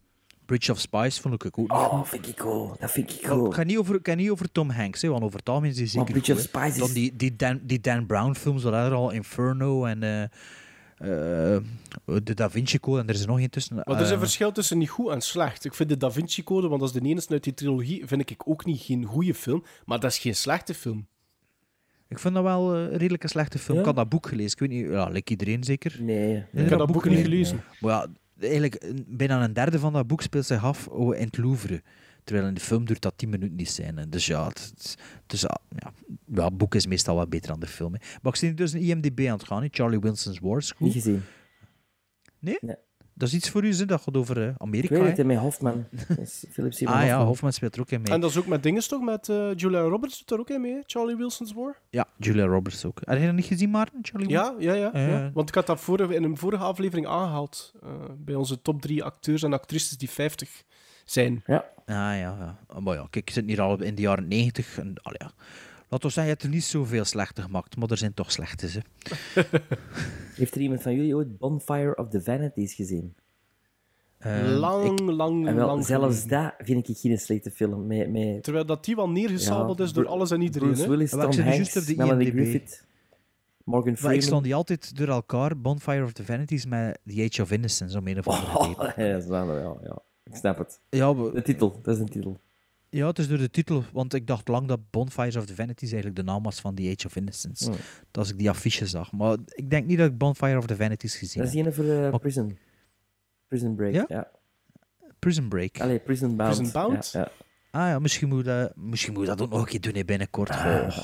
Bridge of Spies vond ik ook goed. Oh, vind ik goed. Dat vind ik Maar goed. Het gaat niet over, gaat niet over Tom Hanks, hè, want over het algemeen is hij zeker Bridge of goed, hè. Spies is- Dan die, die, Dan, die Dan Brown films, wat er al Inferno en eh, eh, de Da Vinci Code, en er is er nog één tussen. Maar er is een Eh, verschil tussen niet goed en slecht. Ik vind de Da Vinci Code, want dat is de enige uit die trilogie, vind ik ook niet geen goede film, maar dat is geen slechte film. Ik vind dat wel eh, een redelijk een slechte film. Ja? Ik had dat boek gelezen. Ik weet niet, ja, like iedereen zeker. Nee. Ik heb dat boek niet gelezen? gelezen. Maar ja, eigenlijk een- bijna een derde van dat boek speelt zich af oh, in het Louvre. Terwijl in de film duurt dat 10 minuten die scène. Dus ja, het, dus, ja, ja, het boek is meestal wat beter dan de film. Hè. Maar ik zie dus een IMDb aan het gaan. hè. Charlie Wilson's Wars. Niet Goed. gezien. Nee? Nee. Dat is iets voor u, hè? dat gaat over eh, Ik Amerika. weet het, met is Philip Seymour Ah ja, Hoffman. Hofman speelt er ook in mee. En dat is ook met dinges toch? Met eh, Julia Roberts doet daar ook in mee? Charlie Wilson's War. Ja, Julia Roberts ook. Heb je dat niet gezien, Maarten? Charlie Ja, ja, ja, Eh. ja. Want ik had dat vorige, in een vorige aflevering aangehaald. eh, bij onze top drie acteurs en actrices die 50 zijn. Ja. Ah ja, ja. Maar ja, kijk, ik zit hier al in de jaren 90. En, allee, ja. Laten we zeggen, je hebt er niet zoveel slechte gemaakt, maar er zijn toch slechte. Hè. Heeft er iemand van jullie ooit Bonfire of the Vanities gezien? Eh, lang, ik- lang, En wel, lang zelfs geleden. dat vind ik geen slechte film. Met, met, Terwijl dat die wel neergesabeld Ja, is door alles en iedereen. Bruce hè? Willis, Tom Hanks, juist op de Melanie IMDb. Griffith, Morgan Maar ik slaan Freeman. die altijd door elkaar, Bonfire of the Vanities, met The Age of Innocence, om een of andere reden. Oh, ja, dat is wel- ja, ja, ik snap het. Ja, we- De titel, dat is een titel. Ja, het is door de titel, want ik dacht lang dat Bonfires of the Vanities eigenlijk de naam was van The Age of Innocence. Hmm. Dat als ik die affiche zag. Maar ik denk niet dat ik Bonfire of the Vanities gezien Dat is heb. die voor eh, Maar- Prison. Prison Break, Ja? ja. Prison Break. Allee, Prison Bound. Prison Bound? Ja, ja. Ah ja, misschien moet, dat, misschien moet ik dat ook nog een keer doen hè, binnenkort. Ah.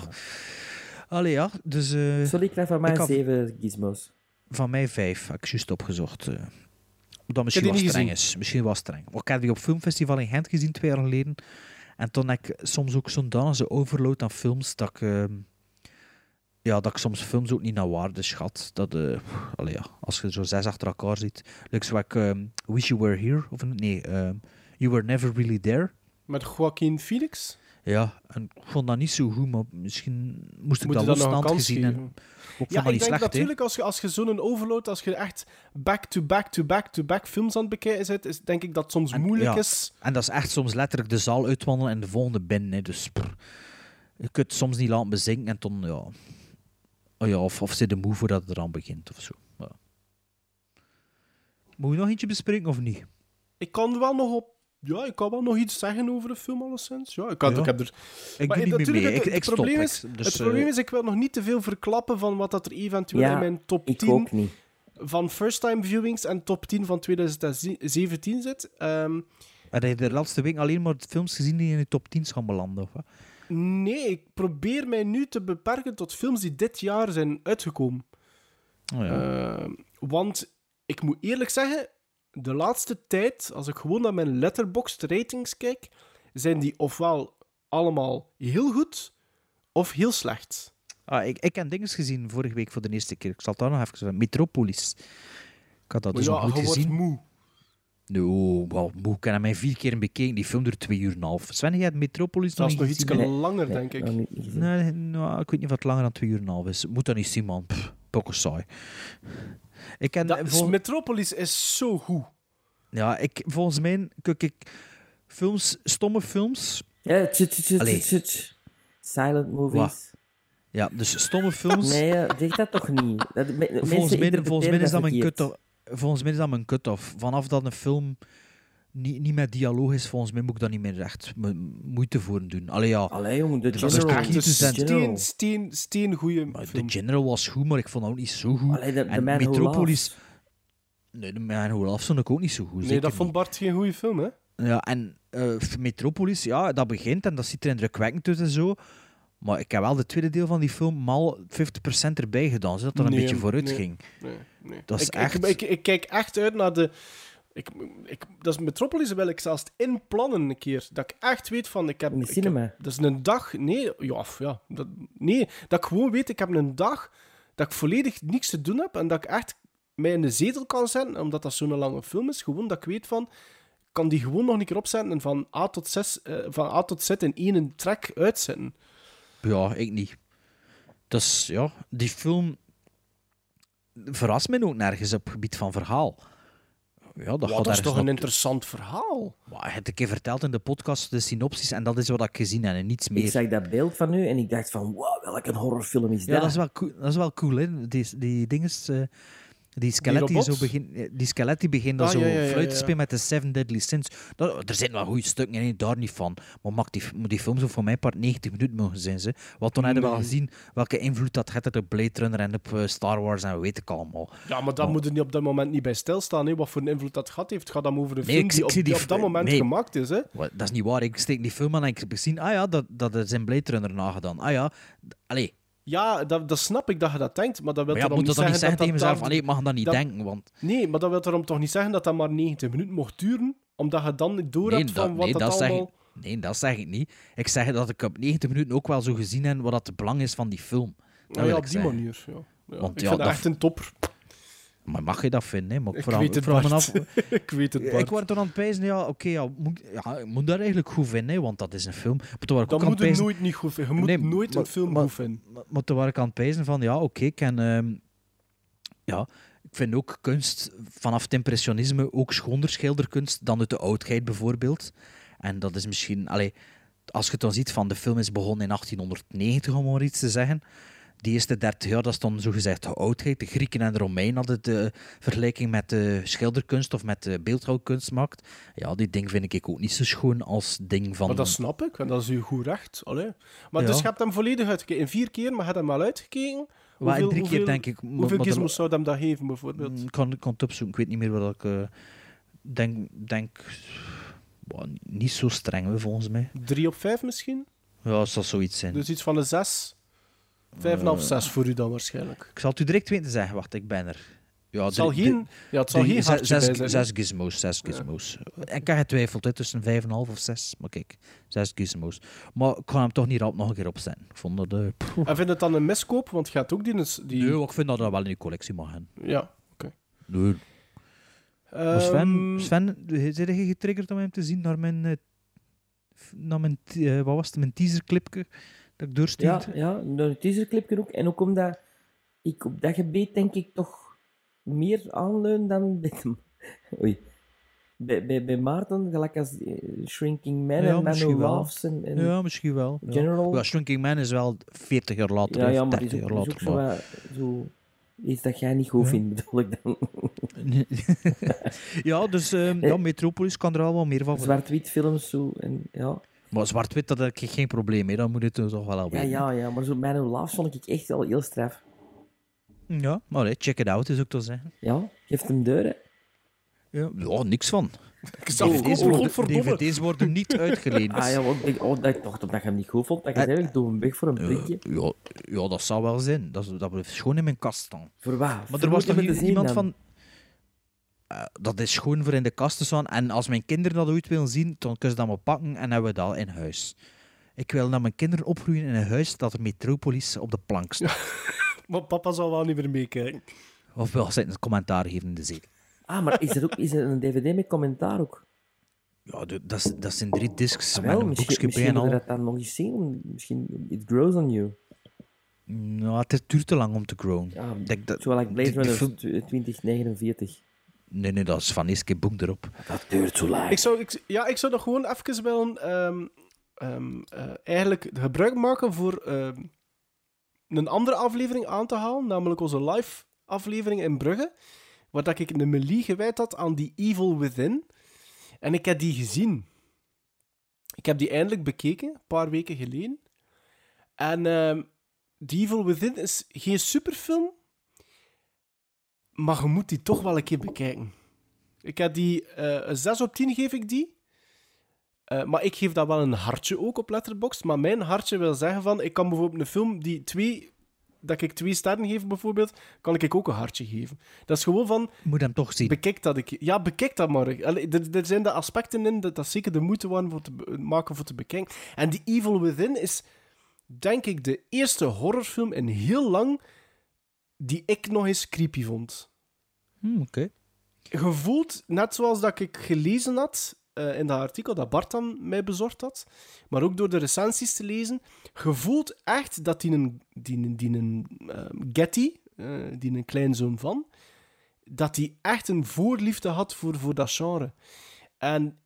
Allee ja, dus eh, Sorry, ik krijg van mij zeven gizmos. van mij vijf, heb ik juist opgezocht. eh. dat misschien heb wel streng is. Misschien wel streng. Maar ik heb die op filmfestival in Gent gezien twee jaar geleden. En toen heb ik soms ook zo'n danse overload aan films dat ik... ehm, ja, dat ik soms films ook niet naar waarde schat. Dat, allee, ja, als je zo zes achter elkaar ziet. Like zo ik ehm, Wish You Were Here. Of nee, ehm, You Were Never Really There. Met Joaquin Phoenix? Ja, en ik vond dat niet zo goed, maar misschien moest ik Moet dat dat losstand kans gezien. geven? En, Ja, dat ik denk slecht, natuurlijk als je, als je zo'n overload, als je echt back-to-back-to-back-to-back films aan het bekijken zit, is denk ik dat het soms moeilijk Ja, is. En dat is echt soms letterlijk de zaal uitwandelen en de volgende binnen. Hè. Dus prr, je kunt het soms niet laten bezinken en dan, ja... Oh ja, of, of zit de moe voordat het eraan begint of zo. Ja. Moet je nog eentje bespreken of niet? Ik kan wel nog op. Ja, ik kan wel nog iets zeggen over de film, alleszins. Ja, ik, kan, Ja. ik heb er. Ik maar doe niet meer natuurlijk, mee. het, Ik- het ik probleem is, dus, het probleem is, ik wil nog niet te veel verklappen van wat dat er eventueel Ja, in mijn top ik 10 ook niet. van first-time viewings en top 10 van 2017 zit. Heb je de laatste week alleen maar films gezien die in de top 10 gaan belanden? Of nee, ik probeer mij nu te beperken tot films die dit jaar zijn uitgekomen. Oh ja. Ehm, want ik moet eerlijk zeggen, de laatste tijd, als ik gewoon naar mijn letterboxd ratings kijk, zijn die ofwel allemaal heel goed of heel slecht. Ah, ik, ik heb dingen gezien vorige week voor de eerste keer. Ik zal het daar nog even zeggen. Metropolis. Ik had dat Maar dus ja, nog goed gezien. moe. No, wel, moe. Ik heb hem mij vier keer bekeken. Die film duurt twee uur en een half. Sven, jij hebt Metropolis Dat is nog nog niet iets gezien? langer, denk ik. Nee, nou, ik weet niet of het langer dan twee uur en een half is. Moet dat niet zien, man. Pff, saai. Ik ken, Dat, vol- Metropolis is zo goed. ja, ik, volgens mij kijk ik films, stomme films. Ja. Silent movies. Wat? Ja, dus stomme films. Nee, zeg dat toch niet. Dat, volgens, mij, volgens mij is dat mijn cut-off. Volgens mij is dat mijn cut-off. Vanaf dat een film niet, niet met dialoog is, volgens mij moet ik daar niet meer echt mo- moeite voor doen. Allee, ja. Allee, jongen, de General. iets een aan- steen, steen, steen goeie De film. General was goed, maar ik vond het ook niet zo goed. Allee, de- de en Man Metropolis... Nee, de Man Who Laughs vond ik ook niet zo goed. Nee, dat vond Bart geen goede film, hè? Ja, en eh, Metropolis, ja, dat begint en dat ziet er indrukwekkend uit en zo. Maar ik heb wel de tweede deel van die film mal 50% erbij gedaan, zodat er een Nee, beetje vooruit nee, ging. Nee, nee. Dat is ik, echt... Ik, ik, ik kijk echt uit naar de... Ik, ik, dat is Metropolis wil ik zelfs inplannen een keer. Dat ik echt weet van... Ik heb, In de ik cinema. heb- dat is een dag... Nee, ja, ja dat, nee, dat ik gewoon weet, ik heb een dag dat ik volledig niks te doen heb en dat ik echt mij in de zetel kan zetten, omdat dat zo'n lange film is. Gewoon dat ik weet van... Ik kan die gewoon nog een keer opzetten en van A tot, 6, van A tot Z in één track uitzetten. Ja, ik niet. Dus ja, die film verrast me ook nergens op het gebied van verhaal. Ja, dat, Wow, gaat dat is toch een interessant verhaal? Maar je hebt een keer verteld in de podcast de synopsis en dat is wat ik gezien heb en niets meer. Ik zag dat beeld van u en ik dacht van, wow, welke horrorfilm is dat? Ja, dat is wel cool, dat is wel cool hè. Die, die dinges, eh, die skelet die, zo begint, eh, die skelet die begint dan Ah, zo ja, ja, ja, fluit te spelen met de Seven Deadly Sins. Dat, er zijn wel goede stukken in, daar niet van. Maar mag die, moet die film zo voor mij part 90 minuten mogen zijn. Ze. Want dan hebben we wel gezien welke invloed dat heeft op Blade Runner en op eh, Star Wars en weet ik allemaal. Ja, maar daar Oh. moet je niet op dat moment niet bij stilstaan. Hè. Wat voor een invloed dat gehad heeft. Het gaat dan over een Nee, film ik- die, op, die die op dat moment gemaakt is. Hè. Dat is niet waar. Ik steek die film aan en ik heb gezien, ah ja, dat, dat is in Blade Runner nagedaan. Ah ja, allee. Ja, dat, dat snap ik dat je dat denkt. Maar dat wil Maar ja, dat niet zeggen tegen dat mezelf, daar- allee, ik mag dat niet dat- denken, want... Nee, maar dat wil erom toch niet zeggen dat dat maar 90 minuten mocht duren? Omdat je dan niet door Nee, hebt van dat, wat nee, dat dat zeg allemaal... ik, nee, dat zeg ik niet. Ik zeg dat ik op 90 minuten ook wel zo gezien heb wat dat het belang is van die film. Dat Ja, wil ja, ik op die zeggen. manier. Ja. Ja, Want ik ja, vind dat dat- echt een topper. Maar mag je dat vinden? Hè? Maar ik weet het, af. ik weet het, Bart. Ik word dan aan het pijzen, ja, oké, ja, moet, ja, ik moet dat eigenlijk goed vinden, hè, want dat is een film. Maar toen ik Dat moet pijzen- nooit niet goed vinden. Je moet Nee, nooit maar- een film maar- goed vinden. Maar, maar toen was ik aan het pijzen van, ja, oké, ik ehm, ja, ik vind ook kunst vanaf het impressionisme ook schoner schilderkunst dan uit de oudheid bijvoorbeeld. En dat is misschien... Allee, als je het dan ziet van de film is begonnen in 1890, om maar iets te zeggen. Die eerste 30 jaar, dat is dan zogezegd de oudheid. De Grieken en de Romeinen hadden de vergelijking met de schilderkunst of met de beeldhouwkunst gemaakt. Ja, die ding vind ik ook niet zo schoon als ding van... Maar dat snap ik, en dat is uw goed recht. Allee. Maar Ja. dus je hebt hem volledig uitgekeken. In vier keer, maar je hebt hem al uitgekeken. Maar in drie keer, denk ik. Hoeveel de- gizmos zou hem dat geven, bijvoorbeeld? Mm, Ik kan, kan het opzoeken, ik weet niet meer wat ik eh, denk. denk niet zo streng, volgens mij. Drie op vijf misschien? Ja, het zal zoiets zijn. Dus iets van een zes. Vijf en half, Eh. zes voor u dan waarschijnlijk. Ik zal het u direct weten zeggen. Wacht, ik ben er. Ja, Het zal geen- ja, het zal geen zes, zes, zes gizmos, zes gizmos. Ik heb getwijfeld hè, tussen 5,5 of 6, maar kijk, zes gizmos. Maar ik ga hem toch niet rap nog een keer opzetten. Ik vond dat... pff. En vind het dan een miskoop? Want je gaat ook die... die... Nee, ik vind dat dat wel in je collectie mag gaan. Ja, oké. Nee. Maar Sven, Sven, zijn je getriggerd om hem te zien naar mijn, eh, naar mijn eh, wat was het, mijn teaserclipje dat ik Ja, ja, een teaserclipje ook. En ook omdat ik op dat gebied denk ik toch meer aanleun dan bij, de- Oei. bij, bij, bij Maarten, gelijk als eh, Shrinking Man Ja, en Man misschien Who wel. Laughs en, en Ja, misschien wel. ja. General. Ja, Shrinking Man is wel 40 jaar later, Ja, ja, maar 30 die is jaar later. zo, maar- wat- zo iets dat jij niet goed vindt, bedoel ik dan. ja, dus ehm, ja, Metropolis kan er al wel meer van. Zwart-wit films zo, en ja. Maar zwart-wit, dat heb ik geen probleem mee. Dan moet het toch wel al Ja, ja, ja, maar zo Man Who Laughs vond ik echt wel heel straf. Ja, maar check it out is ook te zeggen. Ja, geeft hem deuren. Ja, ja niks van. zag- DVD's, oh, worden. DVD's worden niet uitgeleend. Ah ja, want ik, oh, dat ik dacht dat je hem niet goed vond. Dat je Eh, zei, ik doe hem weg voor een Ja, prikje. ja, ja, dat zou wel zijn. Dat, is- dat blijft gewoon in mijn kast staan. Voor wat? Maar Voor er was toch iemand dan? van... Eh, dat is gewoon voor in de kast te staan. En als mijn kinderen dat ooit willen zien, dan kunnen ze dat maar pakken en hebben we dat in huis. Ik wil dat mijn kinderen opgroeien in een huis dat er Metropolis op de plank staat. Maar papa zal wel niet meer meekijken. Of wel ze een commentaar geven in de zee. Ah, maar is er ook is er een dvd met commentaar ook? Ja, de- dat, is- dat zijn drie discs Ah, met wel, een misschien, boekje bij misschien en al. dat dan nog eens zien. Misschien, it grows on you. Nou, het duurt te lang om te growen. Ja, Ik denk dat, Zo like Blade Runner film- 2049. Nee, nee, dat is van eerst keer boek erop. Dat duurt zo lang. Ik zou, ik, ja, ik zou nog gewoon even willen ehm, ehm, eh, eigenlijk gebruik maken voor ehm, een andere aflevering aan te halen, namelijk onze live aflevering in Brugge, waar dat ik een melie gewijd had aan die Evil Within. En ik heb die gezien. Ik heb die eindelijk bekeken, een paar weken geleden. En ehm The Evil Within is geen superfilm, maar je moet die toch wel een keer bekijken. Ik heb die, eh, een 6 op 10 geef ik die. Eh, maar ik geef dat wel een hartje ook op Letterboxd. Maar mijn hartje wil zeggen van, ik kan bijvoorbeeld een film die twee, dat ik twee sterren geef bijvoorbeeld, kan ik ook een hartje geven. Dat is gewoon van... Moet hem toch zien. Bekijk dat ik... Ja, bekijk dat maar. Allee, er, er zijn de aspecten in dat dat zeker de moeite waren voor te maken voor te bekijken. En die Evil Within is, denk ik, de eerste horrorfilm in heel lang die ik nog eens creepy vond. Hm, Oké. Gevoeld, net zoals dat ik gelezen had eh, in dat artikel dat Bart dan mij bezorgd had, maar ook door de recensies te lezen, gevoeld echt dat die een, die een, die een ehm, Getty, eh, die een kleinzoon van, dat hij echt een voorliefde had voor, voor dat genre. En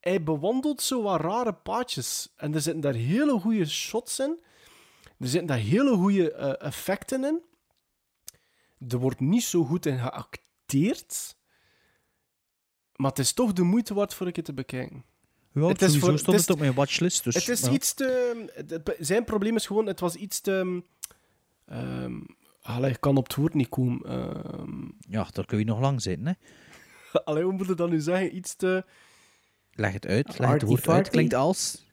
hij bewandelt zo wat rare paadjes. En er zitten daar hele goede shots in. Er zitten daar hele goede eh, effecten in. Er wordt niet zo goed in geacteerd. Maar het is toch de moeite waard voor ik het te bekijken. Ja, Het is sowieso voor- stond het het is- op mijn watchlist. Dus, het is ja. iets te... het- Zijn probleem is gewoon, het was iets te... ehm allee, ik kan op het woord niet komen. Ehm Ja, daar kun je nog lang zitten. Hè. allee, hoe moet ik dat nu zeggen? Iets te... Leg het uit. Leg het woord uit. Klinkt als...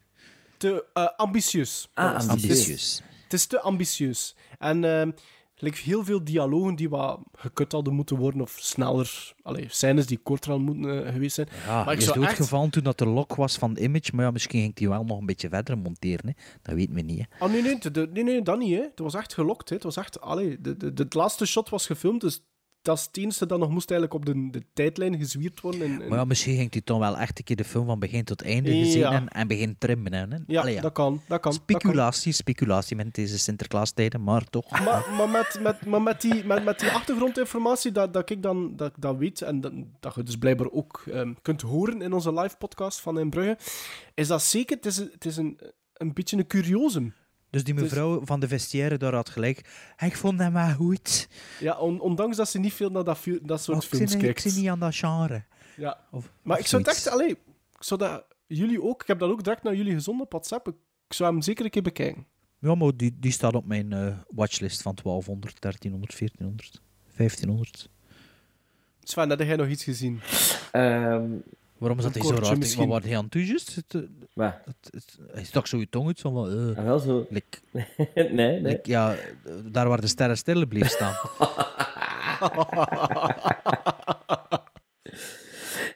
te eh, ambitieus. Ah, ambitieus. Het is, het is te ambitieus. En ehm like heel veel dialogen die wat gekut hadden moeten worden of sneller. Allee, scènes die korter hadden moeten eh, geweest zijn. Ja, maar ik zou echt... doodgevallen toen dat de lock was van Image, maar ja, misschien ging hij wel nog een beetje verder monteren. Hè. Dat weet men niet. Hè. Ah, nee, nee, de- nee, nee, dat niet. Hè. Het was echt gelokt. Hè. Het was echt... Allee, de, de, de, het laatste shot was gefilmd, dus dat is het enige dat nog moest eigenlijk op de, de tijdlijn gezwierd worden. En, en- Maar ja, misschien ging hij dan wel echt een keer de film van begin tot einde gezien en, en begin trimmen. Hè. ja, Allee, ja. dat kan. Dat kan. dat. Speculatie, speculatie met deze Sinterklaastijden, maar toch. Maar, maar, met, met, maar met, die, met, met die achtergrondinformatie dat, dat ik dan dat, dat weet en dat, dat je dus blijkbaar ook ehm, kunt horen in onze live podcast van In Brugge, is dat zeker, het is, een- het is een, een beetje een curiosum. Dus die is- mevrouw van de vestiaire daar had gelijk. Ik vond hem wel goed. Ja, on- ondanks dat ze niet veel naar dat, dat soort Maar ik films ik kijkt. zie niet aan dat genre. Ja. Of, Maar of ik zou echt, allee, ik zou dat, jullie ook, ik heb dat ook direct naar jullie gezonden op WhatsApp, ik, ik zou hem zeker een keer bekijken. Ja, maar die, die staat op mijn eh, watchlist van 1200, 1300, 1400, 1500. Sven, had jij nog iets gezien? Ehm, Waarom is dat Een niet zo raar? misschien. Maar waar hij aan toe? Het, eh, wat? het, het, hij stak zo je tong uit. Zo van, Ah, wel zo. like- nee, nee. like, ja, daar waar de sterren stil bleef staan.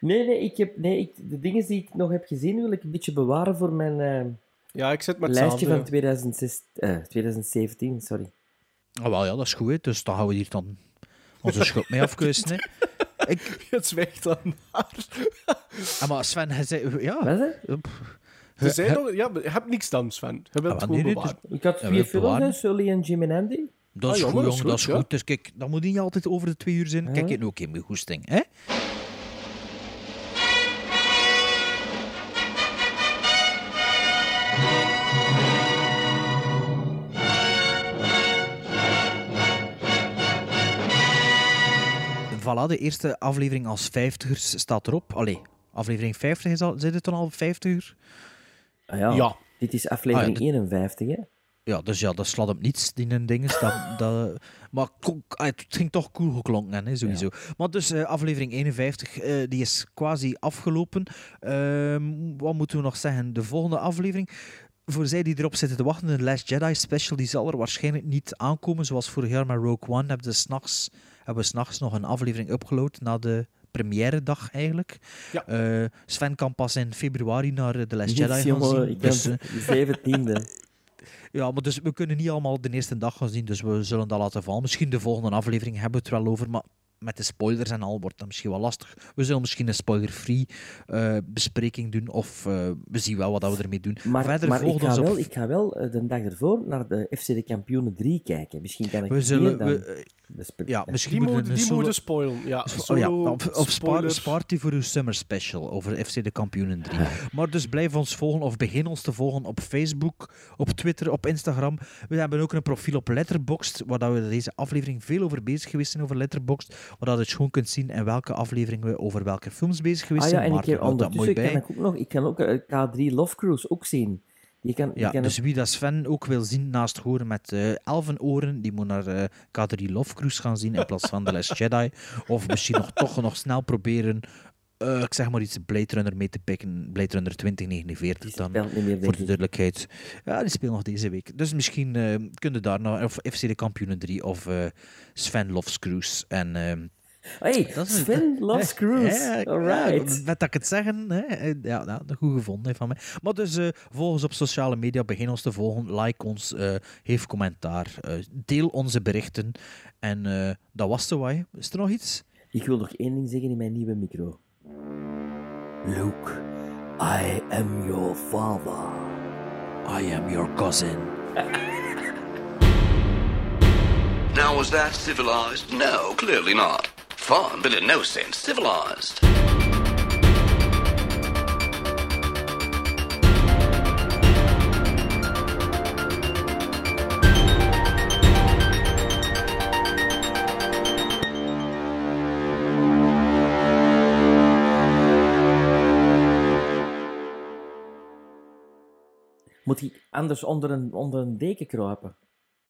Nee, nee, ik heb, nee ik, de dingen die ik nog heb gezien wil ik een beetje bewaren voor mijn eh, Ja, ik zit met lijstje van 2006, eh, 2017. Sorry. Ah, wel ja, dat is goed. hè. Dus dan gaan we hier dan onze schuld mee afkeuzen. Hè. Ik... Het zwijgt dan maar. Ah, maar Sven, hij zei... Ja. Wat, hè? Ze zijn nog, ja, maar je hebt niks dan, Sven. Je wilt Ah, het maar gewoon bewaren. dus- Ik had vier films, hè. Sully en Jim en Andy. Dat Ah, is jongen, goed, dat is jongen, dat is goed, ja. Dus kijk, dat moet niet altijd over de twee uur zijn. Kijk, je ook in mijn goesting, hè? Voilà, de eerste aflevering als vijftigers staat erop. Allee, aflevering 50 is al, zit het dan al 50 uur? Ah, ja. Ja. Dit is aflevering Ah, ja, 51, hè? Ja, dus ja, dat slaat op niets, die een ding is. Dat, dat, maar ah, het ging toch cool geklonken, hè, sowieso. Maar dus eh, aflevering 51, eh, die is quasi afgelopen. Ehm, wat moeten we nog zeggen? De volgende aflevering, voor zij die erop zitten te wachten, de Last Jedi special, die zal er waarschijnlijk niet aankomen. Zoals vorig jaar met Rogue One hebben, ze 's nachts, hebben we s'nachts nog een aflevering upgeload na de première dag eigenlijk. Ja. Eh, Sven kan pas in februari naar eh, The Last Jedi gaan jongen, zien. ik Dus, eh, 17e. ja, maar dus we kunnen niet allemaal de eerste dag gaan zien, dus we zullen dat laten vallen. Misschien de volgende aflevering hebben we het wel over, maar met de spoilers en al wordt dat misschien wel lastig. We zullen misschien een spoiler-free eh, bespreking doen, of eh, we zien wel wat dat we ermee doen. Maar, Verder maar ik, ga op... wel, ik ga wel eh, de dag ervoor naar de FC de Kampioenen 3 kijken. Misschien kan ik We die zullen... dan we, eh. Ja, misschien Die moeten we moeten, spoilen. Ja, Oh ja, of, of spaar, spoilers. spaart die voor uw summer special over FC de Kampioenen 3. Maar dus blijf ons volgen of begin ons te volgen op Facebook, op Twitter, op Instagram. We hebben ook een profiel op Letterboxd, waar dat we deze aflevering veel over bezig geweest zijn over Letterboxd, waar dat je gewoon kunt zien in welke aflevering we over welke films bezig geweest Ah ja, zijn. en ik Maarten dat mooi bij. kan ik ook nog, ik kan ook eh, K3 Love Cruise ook zien. Kan, Ja, kan dus wie dat Sven ook wil zien naast horen met eh elfen oren, die moet naar eh, K3 Love Cruise gaan zien in plaats van The Last Jedi. Of misschien nog toch nog snel proberen, eh, ik zeg maar iets, Blade Runner mee te pikken. Blade Runner 2049 dan, meer, voor de duidelijkheid. Ja, die speelt nog deze week. Dus misschien kun je daar naar, of FC de Kampioenen 3 of Sven Loves Cruise. En... Hey, dat is- Sven Loves Cruise. Ja, Alright. ja, met dat ik het zeggen, hè, eh, ja, ja, dat goed gevonden hè, van mij. Maar dus eh, volg ons op sociale media, begin ons te volgen, like ons, eh geef commentaar, eh, deel onze berichten. En eh, dat was de waai. Is er nog iets? Ik wil nog één ding zeggen in mijn nieuwe micro. Luke, I am your father. I am your cousin. Now, was that civilized? No, clearly not. Fun, but in no sense civilized. Moet ik anders onder een, onder een deken kruipen?